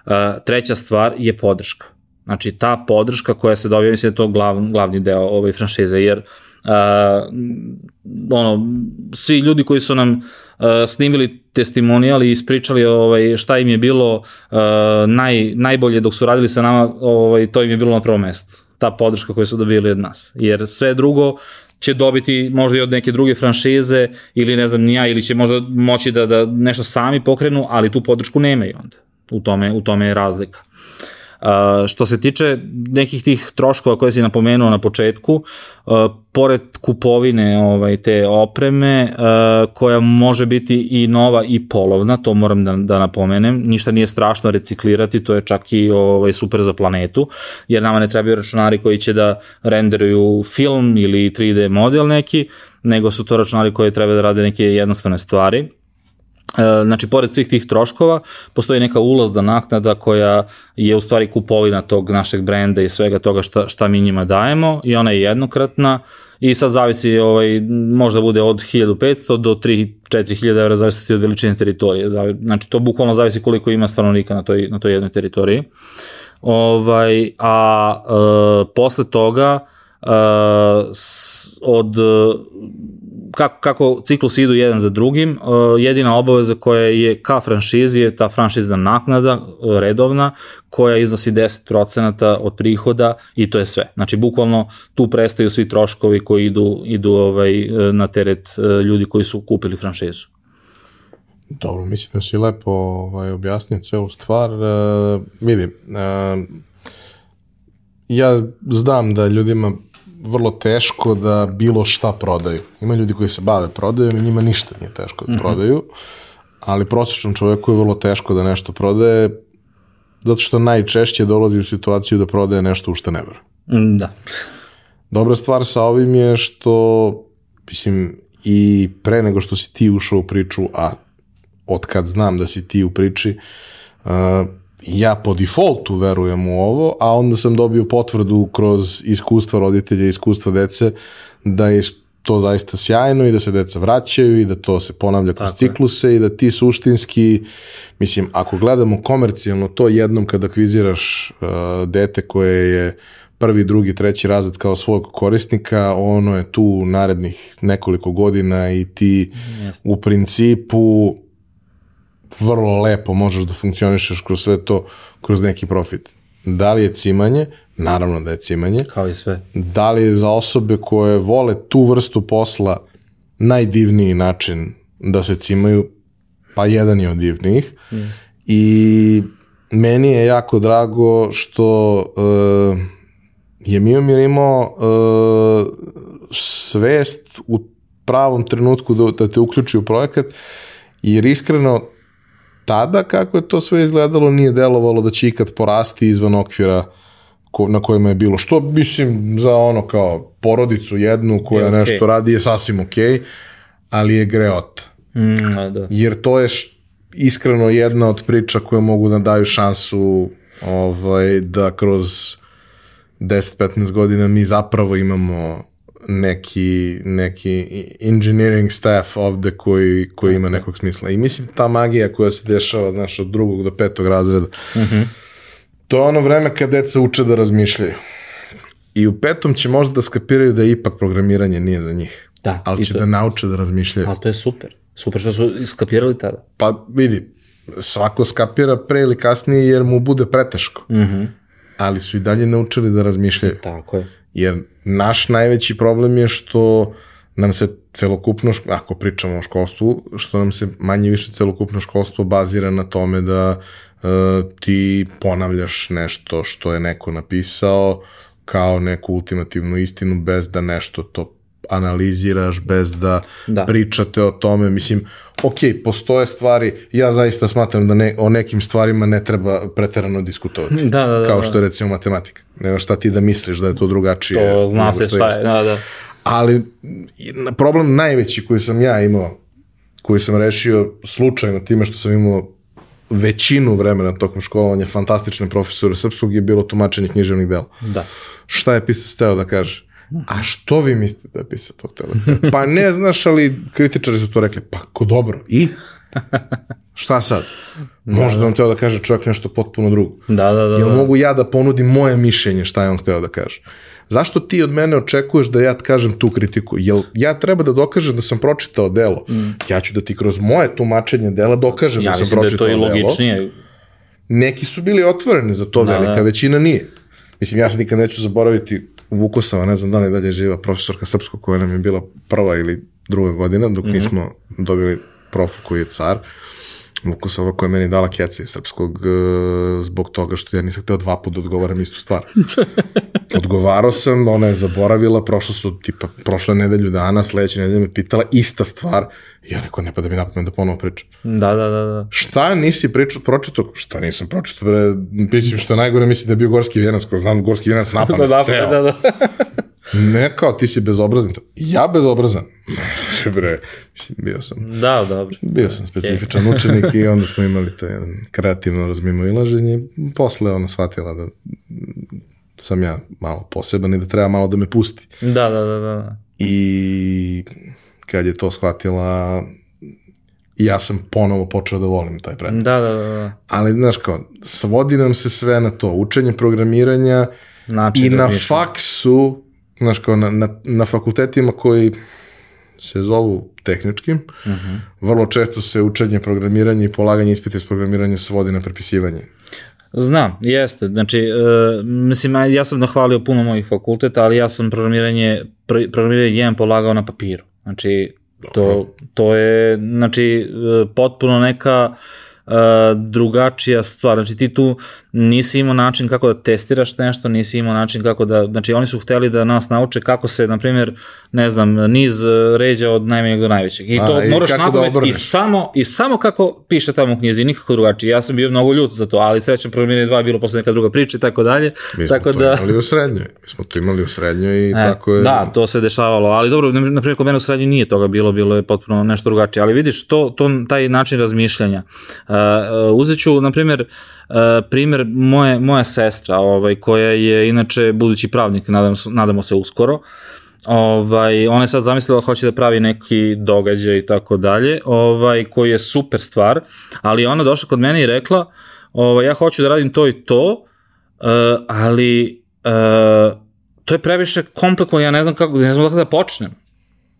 Uh, treća stvar je podrška. Znači ta podrška koja se dobija, mislim da je to glav, glavni deo ove franšize, jer uh, uh, ono, svi ljudi koji su nam uh, snimili testimonijali i ispričali ovaj, šta im je bilo uh, naj, najbolje dok su radili sa nama, ovaj, to im je bilo na prvom mestu. Ta podrška koju su dobili od nas. Jer sve drugo će dobiti možda i od neke druge franšize ili ne znam nija ili će možda moći da, da nešto sami pokrenu, ali tu podršku nemaju onda. U tome, u tome je razlika. Uh, što se tiče nekih tih troškova koje si napomenuo na početku, uh, pored kupovine ovaj, te opreme, uh, koja može biti i nova i polovna, to moram da, da napomenem, ništa nije strašno reciklirati, to je čak i ovaj, super za planetu, jer nama ne trebaju računari koji će da renderuju film ili 3D model neki, nego su to računari koji treba da rade neke jednostavne stvari znači, pored svih tih troškova, postoji neka ulazna naknada koja je u stvari kupovina tog našeg brenda i svega toga šta, šta mi njima dajemo i ona je jednokratna i sad zavisi, ovaj, možda bude od 1500 do 3-4000 evra, zavisi od veličine teritorije. Znači, to bukvalno zavisi koliko ima stanovnika na toj, na toj jednoj teritoriji. Ovaj, a e, posle toga, e, s, od kako, kako ciklus idu jedan za drugim, uh, jedina obaveza koja je ka franšizi je ta franšizna naknada uh, redovna koja iznosi 10% od prihoda i to je sve. Znači bukvalno tu prestaju svi troškovi koji idu, idu ovaj, uh, na teret ljudi koji su kupili franšizu. Dobro, mislim da si lepo ovaj, objasnio celu stvar. Uh, vidim, uh, ja znam da ljudima vrlo teško da bilo šta prodaju. Ima ljudi koji se bave prodajom i njima ništa nije teško da mm -hmm. prodaju, ali prosječnom čoveku je vrlo teško da nešto prodaje, zato što najčešće dolazi u situaciju da prodaje nešto u što ne vera. Mm, da. Dobra stvar sa ovim je što, mislim, i pre nego što si ti ušao u priču, a od kad znam da si ti u priči, uh, ja po defaultu verujem u ovo, a onda sam dobio potvrdu kroz iskustva roditelja i iskustva dece da je to zaista sjajno i da se deca vraćaju i da to se ponavlja kroz Tako cikluse je. i da ti suštinski, mislim, ako gledamo komercijalno to jednom kad akviziraš uh, dete koje je prvi, drugi, treći razred kao svog korisnika, ono je tu narednih nekoliko godina i ti Jeste. u principu vrlo lepo možeš da funkcionišeš kroz sve to, kroz neki profit. Da li je cimanje? Naravno da je cimanje. Kao i sve. Da li je za osobe koje vole tu vrstu posla najdivniji način da se cimaju? Pa jedan je od divnijih. Yes. I meni je jako drago što uh, je Miomir imao uh, svest u pravom trenutku da, da te uključi u projekat, jer iskreno tada kako je to sve izgledalo nije delovalo da će ikad porasti izvan okvira ko, na kojima je bilo. Što mislim za ono kao porodicu jednu koja je okay. nešto radi je sasvim okej, okay, ali je greota. Mm, a da. Jer to je iskreno jedna od priča koje mogu da daju šansu ovaj, da kroz 10-15 godina mi zapravo imamo neki, neki engineering staff ovde koji, koji ima nekog smisla. I mislim ta magija koja se dešava znaš, od drugog do petog razreda, mm -hmm. to je ono vreme kad deca uče da razmišljaju. I u petom će možda da skapiraju da ipak programiranje nije za njih. Da, ali će to... da nauče da razmišljaju. Ali to je super. Super što su skapirali tada. Pa vidi, svako skapira pre ili kasnije jer mu bude preteško. Mm -hmm. Ali su i dalje naučili da razmišljaju. Tako je. Jer naš najveći problem je što nam se celokupno, ako pričamo o školstvu, što nam se manje više celokupno školstvo bazira na tome da uh, ti ponavljaš nešto što je neko napisao kao neku ultimativnu istinu bez da nešto to analiziraš, bez da, da. pričate o tome. Mislim, ok, postoje stvari, ja zaista smatram da ne, o nekim stvarima ne treba preterano diskutovati. Da, da, da. Kao što je recimo matematika. Nema šta ti da misliš da je to drugačije. To zna se šta je, da, da. Ali problem najveći koji sam ja imao, koji sam rešio slučajno time što sam imao većinu vremena tokom školovanja fantastične profesore srpskog je bilo tumačenje književnih dela. Da. Šta je pisac teo da kaže? A što vi mislite da je pisao to tele? Pa ne znaš, ali kritičari su to rekli. Pa ko dobro. I? Šta sad? Možda da. on teo da kaže čovjek nešto potpuno drugo. Da, da, da. Jel da. mogu ja da ponudim moje mišljenje šta je on hteo da kaže? Zašto ti od mene očekuješ da ja kažem tu kritiku? Jel ja treba da dokažem da sam pročitao delo? Mm. Ja ću da ti kroz moje tumačenje dela dokažem ja da sam pročitao delo. Ja mislim da je to i logičnije. Delo. Neki su bili otvoreni za to, da, velika da. većina nije. Mislim, ja se nikad neću zaboraviti Vukosava, ne znam da li dalje živa, profesorka srpskog koja nam je bila prva ili druga godina, dok mm -hmm. nismo dobili profu koji je car. Vukosova koja je meni dala keca iz srpskog e, zbog toga što ja nisam hteo dva puta da odgovaram istu stvar. [LAUGHS] Odgovarao sam, ona je zaboravila, prošlo su tipa prošle nedelju dana, sledeće nedelje me pitala ista stvar i ja rekao ne pa da mi napamet da ponovo pričam. Da, da, da, da. Šta nisi pričao, pročito? Šta nisam pročito? Bre, mislim što najgore misli da je bio Gorski Vijenac, ko znam Gorski Vijenac [LAUGHS] napamet, da, ceo. da, da. [LAUGHS] Ne kao ti si bezobrazan. Ja bezobrazan. [LAUGHS] Bre, mislim, bio sam, Da, dobro. bio sam specifičan učenik i onda smo imali to jedan kreativno razmimo ilaženje. Posle ona shvatila da sam ja malo poseban i da treba malo da me pusti. Da, da, da, da. I kad je to shvatila, ja sam ponovo počeo da volim taj predmet. Da, da, da, da. Ali, znaš kao, svodi nam se sve na to, učenje programiranja Način i na razmišljanja. faksu, znaš kao, na, na, na fakultetima koji se zovu tehničkim, Mhm. vrlo često se učenje programiranja i polaganje ispita iz programiranja svodi na prepisivanje. Znam, jeste. Znači, e, mislim, ja sam nahvalio puno mojih fakulteta, ali ja sam programiranje, pr programiranje jedan polagao na papiru. Znači, to, to je, znači, e, potpuno neka e, drugačija stvar. Znači, ti tu nisi imao način kako da testiraš nešto, nisi imao način kako da, znači, oni su hteli da nas nauče kako se, na primjer, ne znam, niz e, ređa od najmanjeg do najvećeg. I A, to i moraš kako da i samo, i samo kako piše tamo u knjizi, nikako drugačije. Ja sam bio mnogo ljut za to, ali srećem programiranje 2 je bilo posle neka druga priča i tako dalje. Mi smo Tako to da, imali u srednjoj. Mi smo to imali u srednjoj i E, tako je. Da, to se dešavalo, ali dobro, na primjer kod mene u srednji nije toga bilo, bilo je potpuno nešto drugačije, ali vidiš, to, to taj način razmišljanja. Uh, uh, uzet ću, na primjer, uh, primjer moje, moja sestra, ovaj, koja je inače budući pravnik, nadamo, se- nadamo se uskoro, ovaj, ona je sad zamislila hoće da pravi neki događaj i tako dalje, ovaj, koji je super stvar, ali ona došla kod mene i rekla, ovaj, ja hoću da radim to i to, uh, ali uh, to je previše komplikovano, ja ne znam kako, ne znam kako da počnem.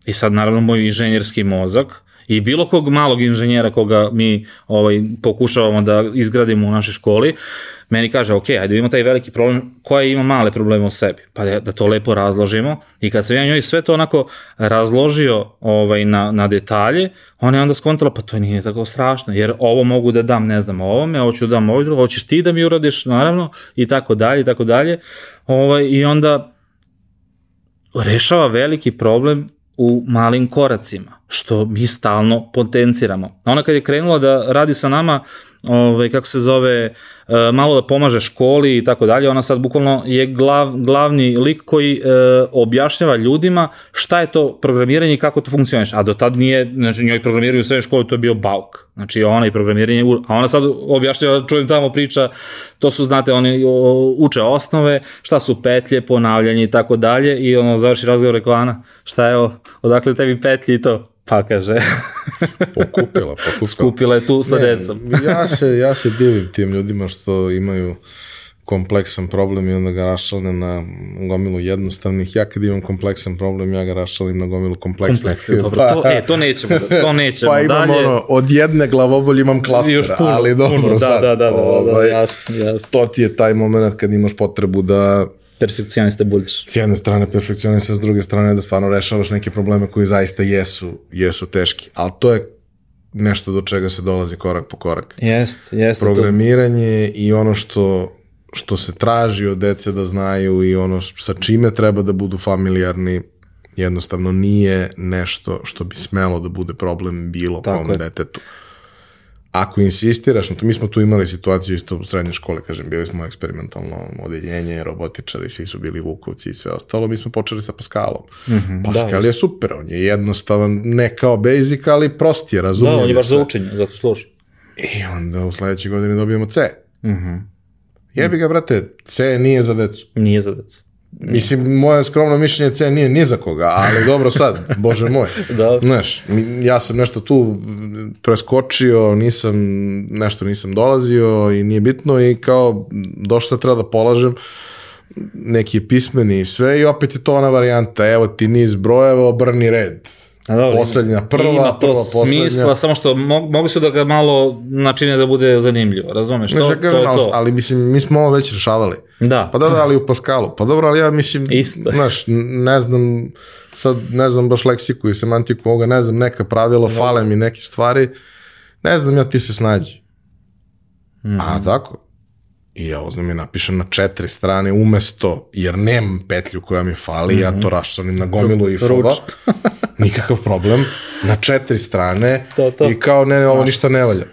I sad naravno moj inženjerski mozak i bilo kog malog inženjera koga mi ovaj, pokušavamo da izgradimo u našoj školi, meni kaže, ok, ajde vidimo taj veliki problem, koja ima male probleme u sebi, pa da, da to lepo razložimo. I kad sam ja njoj sve to onako razložio ovaj, na, na detalje, ona je onda skontala, pa to nije tako strašno, jer ovo mogu da dam, ne znam, ovome, ovo ću da dam ovo drugo, ovo ćeš ti da mi uradiš, naravno, i tako dalje, i tako dalje. Ovaj, I onda rešava veliki problem u malim koracima, što mi stalno potenciramo. Ona kad je krenula da radi sa nama, ovaj, kako se zove, e, malo da pomaže školi i tako dalje, ona sad bukvalno je glav, glavni lik koji e, objašnjava ljudima šta je to programiranje i kako to funkcioniš. A do tad nije, znači njoj programiraju u srednjoj školi, to je bio bauk. Znači ona i programiranje, a ona sad objašnjava, čujem tamo priča, to su, znate, oni uče osnove, šta su petlje, ponavljanje i tako dalje i ono završi razgovor rekao, Ana, šta je ovo, odakle tebi petlje i to? Pa kaže, Pokupila, pokupila. skupila je tu sa Ne, decom. ja, se, ja se divim tim ljudima što imaju kompleksan problem i onda ga raščalne na gomilu jednostavnih. Ja kad imam kompleksan problem, ja ga raščalim na gomilu kompleksnih. Kompleksno, dobro, to, e, to nećemo, to [LAUGHS] nećemo pa imam dalje. ono, od jedne glavobolje imam klaster, Još puno, ali dobro puno, da, sad. da, da, da, da, da, ovaj, jasno, jasno. To ti je taj moment kad imaš potrebu da Perfekcionista budeš. s jedne strane perfekcionista, s druge strane da stvarno rešavaš neke probleme koji zaista jesu, jesu teški. Ali to je nešto do čega se dolazi korak po korak. Jest, jeste. to. Programiranje i ono što što se traži od dece da znaju i ono sa čime treba da budu familijarni jednostavno nije nešto što bi smelo da bude problem bilo Tako kom je. detetu. Ako insistiraš na to, mi smo tu imali situaciju isto u srednje škole, kažem, bili smo eksperimentalno odeljenje, robotičari, svi su bili vukovci i sve ostalo, mi smo počeli sa Pascalom. Mm -hmm, Pascal je super, on je jednostavan, ne kao basic, ali prost je, Da, razumljiv. on je baš za učenje, zato služi. I onda u sledećoj godini dobijemo C. Mhm. Jebi ga, brate, C nije za decu. Nije za decu. Mislim, moje skromno mišljenje C nije ni za koga, ali dobro sad, [LAUGHS] bože moj. Da. Znaš, ja sam nešto tu preskočio, nisam, nešto nisam dolazio i nije bitno i kao, došao sad treba da polažem neki pismeni i sve i opet je to ona varijanta, evo ti niz brojeva, obrni red. A dobro, Poslednja, prva, ima to prva, poslednja. smisla, samo što mo, mogli su da ga malo načine da bude zanimljivo, razumeš? Ne, To, ja to kažem, je ali, to. ali mislim, mi smo ovo već rešavali. Da, Pa da, da, ali u Pascalu. Pa dobro, ali ja mislim, Isto. znaš, ne znam, sad ne znam baš leksiku i semantiku ovoga, ne znam, neka pravila, fale mi neke stvari ne znam ja, ti se snađi. Mm. A tako? I ja uzmem i napišem na četiri strane umesto, jer nemam petlju koja mi fali, mm -hmm. ja to raščanim na gomilu i fova. [LAUGHS] Nikakav problem. Na četiri strane To, to. i kao, ne, ne, ovo ništa ne valja.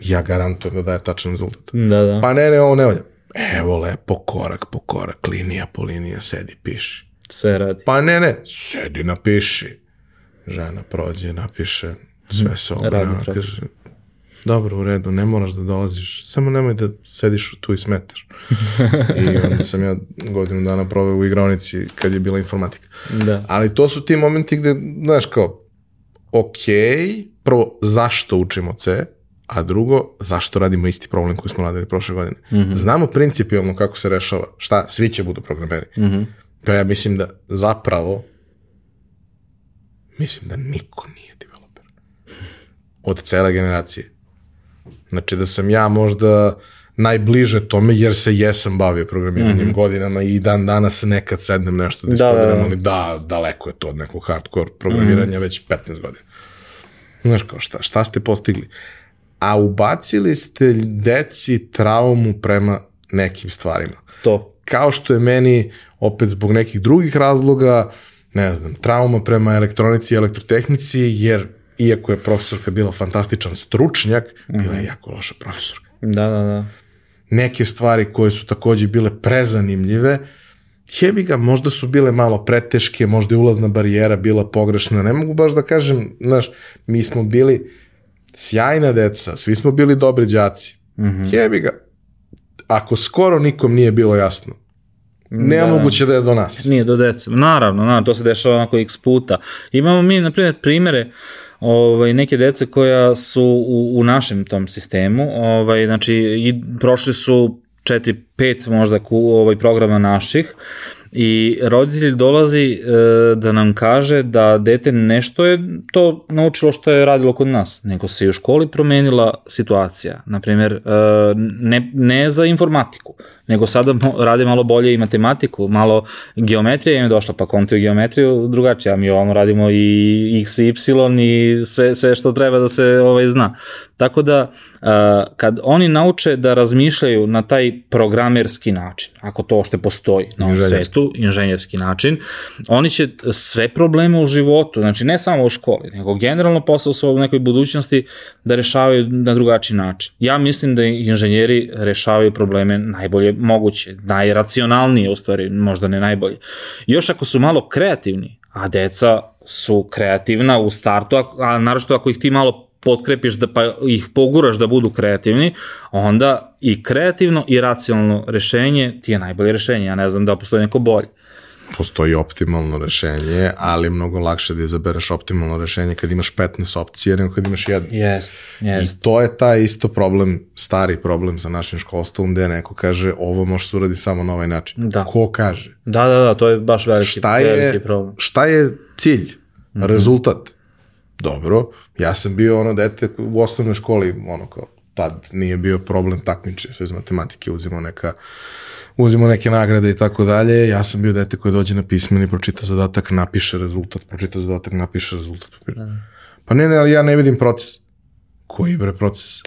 Ja garantujem da daje tačan rezultat. Da, da. Pa ne, ne, ovo ne valja. Evo lepo, korak po korak, linija po linija, sedi, piši. Sve radi. Pa ne, ne, sedi, napiši. Žena prođe, napiše, sve se pravo. kaže, dobro, u redu, ne moraš da dolaziš, samo nemoj da sediš tu i smetaš. I onda sam ja godinu dana proveo u igraonici kad je bila informatika. Da. Ali to su ti momenti gde, znaš, kao, ok, prvo, zašto učimo C, a drugo, zašto radimo isti problem koji smo radili prošle godine. Mm -hmm. Znamo principijalno kako se rešava, šta, svi će budu programeri. Mm -hmm. Pa ja mislim da zapravo, mislim da niko nije developer. Od cele generacije. Znači da sam ja možda najbliže tome, jer se jesam bavio programiranjem mm -hmm. godinama i dan danas nekad sednem nešto da Da, da, da. iskodiram, ali da, daleko je to od nekog hardcore programiranja već 15 godina. Znaš kao šta, šta ste postigli? A ubacili ste deci traumu prema nekim stvarima. To. Kao što je meni, opet zbog nekih drugih razloga, ne znam, trauma prema elektronici i elektrotehnici, jer iako je profesorka bila fantastičan stručnjak, bila je jako loša profesorka Da, da, da. neke stvari koje su takođe bile prezanimljive, jebi ga, možda su bile malo preteške, možda je ulazna barijera bila pogrešna, ne mogu baš da kažem, znaš, mi smo bili sjajna deca, svi smo bili dobri đaci, mm -hmm. jebi ga, ako skoro nikom nije bilo jasno, nemoguće da je do nas. Nije do dece. Naravno, naravno, to se dešava onako x puta. Imamo mi, na primjer, primere ovaj, neke dece koja su u, u našem tom sistemu, ovaj, znači, i prošli su 4-5 možda ku, ovaj, programa naših i roditelj dolazi e, da nam kaže da dete nešto je to naučilo što je radilo kod nas, nego se i u školi promenila situacija. Naprimjer, e, ne, ne za informatiku, nego sada rade malo bolje i matematiku, malo geometrija im je došla, pa kontri geometriju drugačije, a mi ovamo radimo i x i y i sve, sve što treba da se ovaj, zna. Tako da, kad oni nauče da razmišljaju na taj programerski način, ako to ošte postoji na ovom svetu, inženjerski način, oni će sve probleme u životu, znači ne samo u školi, nego generalno posle u svojoj nekoj budućnosti da rešavaju na drugačiji način. Ja mislim da inženjeri rešavaju probleme najbolje moguće, najracionalnije u stvari, možda ne najbolje. Još ako su malo kreativni, a deca su kreativna u startu, a, a naravno ako ih ti malo potkrepiš da pa ih poguraš da budu kreativni, onda i kreativno i racionalno rešenje ti je najbolje rešenje. Ja ne znam da postoji neko bolje. Postoji optimalno rešenje, ali mnogo lakše da izabereš optimalno rešenje kad imaš 15 opcije nego kad imaš jednu. Jest, jest. I to je taj isto problem, stari problem sa našim školstvom, gde neko kaže ovo može se uradi samo na ovaj način. Da. Ko kaže? Da, da, da, to je baš veliki, Šta veliki je, problem. šta je cilj? Mhm. Rezultat? Dobro, ja sam bio ono dete u osnovnoj školi, ono kao, tad nije bio problem takmiče, sve iz matematike, uzimo neka uzimo neke nagrade i tako dalje. Ja sam bio dete koje dođe na pismeni, pročita zadatak, napiše rezultat, pročita zadatak, napiše rezultat. Pa ne, ne, ali ja ne vidim proces. Koji bre proces?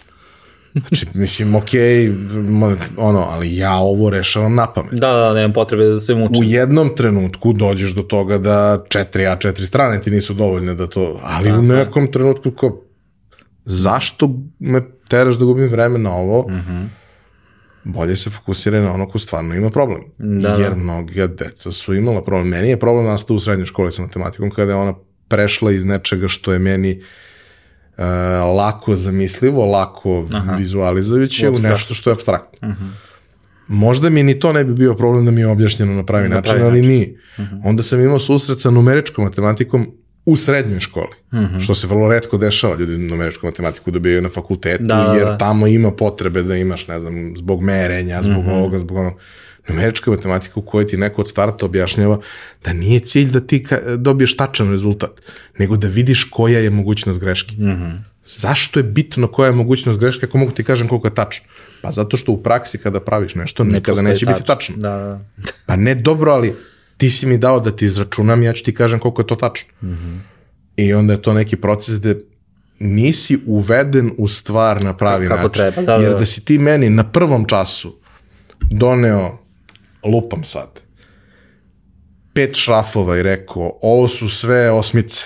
Znači, mislim, okej, okay, ono, ali ja ovo rešavam na pamet. Da, da, nemam potrebe da se U mučim. jednom trenutku dođeš do toga da četiri A4 strane ti nisu dovoljne da to, ali u nekom trenutku kao, zašto me teraš da gubim vreme na ovo? Mm -hmm. Bolje se fokusira na ono ko stvarno ima problem. Da, Jer da. mnoga deca su imala problem. Meni je problem nastao u srednjoj školi sa matematikom kada je ona prešla iz nečega što je meni uh, lako zamislivo, lako Aha. vizualizujuće u Abstrakt. nešto što je abstraktno. Možda mi ni to ne bi bio problem da mi je objašnjeno na pravi Na način, pravi ali način. nije. Onda sam imao susret sa numeričkom matematikom u srednjoj školi, što se vrlo redko dešava, ljudi numeričku matematiku dobijaju na fakultetu, Da, da, jer da. tamo ima potrebe da imaš, ne znam, zbog merenja, zbog ovoga, zbog onog. Numerička matematika u kojoj ti neko od starta objašnjava da nije cilj da ti dobiješ tačan rezultat, nego da vidiš koja je mogućnost greške. Zašto je bitno koja je mogućnost greške ako mogu ti kažem koliko je tačno? Pa zato što u praksi kada praviš nešto nikada postoji neće biti tačno. Da, da. [LAUGHS] Pa ne dobro, ali ti si mi dao da ti izračunam, ja ću ti kažem koliko je to tačno. I onda je to neki proces gde nisi uveden u stvar na pravi Kako način. treba, da, da, Jer da si ti meni na prvom času doneo, lupam sad, pet šrafova i rekao, ovo su sve osmice.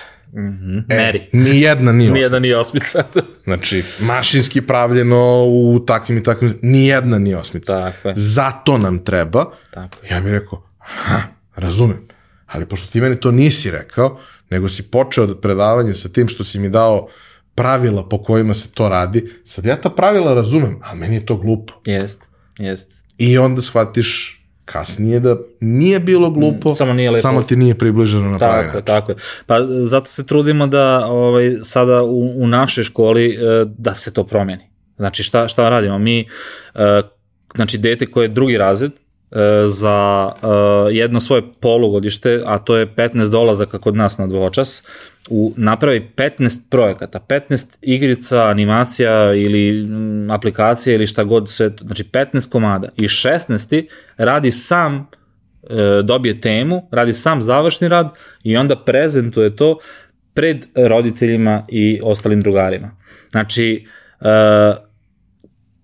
E, Meri. Ni jedna nije osmica. Nijedan nije osmica. Znači, mašinski pravljeno u takvim i takvim, ni jedna nije osmica. Tako je. Zato nam treba. Tako Ja bih rekao, ha, razumem. Ali pošto ti meni to nisi rekao, nego si počeo da predavanje sa tim što si mi dao pravila po kojima se to radi, sad ja ta pravila razumem, ali meni je to glupo. Jest, jest. I onda shvatiš kasnije da nije bilo glupo, Mm, samo nije lepo. samo ti nije približeno na pravi Tako je, način. tako je. Pa zato se trudimo da ovaj, sada u, u našoj školi e, da se to promeni. Znači šta, šta radimo? Mi, e, znači dete koje je drugi razred, za e, jedno svoje polugodište, a to je 15 dolazaka kod nas na dvočas, u, napravi 15 projekata, 15 igrica, animacija ili aplikacija ili šta god sve, znači 15 komada i 16. radi sam e, dobije temu, radi sam završni rad i onda prezentuje to pred roditeljima i ostalim drugarima. Znači, e,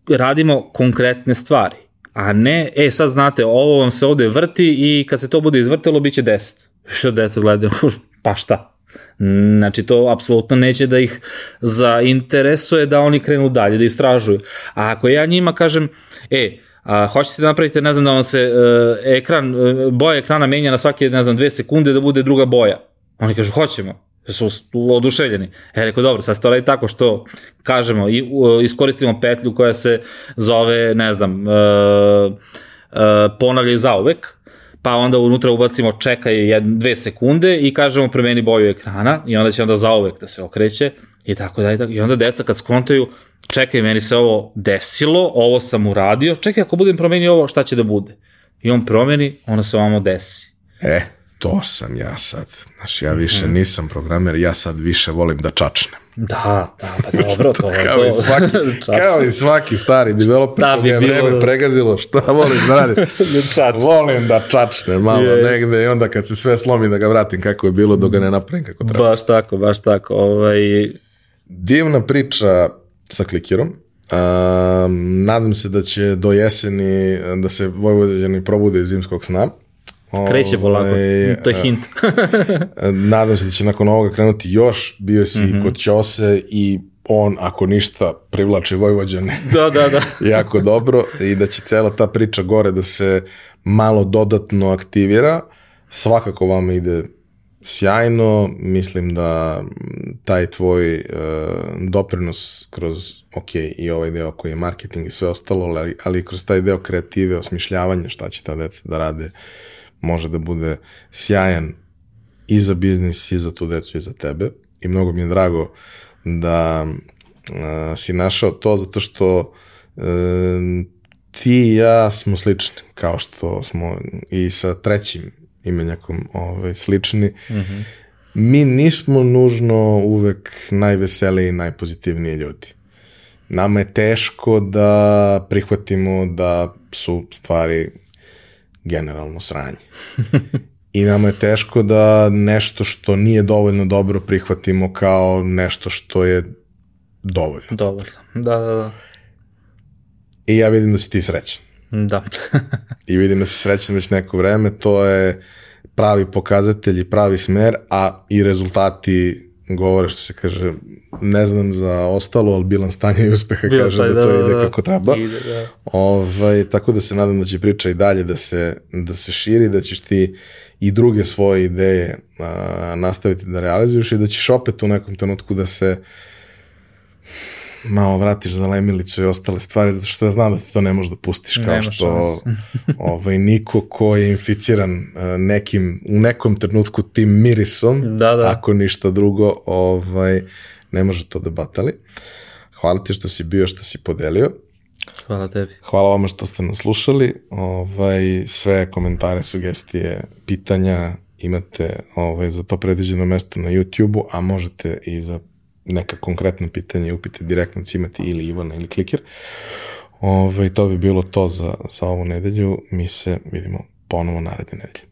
radimo konkretne stvari, a ne, e sad znate, ovo vam se ovde vrti i kad se to bude izvrtelo, bit će 10. Što deca gledaju, [LAUGHS] pa šta? Znači, to apsolutno neće da ih zainteresuje da oni krenu dalje, da istražuju. A ako ja njima kažem, e, a hoćete da napravite, ne znam, da vam se uh, ekran, uh, boja ekrana menja na svake, ne znam, dve sekunde da bude druga boja. Oni kažu, hoćemo su oduševljeni. E, rekao, dobro, sad radi tako što kažemo i uh, iskoristimo petlju koja se zove, ne znam, uh, uh, ponavljaj zauvek, pa onda unutra ubacimo čekaj jedne, dve sekunde i kažemo promeni boju ekrana i onda će onda zauvek da se okreće i tako da tako. I onda deca kad skontaju, čekaj, meni se ovo desilo, ovo sam uradio, čekaj, ako budem promenio ovo, šta će da bude? I on promeni, onda se ovamo desi. E, to sam ja sad. Znači, ja više Mhm. nisam programer, ja sad više volim da čačnem. Da, da, pa [LAUGHS] dobro, to je Kao to. i svaki, [LAUGHS] kao i svaki stari developer Da da, bi je bilo vreme da- pregazilo, šta volim da radim? [LAUGHS] Volim da čačnem malo Jest. negde i onda kad se sve slomi da ga vratim kako je bilo, dok ga ne napravim kako treba. Baš tako, baš tako. Ovaj, Divna priča sa klikirom. Um, nadam se da će do jeseni da se Vojvodini probude iz zimskog sna. Kreće polako, to je hint. [LAUGHS] Nadam se da će nakon ovoga krenuti još. Bio si mm -hmm. kod Ćose i on, ako ništa, privlači Vojvođane [LAUGHS] da, da, da. [LAUGHS] jako dobro i da će cela ta priča gore da se malo dodatno aktivira. Svakako vama ide sjajno, mislim da taj tvoj e, doprinos kroz, ok, i ovaj deo koji je marketing i sve ostalo, ali, ali kroz taj deo kreative, osmišljavanja šta će ta deca da rade, može da bude sjajan i za biznis, i za tu decu, i za tebe. I mnogo mi je drago da a, si našao to, zato što e, ti i ja smo slični, kao što smo i sa trećim imenjakom ovaj, slični. Mm -hmm. Mi nismo nužno uvek najveseliji i najpozitivniji ljudi. Nama je teško da prihvatimo da su stvari generalno sranje. I nama je teško da nešto što nije dovoljno dobro prihvatimo kao nešto što je dovoljno. Dobar. Da, da, da. I ja vidim da si ti srećan. Da. [LAUGHS] I vidim da si srećan već neko vreme, to je pravi pokazatelj i pravi smer, a i rezultati govore što se kaže, ne znam za ostalo, ali bilan stanja i uspeha Bilan kaže stanja, da to da, da, ide da. kako treba. Ide, da. Ovaj, tako da se nadam da će priča i dalje da se, da se širi, da ćeš ti i druge svoje ideje a, nastaviti da realizuješ i da ćeš opet u nekom trenutku da se malo vratiš za lemilicu i ostale stvari, zato što ja znam da ti to ne možeš da pustiš, kao Nema što [LAUGHS] ovaj, niko ko je inficiran a, nekim, u nekom trenutku tim mirisom, Da, da. ako ništa drugo, ovaj, ne može to da batali. Hvala ti što si bio, što si podelio. Hvala tebi. Hvala vama što ste nas slušali. Ovaj, sve komentare, sugestije, pitanja imate ovaj, za to predviđeno mesto na YouTube-u, a možete i za neka konkretna pitanja i upite direktno cimati ili Ivana ili Klikir. Ovaj, to bi bilo to za, za ovu nedelju. Mi se vidimo ponovo naredne nedelje.